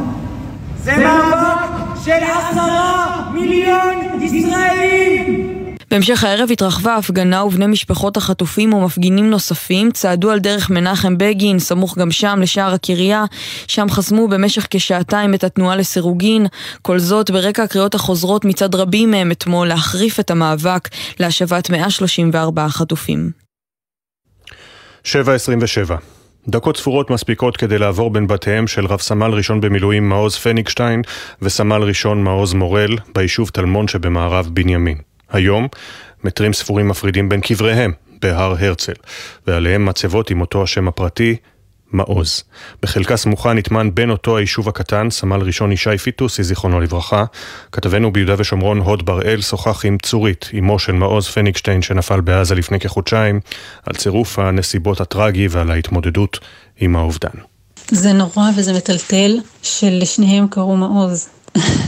זה מאבק של עשרה מיליון ישראלים! בהמשך הערב התרחבה ההפגנה ובני משפחות החטופים ומפגינים נוספים צעדו על דרך מנחם בגין, סמוך גם שם לשער הקריה, שם חסמו במשך כשעתיים את התנועה לסירוגין, כל זאת ברקע הקריאות החוזרות מצד רבים מהם אתמול להחריף את המאבק להשבת 134 חטופים. 7.27 דקות ספורות מספיקות כדי לעבור בין בתיהם של רב סמל ראשון במילואים מעוז פניגשטיין וסמל ראשון מעוז מורל ביישוב טלמון שבמערב בנימין. היום, מטרים ספורים מפרידים בין קבריהם בהר הרצל, ועליהם מצבות עם אותו השם הפרטי, מעוז. בחלקה סמוכה נטמן בין אותו היישוב הקטן, סמל ראשון ישי פיטוסי, זיכרונו לברכה. כתבנו ביהודה ושומרון, הוד בראל, שוחח עם צורית, אמו של מעוז פניגשטיין שנפל בעזה לפני כחודשיים, על צירוף הנסיבות הטרגי ועל ההתמודדות עם האובדן. זה נורא וזה מטלטל שלשניהם קראו מעוז.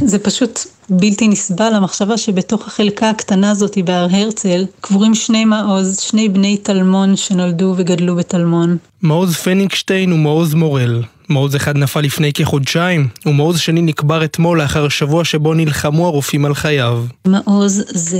זה פשוט בלתי נסבל המחשבה שבתוך החלקה הקטנה הזאת בהר הרצל קבורים שני מעוז, שני בני טלמון שנולדו וגדלו בטלמון. מעוז פניגשטיין ומעוז מורל. מעוז אחד נפל לפני כחודשיים, ומעוז שני נקבר אתמול לאחר שבוע שבו נלחמו הרופאים על חייו. מעוז זה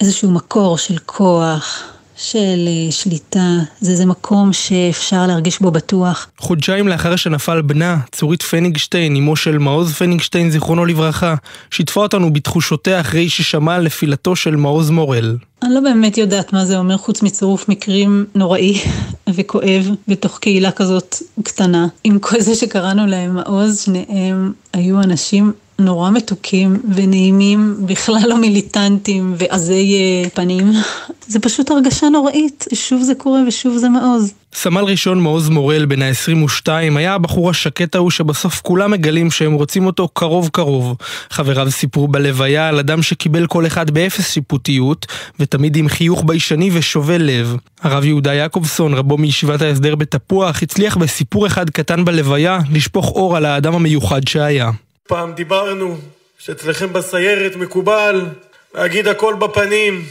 איזשהו מקור של כוח, של אה, שליטה, זה איזה מקום שאפשר להרגיש בו בטוח. חודשיים לאחר שנפל בנה, צורית פניגשטיין, אמו של מעוז פניגשטיין, זיכרונו לברכה, שיתפה אותנו בתחושותיה אחרי ששמע על נפילתו של מעוז מורל. אני לא באמת יודעת מה זה אומר חוץ מצירוף מקרים נוראי וכואב בתוך קהילה כזאת קטנה. עם כל זה שקראנו להם מעוז, שניהם היו אנשים נורא מתוקים ונעימים, בכלל לא מיליטנטים ועזי אה, פנים. זה פשוט הרגשה נוראית, שוב זה קורה ושוב זה מעוז. סמל ראשון מעוז מורל, בן ה-22, היה הבחור השקט ההוא שבסוף כולם מגלים שהם רוצים אותו קרוב קרוב. חבריו סיפרו בלוויה על אדם שקיבל כל אחד באפס שיפוטיות, ותמיד עם חיוך ביישני ושובל לב. הרב יהודה יעקובסון, רבו מישיבת ההסדר בתפוח, הצליח בסיפור אחד קטן בלוויה לשפוך אור על האדם המיוחד שהיה. פעם דיברנו שאצלכם בסיירת מקובל להגיד הכל בפנים,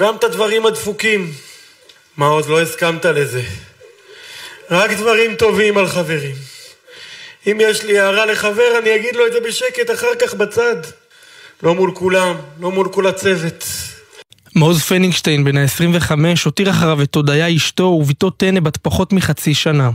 גם את הדברים הדפוקים. מה עוד לא הסכמת לזה? רק דברים טובים על חברים. אם יש לי הערה לחבר, אני אגיד לו את זה בשקט אחר כך בצד. לא מול כולם, לא מול כל הצוות. מעוז פניגשטיין, בן ה-25, הותיר אחריו את הודיה אשתו וביתו טנא בת פחות מחצי שנה.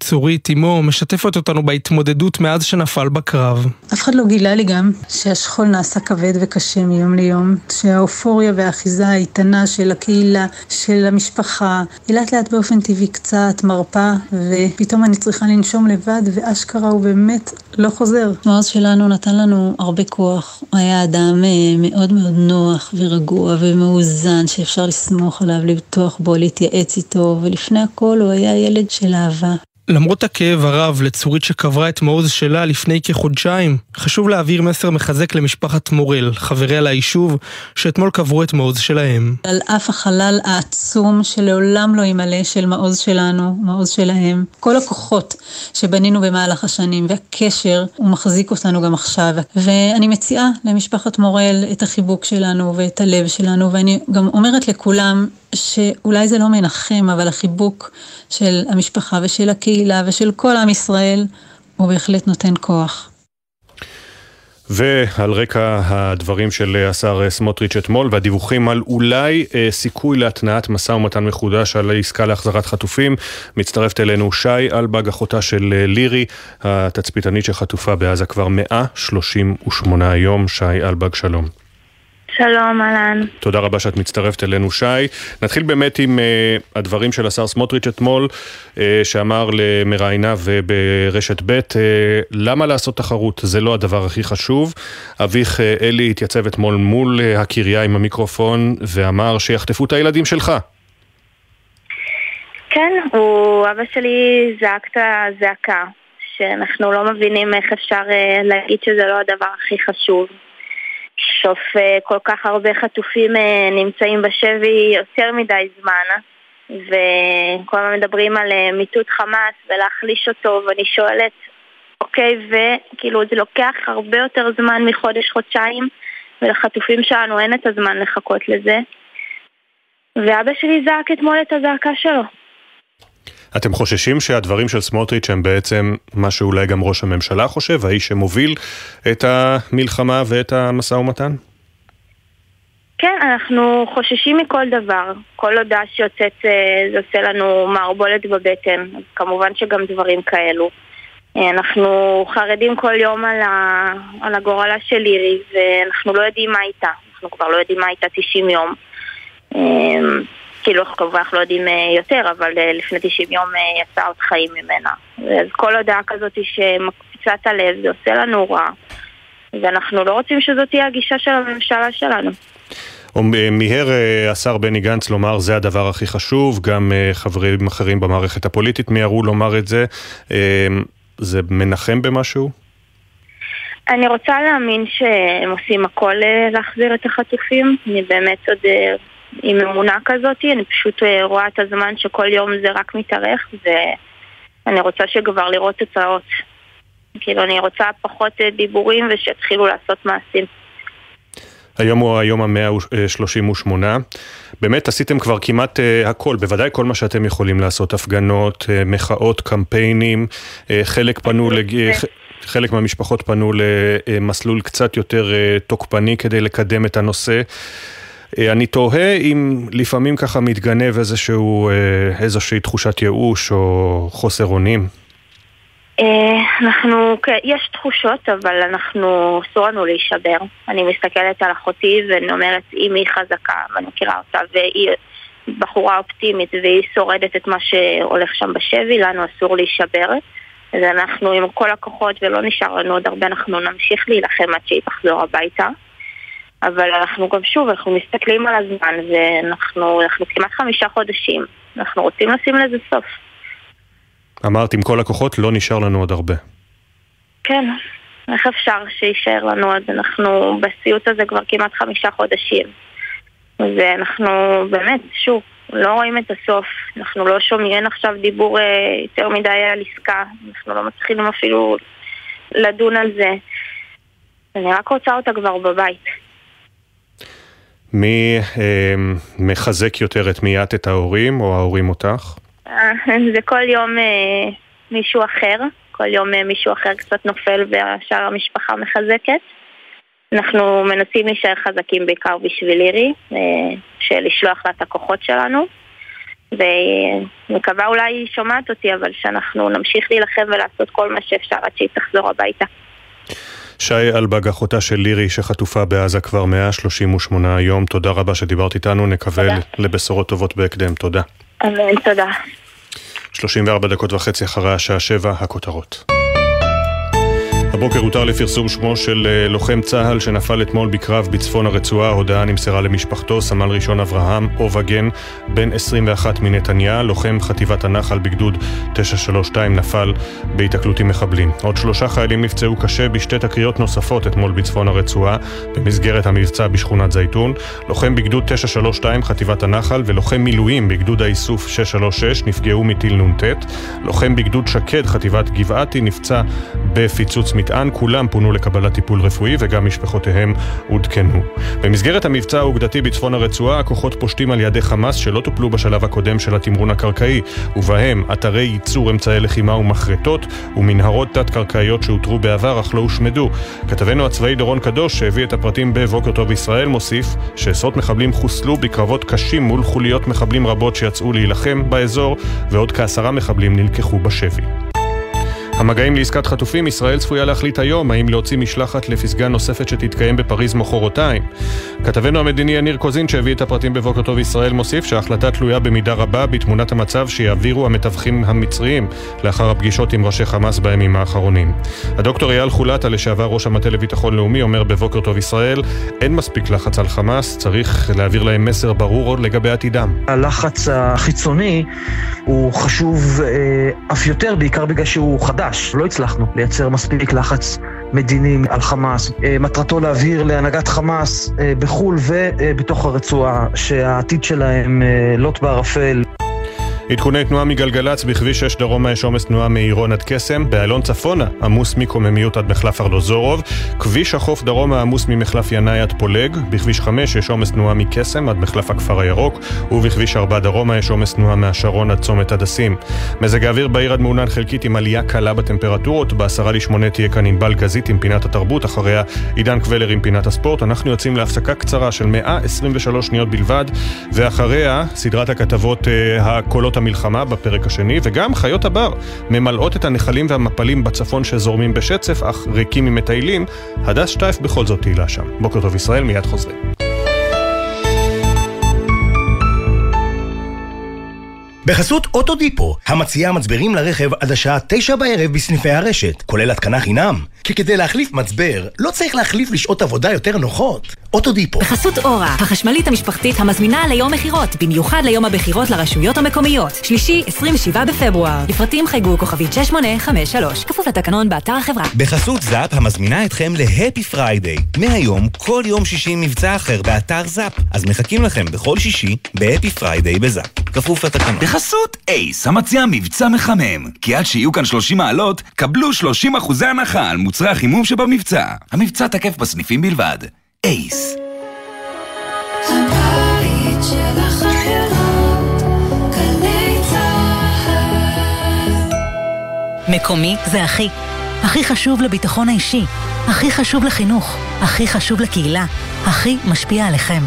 צורית, אמו, משתפת אותנו בהתמודדות מאז שנפל בקרב. אף אחד לא גילה לי גם שהשכול נעשה כבד וקשה מיום ליום, שהאופוריה והאחיזה האיתנה של הקהילה, של המשפחה, היא לאט לאט באופן טבעי קצת מרפה, ופתאום אני צריכה לנשום לבד, ואשכרה הוא באמת לא חוזר. מעוז שלנו נתן לנו הרבה כוח, הוא היה אדם אה, מאוד מאוד נוח ורגוע ומאוד. מאוזן, שאפשר לסמוך עליו, לבטוח בו, להתייעץ איתו, ולפני הכל הוא היה ילד של אהבה. למרות הכאב הרב לצורית שקברה את מעוז שלה לפני כחודשיים, חשוב להעביר מסר מחזק למשפחת מורל, חבריה ליישוב, שאתמול קברו את מעוז שלהם. על אף החלל העצום שלעולם לא ימלא של מעוז שלנו, מעוז שלהם, כל הכוחות שבנינו במהלך השנים והקשר, הוא מחזיק אותנו גם עכשיו. ואני מציעה למשפחת מורל את החיבוק שלנו ואת הלב שלנו, ואני גם אומרת לכולם שאולי זה לא מנחם, אבל החיבוק של המשפחה ושל הקהילה ושל כל עם ישראל, הוא בהחלט נותן כוח. ועל רקע הדברים של השר סמוטריץ' אתמול והדיווחים על אולי אה, סיכוי להתנעת משא ומתן מחודש על עסקה להחזרת חטופים, מצטרפת אלינו שי אלבג, אחותה של אה, לירי, התצפיתנית שחטופה בעזה כבר 138 יום. שי אלבג, שלום. שלום, אהלן. תודה רבה שאת מצטרפת אלינו, שי. נתחיל באמת עם uh, הדברים של השר סמוטריץ' אתמול, uh, שאמר למראייניו ברשת ב', uh, למה לעשות תחרות? זה לא הדבר הכי חשוב. אביך uh, אלי התייצב אתמול מול uh, הקריה עם המיקרופון ואמר שיחטפו את הילדים שלך. כן, הוא, אבא שלי זעק את הזעקה, שאנחנו לא מבינים איך אפשר uh, להגיד שזה לא הדבר הכי חשוב. סוף אה, כל כך הרבה חטופים אה, נמצאים בשבי יותר מדי זמן וכל הזמן מדברים על אה, מיטוט חמאס ולהחליש אותו ואני שואלת אוקיי וכאילו זה לוקח הרבה יותר זמן מחודש-חודשיים ולחטופים שלנו אין את הזמן לחכות לזה? ואבא שלי זעק אתמול את הזעקה שלו אתם חוששים שהדברים של סמוטריץ' הם בעצם מה שאולי גם ראש הממשלה חושב, האיש שמוביל את המלחמה ואת המשא ומתן? כן, אנחנו חוששים מכל דבר. כל הודעה שיוצאת אה, זה עושה לנו מערבולת בבטן, כמובן שגם דברים כאלו. אה, אנחנו חרדים כל יום על, ה... על הגורלה של לירי, ואנחנו לא יודעים מה איתה. אנחנו כבר לא יודעים מה איתה 90 יום. כאילו אנחנו כמובן לא יודעים אה, יותר, אבל אה, לפני 90 יום אה, יצא עוד חיים ממנה. אז כל הודעה כזאת שמקפיצה את הלב, זה עושה לנו רע. ואנחנו לא רוצים שזאת תהיה הגישה של הממשלה שלנו. מיהר השר בני גנץ לומר זה הדבר הכי חשוב, גם חברים אחרים במערכת הפוליטית מיהרו לומר את זה. זה מנחם במשהו? אני רוצה להאמין שהם עושים הכל להחזיר את החטופים. אני באמת עוד עם אמונה כזאת, אני פשוט רואה את הזמן שכל יום זה רק מתארך, ואני רוצה שכבר לראות תוצאות. כאילו, אני רוצה פחות דיבורים ושיתחילו לעשות מעשים. היום הוא היום המאה שלושים ושמונה. באמת עשיתם כבר כמעט uh, הכל, בוודאי כל מה שאתם יכולים לעשות, הפגנות, uh, מחאות, קמפיינים, uh, חלק פנו, לג... חלק מהמשפחות פנו למסלול קצת יותר uh, תוקפני כדי לקדם את הנושא. Uh, אני תוהה אם לפעמים ככה מתגנב איזשהו, uh, איזושהי תחושת ייאוש או חוסר אונים. אה, אנחנו, יש תחושות, אבל אנחנו, אסור לנו להישבר. אני מסתכלת על אחותי ואני אומרת, היא חזקה, ואני מכירה אותה, והיא בחורה אופטימית והיא שורדת את מה שהולך שם בשבי, לנו אסור להישבר. אז אנחנו עם כל הכוחות ולא נשאר לנו עוד הרבה, אנחנו נמשיך להילחם עד שהיא תחזור הביתה. אבל אנחנו גם שוב, אנחנו מסתכלים על הזמן ואנחנו אנחנו כמעט חמישה חודשים. אנחנו רוצים לשים לזה סוף. אמרת, עם כל הכוחות לא נשאר לנו עוד הרבה. כן, איך אפשר שיישאר לנו עוד? אנחנו בסיוט הזה כבר כמעט חמישה חודשים. ואנחנו באמת, שוב, לא רואים את הסוף. אנחנו לא שומעים עכשיו דיבור אה, יותר מדי על עסקה. אנחנו לא מצליחים אפילו לדון על זה. אני רק רוצה אותה כבר בבית. מי אה, מחזק יותר את מי את, ההורים או ההורים אותך? זה כל יום אה, מישהו אחר, כל יום אה, מישהו אחר קצת נופל והשאר המשפחה מחזקת. אנחנו מנסים להישאר חזקים בעיקר בשביל לירי, אה, של לשלוח לה את הכוחות שלנו. ומקווה אולי היא שומעת אותי, אבל שאנחנו נמשיך להילחם ולעשות כל מה שאפשר עד שהיא תחזור הביתה. שי אלבג, אחותה של לירי שחטופה בעזה כבר 138 יום, תודה רבה שדיברת איתנו, נקווה לבשורות טובות בהקדם, תודה. אמן, תודה. 34 דקות וחצי אחרי השעה 7, הכותרות. הבוקר הותר לפרסום שמו של אה, לוחם צה"ל שנפל אתמול בקרב בצפון הרצועה. ההודעה נמסרה למשפחתו, סמל ראשון אברהם אובגן, בן 21 מנתניה, לוחם חטיבת הנחל בגדוד 932, נפל בהיתקלות עם מחבלים. עוד שלושה חיילים נפצעו קשה בשתי תקריות נוספות אתמול בצפון הרצועה, במסגרת המבצע בשכונת זייתון. לוחם בגדוד 932, חטיבת הנחל, ולוחם מילואים בגדוד האיסוף 636 נפגעו מטיל נ"ט. לוחם בגדוד שקד, חטיבת גבעתי, נפצע בפיצוץ מטען, כולם פונו לקבלת טיפול רפואי וגם משפחותיהם עודכנו. במסגרת המבצע האוגדתי בצפון הרצועה, הכוחות פושטים על ידי חמאס שלא טופלו בשלב הקודם של התמרון הקרקעי, ובהם אתרי ייצור אמצעי לחימה ומחרטות, ומנהרות תת-קרקעיות שאותרו בעבר אך לא הושמדו. כתבנו הצבאי דורון קדוש, שהביא את הפרטים בבוקר טוב ישראל, מוסיף שעשרות מחבלים חוסלו בקרבות קשים מול חוליות מחבלים רבות שיצאו להילחם באזור, ועוד כעשרה מחבלים נלקחו בשבי. המגעים לעסקת חטופים, ישראל צפויה להחליט היום האם להוציא משלחת לפסגה נוספת שתתקיים בפריז מחרתיים. כתבנו המדיני יניר קוזין שהביא את הפרטים בבוקר טוב ישראל מוסיף שההחלטה תלויה במידה רבה בתמונת המצב שיעבירו המתווכים המצריים לאחר הפגישות עם ראשי חמאס בימים האחרונים. הדוקטור אייל חולטה, לשעבר ראש המטה לביטחון לאומי, אומר בבוקר טוב ישראל אין מספיק לחץ על חמאס, צריך להעביר להם מסר ברור לגבי עתידם. הלחץ החיצוני הוא חשוב אה, אף יותר, בעיקר בגלל שהוא חדש. חדש. לא הצלחנו לייצר מספיק לחץ מדיני על חמאס. אה, מטרתו להבהיר להנהגת חמאס אה, בחו"ל ובתוך הרצועה שהעתיד שלהם אה, לוט בערפל. עדכוני תנועה מגלגלצ בכביש 6 דרומה יש עומס תנועה מעירון עד קסם, באיילון צפונה עמוס מקוממיות עד מחלף ארלוזורוב, כביש החוף דרומה עמוס ממחלף ינאי עד פולג, בכביש 5 יש עומס תנועה מקסם עד מחלף הכפר הירוק, ובכביש 4 דרומה יש עומס תנועה מהשרון עד צומת הדסים. מזג האוויר בעיר עד מעונן חלקית עם עלייה קלה בטמפרטורות, בעשרה לשמונה תהיה כאן ענבל גזית עם פינת התרבות, אחריה עידן קבלר עם פינת הספורט. אנחנו יוצאים להפסקה קצרה של 123 שניות בלבד, ואחריה סדרת הכתבות אה, הקולות המלחמה בפרק השני, וגם חיות הבר ממלאות את הנחלים והמפלים בצפון שזורמים בשצף, אך ריקים ממטיילים. הדס שטייף בכל זאת תהילה שם. בוקר טוב ישראל, מיד חוזרים. בחסות אוטודיפו, המציעה מצברים לרכב עד השעה תשע בערב בסניפי הרשת, כולל התקנה חינם. כי כדי להחליף מצבר, לא צריך להחליף לשעות עבודה יותר נוחות. אוטודיפו. בחסות אורה, החשמלית המשפחתית המזמינה ליום מכירות, במיוחד ליום הבחירות לרשויות המקומיות. שלישי, 27 בפברואר. לפרטים חייגו כוכבית 6853, כפוף לתקנון באתר החברה. בחסות זאפ המזמינה אתכם ל Happy Friday. מהיום, כל יום שישי מבצע אחר באתר זאפ. אז מחכים לכם בכל שישי ב Happy Friday בזאפ. כפוף לתקנון. בחסות אייס, המציע מבצע מחמם. כי עד שיהיו כאן 30 מעלות, קבלו 30 אחוזי הנחה על מוצרי החימום שבמבצע. המבצע תקף בסניפים בלבד. אייס. מקומי זה הכי. הכי חשוב לביטחון האישי, הכי חשוב לחינוך, הכי חשוב לקהילה, הכי משפיע עליכם.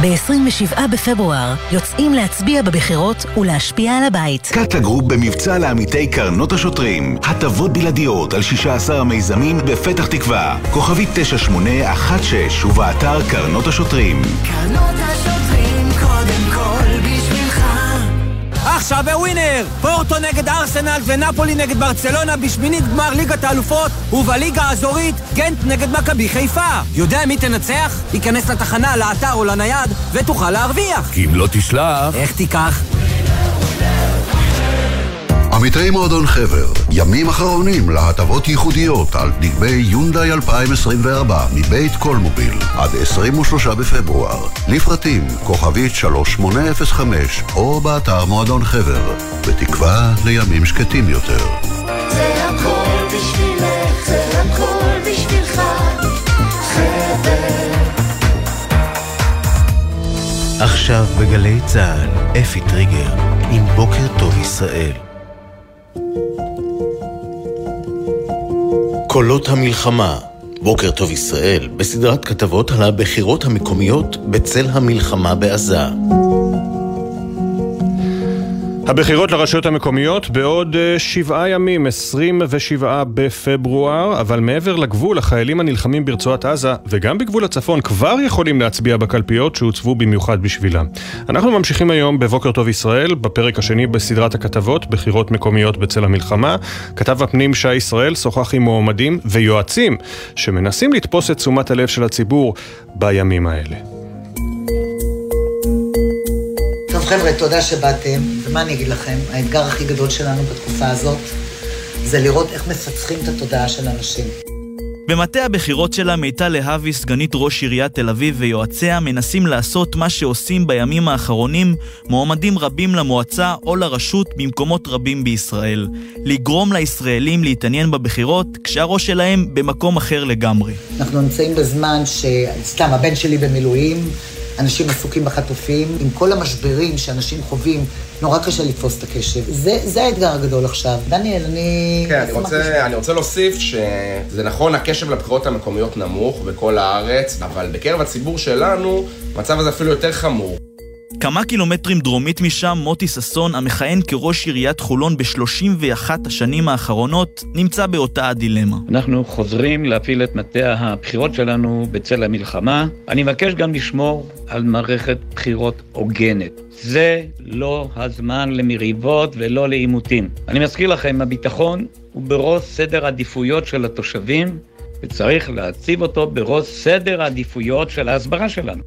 ב-27 בפברואר יוצאים להצביע בבחירות ולהשפיע על הבית. קאטה גרופ במבצע לעמיתי קרנות השוטרים. הטבות בלעדיות על 16 המיזמים בפתח תקווה. כוכבית 9816 ובאתר קרנות השוטרים. קרנות השוטרים עכשיו בווינר! פורטו נגד ארסנל ונפולי נגד ברצלונה בשמינית גמר ליגת האלופות ובליגה האזורית גנט נגד מכבי חיפה. יודע מי תנצח? ייכנס לתחנה, לאתר או לנייד ותוכל להרוויח. כי אם לא תשלח... איך תיקח? עמיתי מועדון חבר, ימים אחרונים להטבות ייחודיות על דגמי יונדאי 2024 מבית קולמוביל עד 23 בפברואר. לפרטים כוכבית 3805 או באתר מועדון חבר, בתקווה לימים שקטים יותר. זה הכל בשבילך, זה הכל בשבילך, חבר. עכשיו בגלי צה"ל, אפי טריגר, עם בוקר טוב ישראל. קולות המלחמה, בוקר טוב ישראל, בסדרת כתבות על הבחירות המקומיות בצל המלחמה בעזה. הבחירות לרשויות המקומיות בעוד אה, שבעה ימים, 27 בפברואר, אבל מעבר לגבול, החיילים הנלחמים ברצועת עזה וגם בגבול הצפון כבר יכולים להצביע בקלפיות שהוצבו במיוחד בשבילם. אנחנו ממשיכים היום בבוקר טוב ישראל, בפרק השני בסדרת הכתבות, בחירות מקומיות בצל המלחמה. כתב הפנים שי ישראל שוחח עם מועמדים ויועצים שמנסים לתפוס את תשומת הלב של הציבור בימים האלה. חבר'ה, תודה שבאתם, ומה אני אגיד לכם? האתגר הכי גדול שלנו בתקופה הזאת זה לראות איך מפצחים את התודעה של אנשים. במטה הבחירות שלה מיטל להבי, סגנית ראש עיריית תל אביב ויועציה מנסים לעשות מה שעושים בימים האחרונים מועמדים רבים למועצה או לרשות במקומות רבים בישראל. לגרום לישראלים להתעניין בבחירות כשהראש שלהם במקום אחר לגמרי. אנחנו נמצאים בזמן ש... סתם, הבן שלי במילואים, אנשים עסוקים בחטופים, עם כל המשברים שאנשים חווים, נורא קשה לתפוס את הקשב. זה, זה האתגר הגדול עכשיו. דניאל, אני... כן, אני רוצה, אני רוצה להוסיף שזה נכון, הקשב לבחירות המקומיות נמוך בכל הארץ, אבל בקרב הציבור שלנו, המצב הזה אפילו יותר חמור. כמה קילומטרים דרומית משם, מוטי ששון, המכהן כראש עיריית חולון ב-31 השנים האחרונות, נמצא באותה הדילמה. אנחנו חוזרים להפעיל את מטה הבחירות שלנו בצל המלחמה. אני מבקש גם לשמור על מערכת בחירות הוגנת. זה לא הזמן למריבות ולא לעימותים. אני מזכיר לכם, הביטחון הוא בראש סדר העדיפויות של התושבים, וצריך להציב אותו בראש סדר העדיפויות של ההסברה שלנו.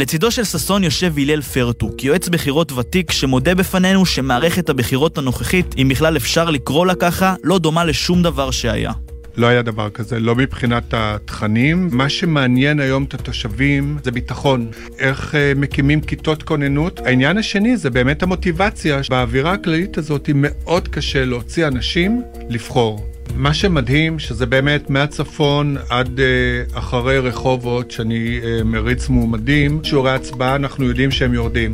לצידו של ששון יושב הלל פרטוק, יועץ בחירות ותיק שמודה בפנינו שמערכת הבחירות הנוכחית, אם בכלל אפשר לקרוא לה ככה, לא דומה לשום דבר שהיה. לא היה דבר כזה, לא מבחינת התכנים. מה שמעניין היום את התושבים זה ביטחון. איך uh, מקימים כיתות כוננות. העניין השני זה באמת המוטיבציה. באווירה הכללית הזאת מאוד קשה להוציא אנשים לבחור. מה שמדהים, שזה באמת מהצפון עד uh, אחרי רחובות, שאני uh, מריץ מועמדים, שיעורי הצבעה אנחנו יודעים שהם יורדים.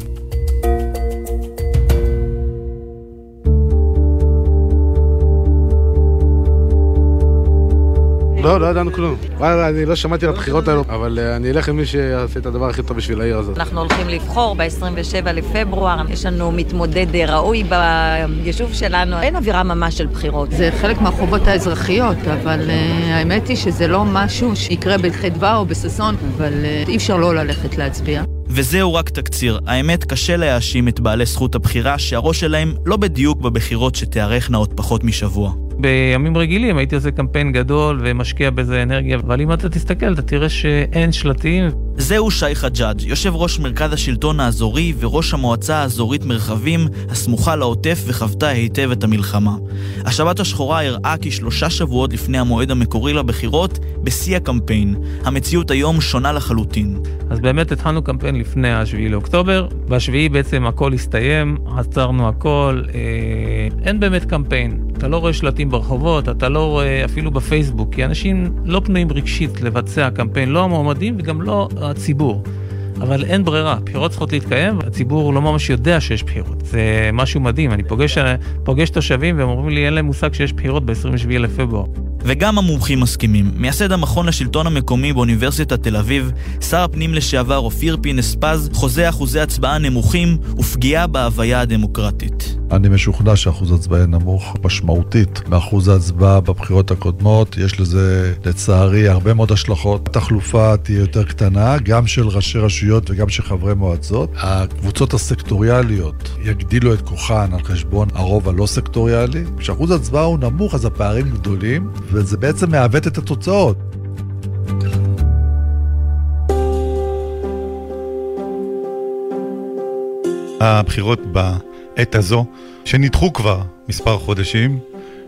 לא, לא ידענו כלום. וואלה, אני לא שמעתי על הבחירות האלו, אבל uh, אני אלך עם מי שיעשה את הדבר הכי טוב בשביל העיר הזאת. אנחנו הולכים לבחור ב-27 לפברואר, יש לנו מתמודד ראוי ביישוב שלנו, אין אווירה ממש של בחירות. זה חלק מהחובות האזרחיות, אבל uh, האמת היא שזה לא משהו שיקרה בחדווה או בששון, אבל אי אפשר לא ללכת להצביע. וזהו רק תקציר. האמת, קשה להאשים את בעלי זכות הבחירה שהראש שלהם לא בדיוק בבחירות שתיארכנה עוד פחות משבוע. בימים רגילים הייתי עושה קמפיין גדול ומשקיע בזה אנרגיה, אבל אם אתה תסתכל, אתה תראה שאין שלטים. זהו שי חג'אג', יושב ראש מרכז השלטון האזורי וראש המועצה האזורית מרחבים, הסמוכה לעוטף וחוותה היטב את המלחמה. השבת השחורה הראה כי שלושה שבועות לפני המועד המקורי לבחירות, בשיא הקמפיין. המציאות היום שונה לחלוטין. אז באמת התחלנו קמפיין לפני השביעי לאוקטובר, בשביעי בעצם הכל הסתיים, עצרנו הכל, אה, אין באמת קמפיין. אתה לא רואה שלטים ברחובות, אתה לא רואה אפילו בפייסבוק, כי אנשים לא פנויים רגשית לבצע קמפיין, לא המועמדים וגם לא הציבור. אבל אין ברירה, בחירות צריכות להתקיים, והציבור לא ממש יודע שיש בחירות. זה משהו מדהים, אני פוגש, פוגש תושבים והם אומרים לי אין להם מושג שיש בחירות ב-27 לפברואר. וגם המומחים מסכימים. מייסד המכון לשלטון המקומי באוניברסיטת תל אביב, שר הפנים לשעבר אופיר פינס פז, חוזה אחוזי הצבעה נמוכים ופגיעה בהוויה הדמוקרטית. אני משוכנע שאחוז ההצבעה יהיה נמוך משמעותית מאחוז ההצבעה בבחירות הקודמות. יש לזה, לצערי, הרבה מאוד השלכות. התחלופה תהיה יותר קטנה, גם של ראשי רשויות וגם של חברי מועצות. הקבוצות הסקטוריאליות יגדילו את כוחן על חשבון הרוב הלא סקטוריאלי. כשאחוז ההצבעה הוא נמוך, אז הפערים גדולים, וזה בעצם מעוות את התוצאות. הבחירות בעת הזו, שנדחו כבר מספר חודשים,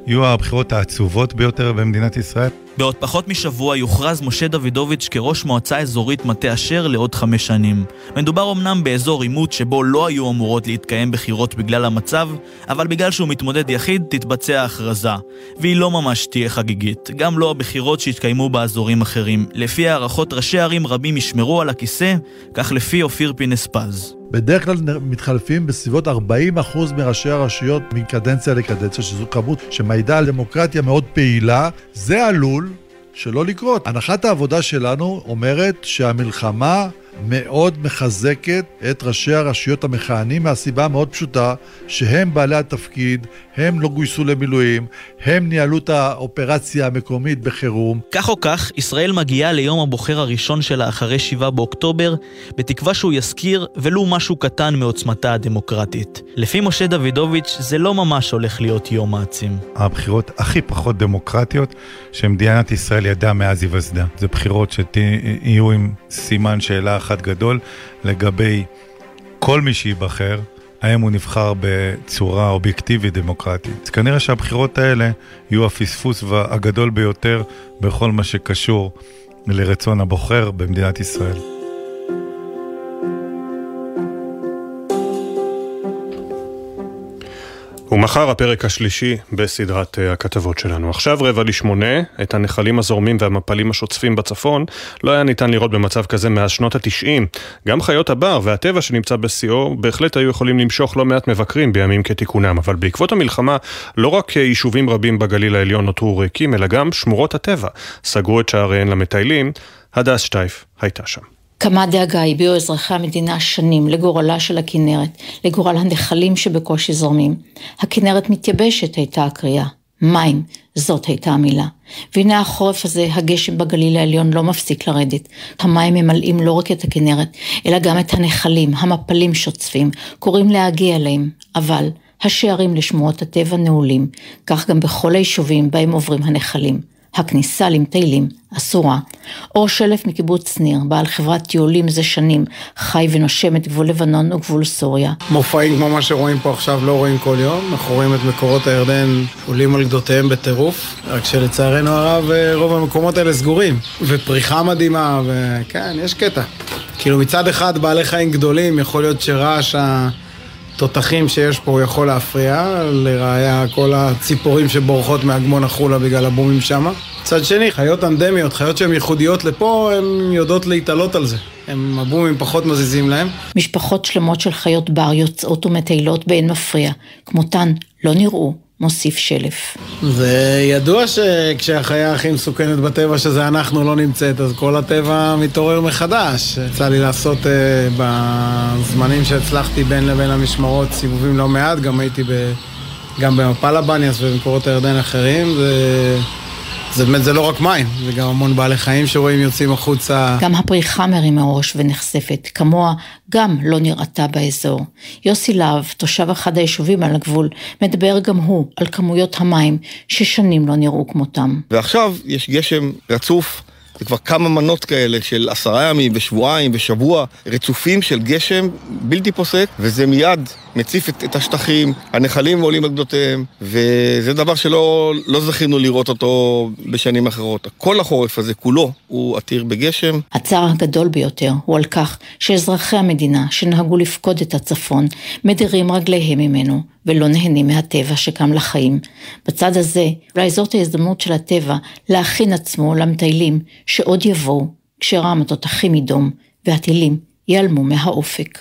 יהיו הבחירות העצובות ביותר במדינת ישראל. בעוד פחות משבוע יוכרז משה דוידוביץ' כראש מועצה אזורית מטה אשר לעוד חמש שנים. מדובר אמנם באזור עימות שבו לא היו אמורות להתקיים בחירות בגלל המצב, אבל בגלל שהוא מתמודד יחיד תתבצע הכרזה. והיא לא ממש תהיה חגיגית, גם לא הבחירות שהתקיימו באזורים אחרים. לפי הערכות ראשי ערים רבים ישמרו על הכיסא, כך לפי אופיר פינס פז. בדרך כלל מתחלפים בסביבות 40% מראשי הרשויות מקדנציה לקדנציה, שזו כמות שמעידה על דמוקרטיה מאוד פעילה. זה עלול שלא לקרות. הנחת העבודה שלנו אומרת שהמלחמה מאוד מחזקת את ראשי הרשויות המכהנים מהסיבה המאוד פשוטה שהם בעלי התפקיד, הם לא גויסו למילואים, הם ניהלו את האופרציה המקומית בחירום. כך או כך, ישראל מגיעה ליום הבוחר הראשון שלה אחרי 7 באוקטובר, בתקווה שהוא יזכיר ולו משהו קטן מעוצמתה הדמוקרטית. לפי משה דוידוביץ', זה לא ממש הולך להיות יום מעצים. הבחירות הכי פחות דמוקרטיות שמדינת ישראל ידעה מאז היווסדה. זה בחירות שיהיו עם סימן שאלה אחת גדול לגבי כל מי שייבחר, האם הוא נבחר בצורה אובייקטיבית דמוקרטית. אז כנראה שהבחירות האלה יהיו הפספוס הגדול ביותר בכל מה שקשור לרצון הבוחר במדינת ישראל. ומחר הפרק השלישי בסדרת אה, הכתבות שלנו. עכשיו רבע לשמונה, את הנחלים הזורמים והמפלים השוצפים בצפון לא היה ניתן לראות במצב כזה מאז שנות התשעים. גם חיות הבר והטבע שנמצא בשיאו בהחלט היו יכולים למשוך לא מעט מבקרים בימים כתיקונם, אבל בעקבות המלחמה לא רק יישובים רבים בגליל העליון נותרו ריקים, אלא גם שמורות הטבע סגרו את שעריהן למטיילים. הדס שטייף הייתה שם. כמה דאגה הביעו אזרחי המדינה שנים לגורלה של הכנרת, לגורל הנחלים שבקושי זורמים. הכנרת מתייבשת הייתה הקריאה. מים, זאת הייתה המילה. והנה החורף הזה, הגשם בגליל העליון לא מפסיק לרדת. המים ממלאים לא רק את הכנרת, אלא גם את הנחלים, המפלים שוצפים, קוראים להגיע אליהם. אבל השערים לשמורות הטבע נעולים, כך גם בכל היישובים בהם עוברים הנחלים. הכניסה למטיילים אסורה. אור שלף מקיבוץ ניר, בעל חברת טיולים זה שנים, חי ונושם את גבול לבנון וגבול סוריה. מופעים כמו מה שרואים פה עכשיו לא רואים כל יום, אנחנו רואים את מקורות הירדן עולים על גדותיהם בטירוף, רק שלצערנו הרב אה, רוב המקומות האלה סגורים. ופריחה מדהימה, וכן, יש קטע. כאילו מצד אחד בעלי חיים גדולים, יכול להיות שרעש ה... תותחים שיש פה יכול להפריע, לראיה כל הציפורים שבורחות מאגמון החולה בגלל הבומים שם. מצד שני, חיות אנדמיות, חיות שהן ייחודיות לפה, הן יודעות להתעלות על זה. הם הבומים פחות מזיזים להם. משפחות שלמות של חיות בר יוצאות ומטיילות באין מפריע, כמותן לא נראו, מוסיף שלף. זה ידוע שכשהחיה הכי מסוכנת בטבע שזה אנחנו לא נמצאת, אז כל הטבע מתעורר מחדש. יצא לי לעשות uh, בזמנים שהצלחתי בין לבין המשמרות סיבובים לא מעט, גם הייתי ב... גם במפל הבניאס ובמקורות הירדן אחרים, זה זה באמת, זה לא רק מים, זה גם המון בעלי חיים שרואים יוצאים החוצה. גם הפריחה מרימה ראש ונחשפת, כמוה גם לא נראתה באזור. יוסי להב, תושב אחד היישובים על הגבול, מדבר גם הוא על כמויות המים ששנים לא נראו כמותם. ועכשיו יש גשם רצוף. זה כבר כמה מנות כאלה של עשרה ימים ושבועיים ושבוע רצופים של גשם בלתי פוסק, וזה מיד מציף את, את השטחים, הנחלים עולים על גדותיהם, וזה דבר שלא לא זכינו לראות אותו בשנים אחרות. כל החורף הזה כולו הוא עתיר בגשם. הצער הגדול ביותר הוא על כך שאזרחי המדינה שנהגו לפקוד את הצפון מדירים רגליהם ממנו ולא נהנים מהטבע שקם לחיים. בצד הזה, אולי זאת ההזדמנות של הטבע להכין עצמו למטיילים שעוד יבואו כשרעם התותחים ידום והטילים ייעלמו מהאופק.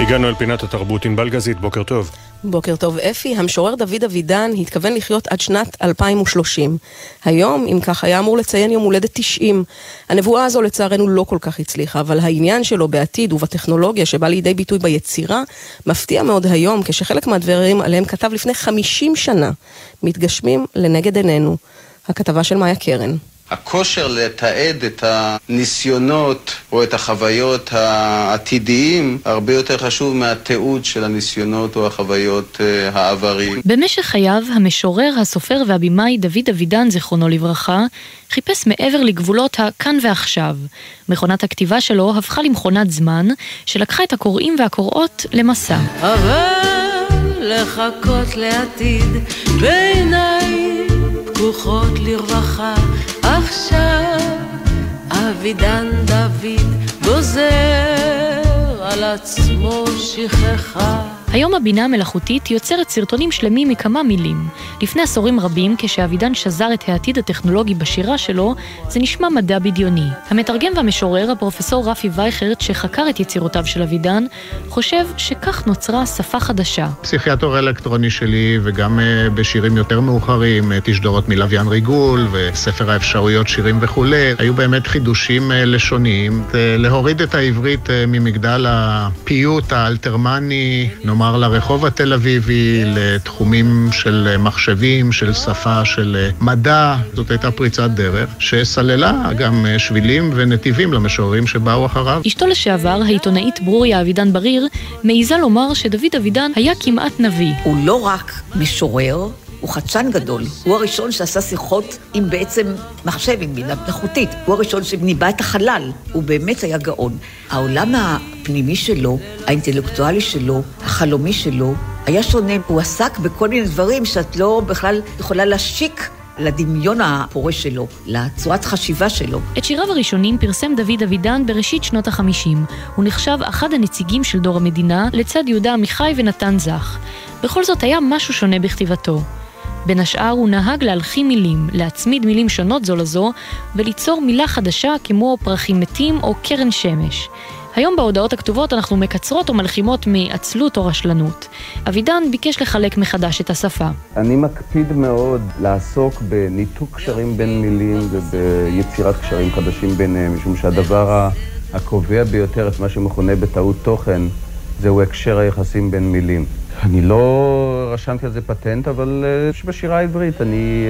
הגענו אל פינת התרבות ענבל גזית, בוקר טוב. בוקר טוב אפי, המשורר דוד אבידן התכוון לחיות עד שנת 2030. היום, אם כך, היה אמור לציין יום הולדת 90. הנבואה הזו לצערנו לא כל כך הצליחה, אבל העניין שלו בעתיד ובטכנולוגיה שבא לידי ביטוי ביצירה, מפתיע מאוד היום, כשחלק מהדברים עליהם כתב לפני 50 שנה, מתגשמים לנגד עינינו. הכתבה של מאיה קרן. הכושר לתעד את הניסיונות או את החוויות העתידיים הרבה יותר חשוב מהתיעוד של הניסיונות או החוויות אה, העבריים. במשך חייו, המשורר, הסופר והבימאי דוד אבידן, זיכרונו לברכה, חיפש מעבר לגבולות הכאן ועכשיו. מכונת הכתיבה שלו הפכה למכונת זמן, שלקחה את הקוראים והקוראות למסע. אבל לחכות לעתיד בעיניים פקוחות לרווחה עכשיו אבידן דוד גוזר על עצמו שכחה היום הבינה המלאכותית יוצרת סרטונים שלמים מכמה מילים. לפני עשורים רבים, כשאבידן שזר את העתיד הטכנולוגי בשירה שלו, זה נשמע מדע בדיוני. המתרגם והמשורר, הפרופסור רפי וייכרט, שחקר את יצירותיו של אבידן, חושב שכך נוצרה שפה חדשה. פסיכיאטור אלקטרוני שלי, וגם uh, בשירים יותר מאוחרים, uh, תשדורות מלוויין ריגול, וספר האפשרויות שירים וכולי, היו באמת חידושים uh, לשוניים. להוריד את העברית ממגדל הפיוט האלתרמני, נאמר לרחוב התל אביבי, לתחומים של מחשבים, של שפה, של מדע, זאת הייתה פריצת דרך, שסללה גם uh, שבילים ונתיבים למשוררים שבאו אחריו. אשתו לשעבר, העיתונאית ברוריה אבידן בריר, מעיזה לומר שדוד אבידן היה כמעט נביא. הוא לא רק משורר, הוא חדשן גדול. הוא הראשון שעשה שיחות עם בעצם מחשב, עם בינה מלאכותית. הוא הראשון שניבא את החלל. הוא באמת היה גאון. העולם הפנימי שלו, האינטלקטואלי שלו, החלומי שלו, היה שונה. הוא עסק בכל מיני דברים שאת לא בכלל יכולה להשיק לדמיון הפורה שלו, לצורת חשיבה שלו. את שיריו הראשונים פרסם דוד אבידן בראשית שנות החמישים. הוא נחשב אחד הנציגים של דור המדינה, לצד יהודה עמיחי ונתן זך. בכל זאת היה משהו שונה בכתיבתו. בין השאר הוא נהג להלחים מילים, להצמיד מילים שונות זו לזו, וליצור מילה חדשה כמו פרחים מתים או קרן שמש. היום בהודעות הכתובות אנחנו מקצרות או מלחימות מעצלות או רשלנות. אבידן ביקש לחלק מחדש את השפה. אני מקפיד מאוד לעסוק בניתוק קשרים בין מילים וביצירת קשרים חדשים ביניהם, משום שהדבר הקובע ביותר את מה שמכונה בטעות תוכן, זהו הקשר היחסים בין מילים. אני לא רשמתי על זה פטנט, אבל uh, בשירה העברית אני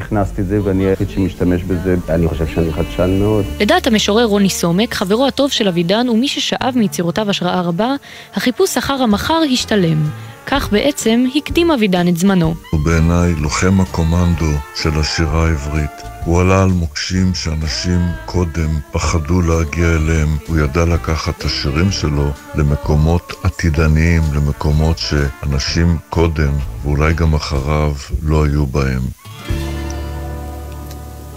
uh, הכנסתי את זה ואני היחיד שמשתמש בזה. אני חושב שאני חדשן מאוד. לדעת המשורר רוני סומק, חברו הטוב של אבידן ומי ששאב מיצירותיו השראה רבה, החיפוש אחר המחר השתלם. כך בעצם הקדים אבידן את זמנו. הוא בעיניי לוחם הקומנדו של השירה העברית. הוא עלה על מוקשים שאנשים קודם פחדו להגיע אליהם. הוא ידע לקחת את השירים שלו למקומות עתידניים, למקומות שאנשים קודם, ואולי גם אחריו, לא היו בהם.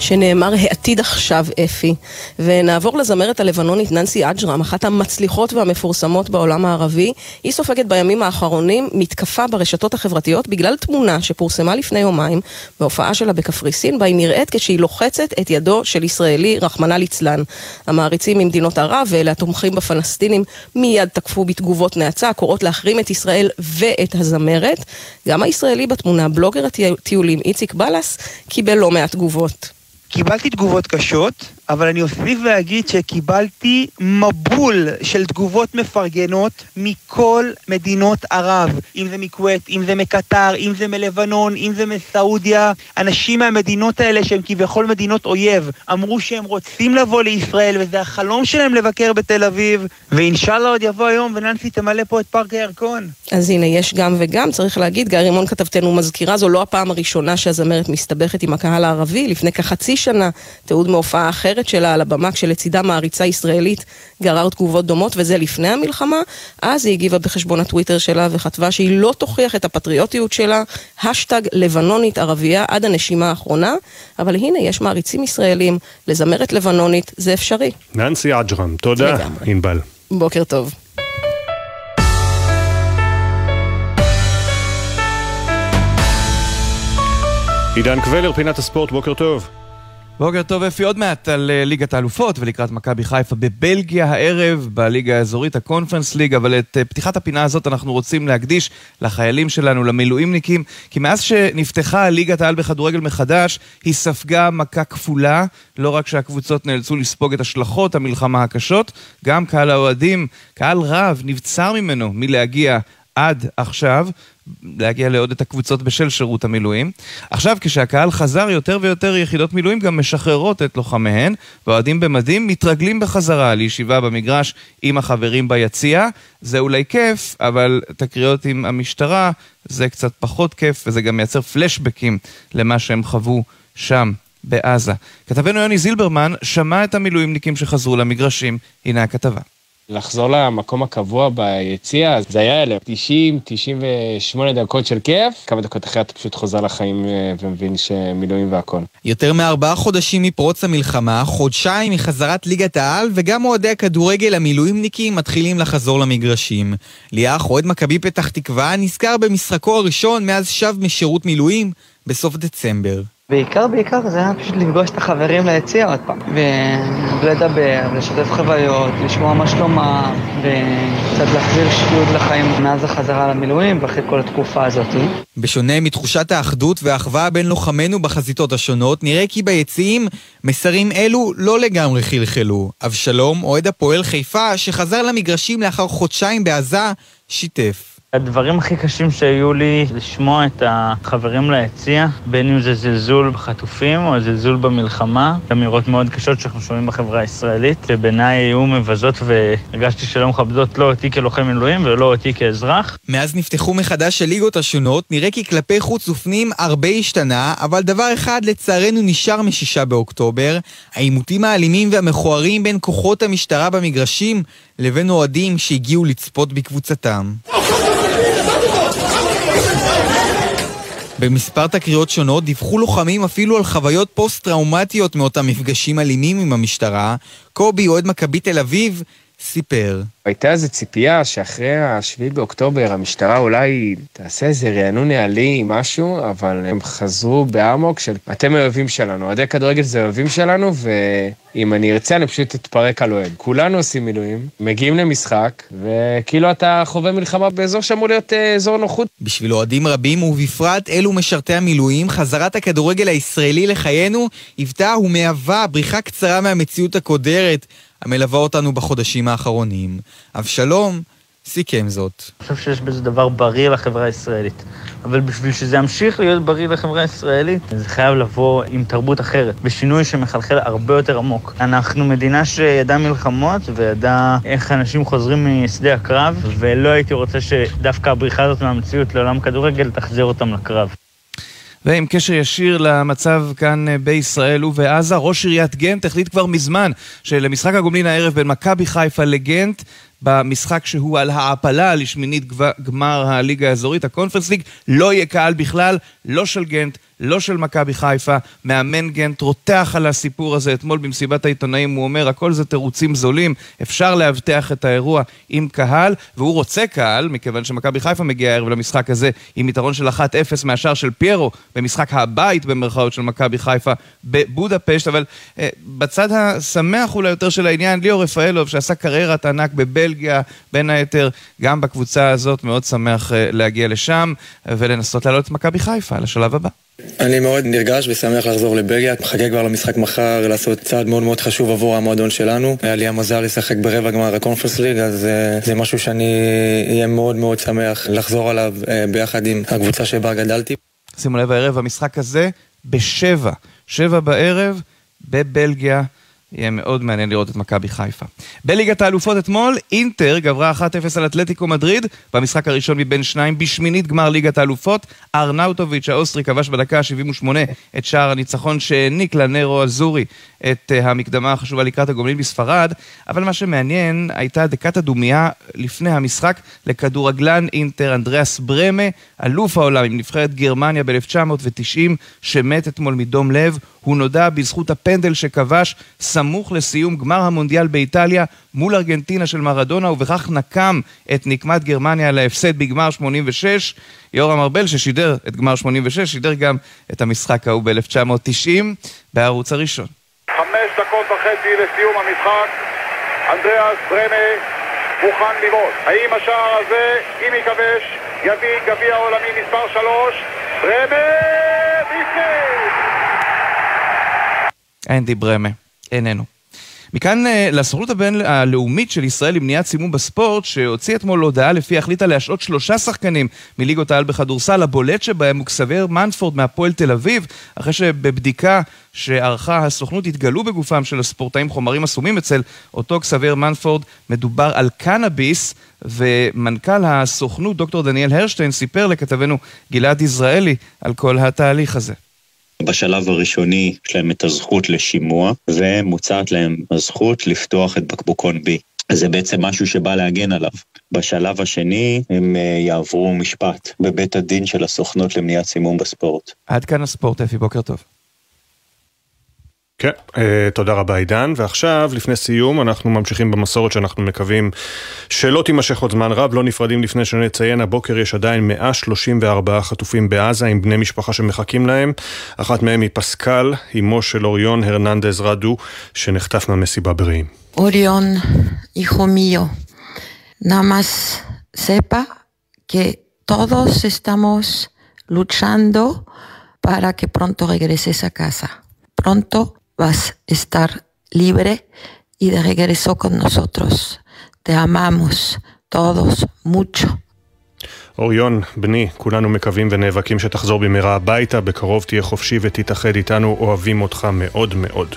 שנאמר העתיד עכשיו אפי. ונעבור לזמרת הלבנונית ננסי אג'רם, אחת המצליחות והמפורסמות בעולם הערבי. היא סופגת בימים האחרונים מתקפה ברשתות החברתיות בגלל תמונה שפורסמה לפני יומיים בהופעה שלה בקפריסין, בה היא נראית כשהיא לוחצת את ידו של ישראלי, רחמנא ליצלן. המעריצים ממדינות ערב ואלה התומכים בפלסטינים מיד תקפו בתגובות נאצה, קוראות להחרים את ישראל ואת הזמרת. גם הישראלי בתמונה, בלוגר הטיולים איציק בלס, קיבל לא מעט תגובות. קיבלתי תגובות קשות, אבל אני אוסיף ואגיד שקיבלתי מבול של תגובות מפרגנות מכל מדינות ערב, אם זה מכווית, אם זה מקטר, אם זה מלבנון, אם זה מסעודיה. אנשים מהמדינות האלה שהם כביכול מדינות אויב, אמרו שהם רוצים לבוא לישראל וזה החלום שלהם לבקר בתל אביב, ואינשאללה עוד יבוא היום וננסי תמלא פה את פארק הירקון. אז הנה, יש גם וגם, צריך להגיד, גיא רימון כתבתנו מזכירה, זו לא הפעם הראשונה שהזמרת מסתבכת עם הקהל הערבי, לפני כחצי שנה, תיעוד מהופעה אחרת שלה על הבמה, כשלצידה מעריצה ישראלית גרר תגובות דומות, וזה לפני המלחמה, אז היא הגיבה בחשבון הטוויטר שלה וכתבה שהיא לא תוכיח את הפטריוטיות שלה, השטג לבנונית ערבייה עד הנשימה האחרונה, אבל הנה, יש מעריצים ישראלים לזמרת לבנונית, זה אפשרי. ננסי אג'רם, תודה, ענבל. בוקר טוב. עידן קבלר, פינת הספורט, בוקר טוב. בוקר טוב אפי, עוד מעט על uh, ליגת האלופות ולקראת מכבי חיפה בבלגיה הערב, בליגה האזורית הקונפרנס ליג, אבל את uh, פתיחת הפינה הזאת אנחנו רוצים להקדיש לחיילים שלנו, למילואימניקים, כי מאז שנפתחה ליגת העל בכדורגל מחדש, היא ספגה מכה כפולה, לא רק שהקבוצות נאלצו לספוג את השלכות המלחמה הקשות, גם קהל האוהדים, קהל רב, נבצר ממנו מלהגיע עד עכשיו, להגיע לעוד את הקבוצות בשל שירות המילואים. עכשיו, כשהקהל חזר, יותר ויותר יחידות מילואים גם משחררות את לוחמיהן, והאוהדים במדים מתרגלים בחזרה לישיבה במגרש עם החברים ביציע. זה אולי כיף, אבל תקריות עם המשטרה זה קצת פחות כיף, וזה גם מייצר פלשבקים למה שהם חוו שם. בעזה. כתבנו יוני זילברמן שמע את המילואימניקים שחזרו למגרשים, הנה הכתבה. לחזור למקום הקבוע ביציע, זה היה אלה 90-98 דקות של כיף, כמה דקות אחרי אתה פשוט חוזר לחיים אה, ומבין שמילואים והכל. יותר מארבעה חודשים מפרוץ המלחמה, חודשיים מחזרת ליגת העל, וגם אוהדי הכדורגל המילואימניקים מתחילים לחזור למגרשים. ליאח, אוהד מכבי פתח תקווה, נזכר במשחקו הראשון מאז שב משירות מילואים בסוף דצמבר. בעיקר, בעיקר זה היה פשוט לפגוש את החברים ליציע עוד פעם, ולדבר, לשתף חוויות, לשמוע מה שלומם, וקצת להחזיר שפיות לחיים מאז החזרה למילואים ואחרי כל התקופה הזאת. בשונה מתחושת האחדות והאחווה בין לוחמינו בחזיתות השונות, נראה כי ביציעים מסרים אלו לא לגמרי חלחלו. אבשלום, אוהד הפועל חיפה, שחזר למגרשים לאחר חודשיים בעזה, שיתף. הדברים הכי קשים שהיו לי, לשמוע את החברים ליציע, בין אם זה זלזול בחטופים או זלזול במלחמה, אמירות מאוד קשות שאנחנו שומעים בחברה הישראלית, שבעיניי היו מבזות והרגשתי שלא מכבדות לא אותי כלוחם מילואים ולא אותי כאזרח. מאז נפתחו מחדש הליגות השונות, נראה כי כלפי חוץ ופנים הרבה השתנה, אבל דבר אחד לצערנו נשאר משישה באוקטובר, העימותים האלימים והמכוערים בין כוחות המשטרה במגרשים לבין אוהדים שהגיעו לצפות בקבוצתם. במספר תקריות שונות דיווחו לוחמים אפילו על חוויות פוסט-טראומטיות מאותם מפגשים אלימים עם המשטרה. קובי, אוהד מכבי תל אביב, סיפר. הייתה איזו ציפייה שאחרי השביעי באוקטובר המשטרה אולי תעשה איזה רענון נהלים, משהו, אבל הם חזרו באמוק של אתם האויבים שלנו, אוהדי כדורגל זה האויבים שלנו, ואם אני ארצה אני פשוט אתפרק על אוהד. כולנו עושים מילואים, מגיעים למשחק, וכאילו אתה חווה מלחמה באזור שאמור להיות אה, אזור נוחות. בשביל אוהדים רבים, ובפרט אלו משרתי המילואים, חזרת הכדורגל הישראלי לחיינו היוותה ומהווה בריחה קצרה מהמציאות הקודרת. המלווה אותנו בחודשים האחרונים. אבשלום סיכם זאת. אני חושב שיש בזה דבר בריא לחברה הישראלית. אבל בשביל שזה ימשיך להיות בריא לחברה הישראלית, זה חייב לבוא עם תרבות אחרת, בשינוי שמחלחל הרבה יותר עמוק. אנחנו מדינה שידעה מלחמות וידעה איך אנשים חוזרים משדה הקרב, ולא הייתי רוצה שדווקא הבריחה הזאת מהמציאות לעולם כדורגל תחזיר אותם לקרב. ועם קשר ישיר למצב כאן אה, בישראל ובעזה, ראש עיריית גנט החליט כבר מזמן שלמשחק הגומלין הערב בין מכבי חיפה לגנט במשחק שהוא על העפלה לשמינית גמר הליגה האזורית, הקונפרנס ליג, לא יהיה קהל בכלל, לא של גנט, לא של מכבי חיפה. מאמן גנט רותח על הסיפור הזה אתמול במסיבת העיתונאים, הוא אומר, הכל זה תירוצים זולים, אפשר לאבטח את האירוע עם קהל, והוא רוצה קהל, מכיוון שמכבי חיפה מגיע הערב למשחק הזה עם יתרון של 1-0 מהשאר של פיירו, במשחק הבית במרכאות של מכבי חיפה בבודפשט, אבל אה, בצד השמח אולי יותר של העניין, ליאור רפאלוב, שעשה קריירת ענק בבלגיה, בין היתר, גם בקבוצה הזאת, מאוד שמח אה, להגיע לשם ולנסות לעלות את מכבי חיפה לשלב הבא. אני מאוד נרגש ושמח לחזור לבלגיה. מחכה כבר למשחק מחר לעשות צעד מאוד מאוד חשוב עבור המועדון שלנו. היה לי המזל לשחק ברבע גמר הקונפרס ליג, אז uh, זה משהו שאני אהיה מאוד מאוד שמח לחזור עליו uh, ביחד עם הקבוצה שבה גדלתי. שימו לב, הערב המשחק הזה בשבע, שבע בערב בבלגיה. יהיה מאוד מעניין לראות את מכבי חיפה. בליגת האלופות אתמול, אינטר גברה 1-0 על אתלטיקו מדריד, במשחק הראשון מבין שניים בשמינית גמר ליגת האלופות. ארנאוטוביץ' האוסטרי כבש בדקה ה-78 את שער הניצחון שהעניק לנראזורי את uh, המקדמה החשובה לקראת הגומלין בספרד, אבל מה שמעניין הייתה דקת הדומייה לפני המשחק לכדורגלן אינטר אנדריאס ברמה, אלוף העולם עם נבחרת גרמניה ב-1990, שמת אתמול מדום לב. הוא נודע בזכות הפנדל שכבש סמוך לסיום גמר המונדיאל באיטליה מול ארגנטינה של מרדונה, ובכך נקם את נקמת גרמניה להפסד בגמר 86. יורם ארבל ששידר את גמר 86, שידר גם את המשחק ההוא ב-1990 בערוץ הראשון. חמש דקות וחצי לסיום המשחק, אנדריאס ברמה מוכן לראות. האם השער הזה, אם יכבש, יביא גביע עולמי מספר 3? ברמה בפנים! אנדי ברמה, איננו. מכאן אה, לסוכנות הבין-הלאומית של ישראל למניעת סימום בספורט, שהוציא אתמול הודעה לפיה החליטה להשעות שלושה שחקנים מליגות העל בכדורסל, הבולט שבהם הוא קסבר מנפורד מהפועל תל אביב, אחרי שבבדיקה שערכה הסוכנות התגלו בגופם של הספורטאים חומרים אסומים אצל אותו קסבר מנפורד, מדובר על קנאביס, ומנכ"ל הסוכנות דוקטור דניאל הרשטיין סיפר לכתבנו גלעד יזרעאלי על כל התהליך הזה. בשלב הראשוני יש להם את הזכות לשימוע, ומוצעת להם הזכות לפתוח את בקבוקון B. זה בעצם משהו שבא להגן עליו. בשלב השני הם יעברו משפט בבית הדין של הסוכנות למניעת סימום בספורט. עד כאן הספורט, אפי, בוקר טוב. כן, תודה רבה עידן, ועכשיו לפני סיום אנחנו ממשיכים במסורת שאנחנו מקווים שלא תימשך עוד זמן רב, לא נפרדים לפני שנציין, הבוקר יש עדיין 134 חטופים בעזה עם בני משפחה שמחכים להם, אחת מהם היא פסקל, אמו של אוריון הרננדז רדו, שנחטף מהמסיבה ברעים. אוריון, hijo mío, nada más sepa que todos estamos luchando para que pronto vas a estar libre y de regreso con nosotros. Te amamos todos mucho. אוריון, בני, כולנו מקווים ונאבקים שתחזור במהרה הביתה, בקרוב תהיה חופשי ותתאחד איתנו, אוהבים אותך מאוד מאוד.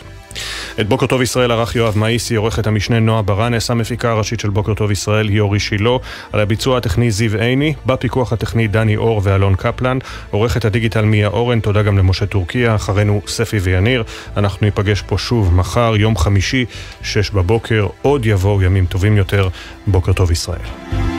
את בוקר טוב ישראל ערך יואב מאיסי, עורכת המשנה נועה ברנס, המפיקה הראשית של בוקר טוב ישראל היא אורי שילה, על הביצוע הטכני זיו עיני, בפיקוח הטכני דני אור ואלון קפלן, עורכת הדיגיטל מיה אורן, תודה גם למשה טורקיה, אחרינו ספי ויניר, אנחנו ניפגש פה שוב מחר, יום חמישי, שש בבוקר, עוד יבואו ימים טובים יותר, בוקר טוב ישראל.